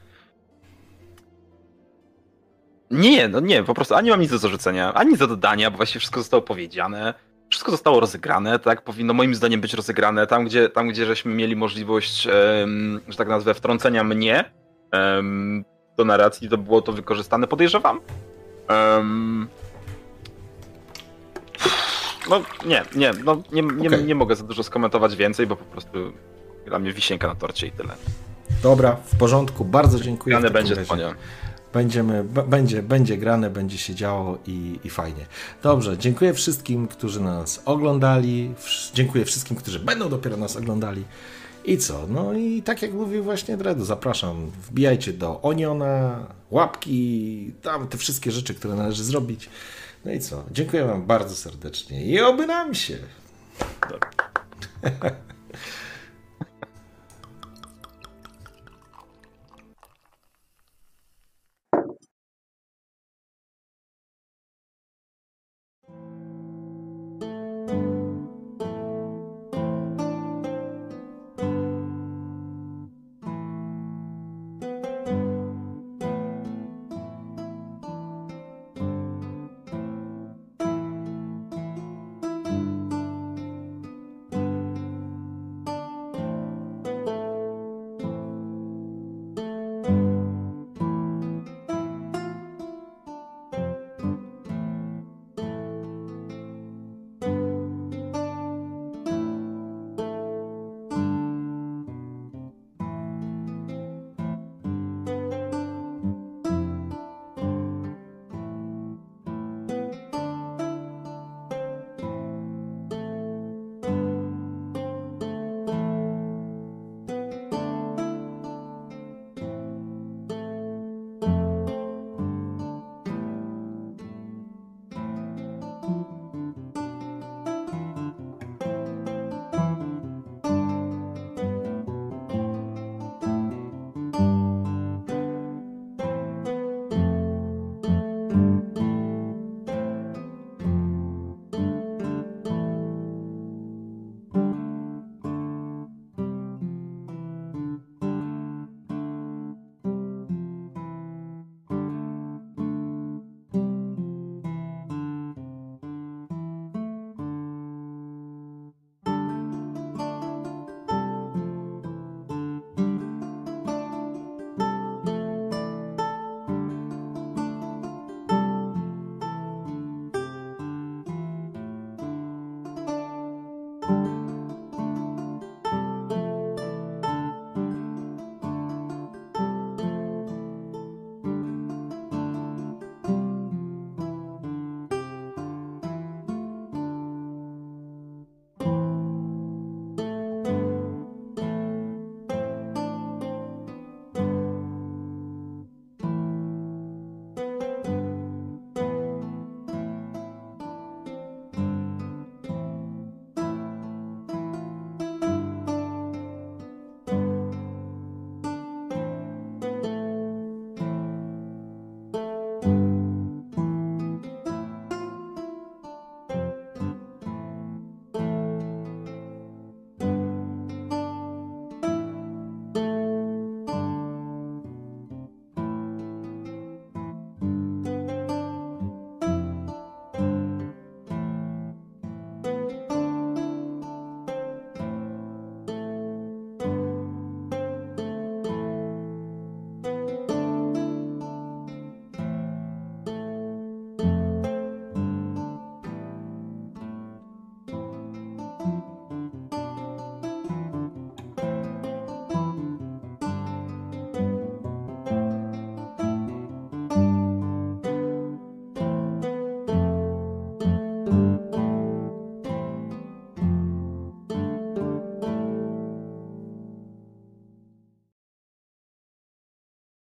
Nie, no nie, po prostu ani mam nic do zarzucenia, ani do dodania, bo właściwie wszystko zostało powiedziane. Wszystko zostało rozegrane, tak? Powinno moim zdaniem być rozegrane. Tam, gdzie, tam, gdzie żeśmy mieli możliwość, em, że tak nazwę, wtrącenia mnie em, do narracji, to było to wykorzystane, podejrzewam. Em, no nie, nie, no nie, nie, Okej. nie mogę za dużo skomentować więcej, bo po prostu dla mnie wisienka na torcie i tyle. Dobra, w porządku, bardzo dziękuję. Grane będzie dzwonią. Będziemy, będzie, będzie grane, będzie się działo i, i fajnie. Dobrze, dziękuję wszystkim, którzy nas oglądali. Dziękuję wszystkim, którzy będą dopiero nas oglądali. I co? No i tak jak mówił właśnie Dredu, zapraszam. Wbijajcie do Oniona, łapki, tam te wszystkie rzeczy, które należy zrobić. No i co? Dziękuję Wam bardzo serdecznie i oby nam się.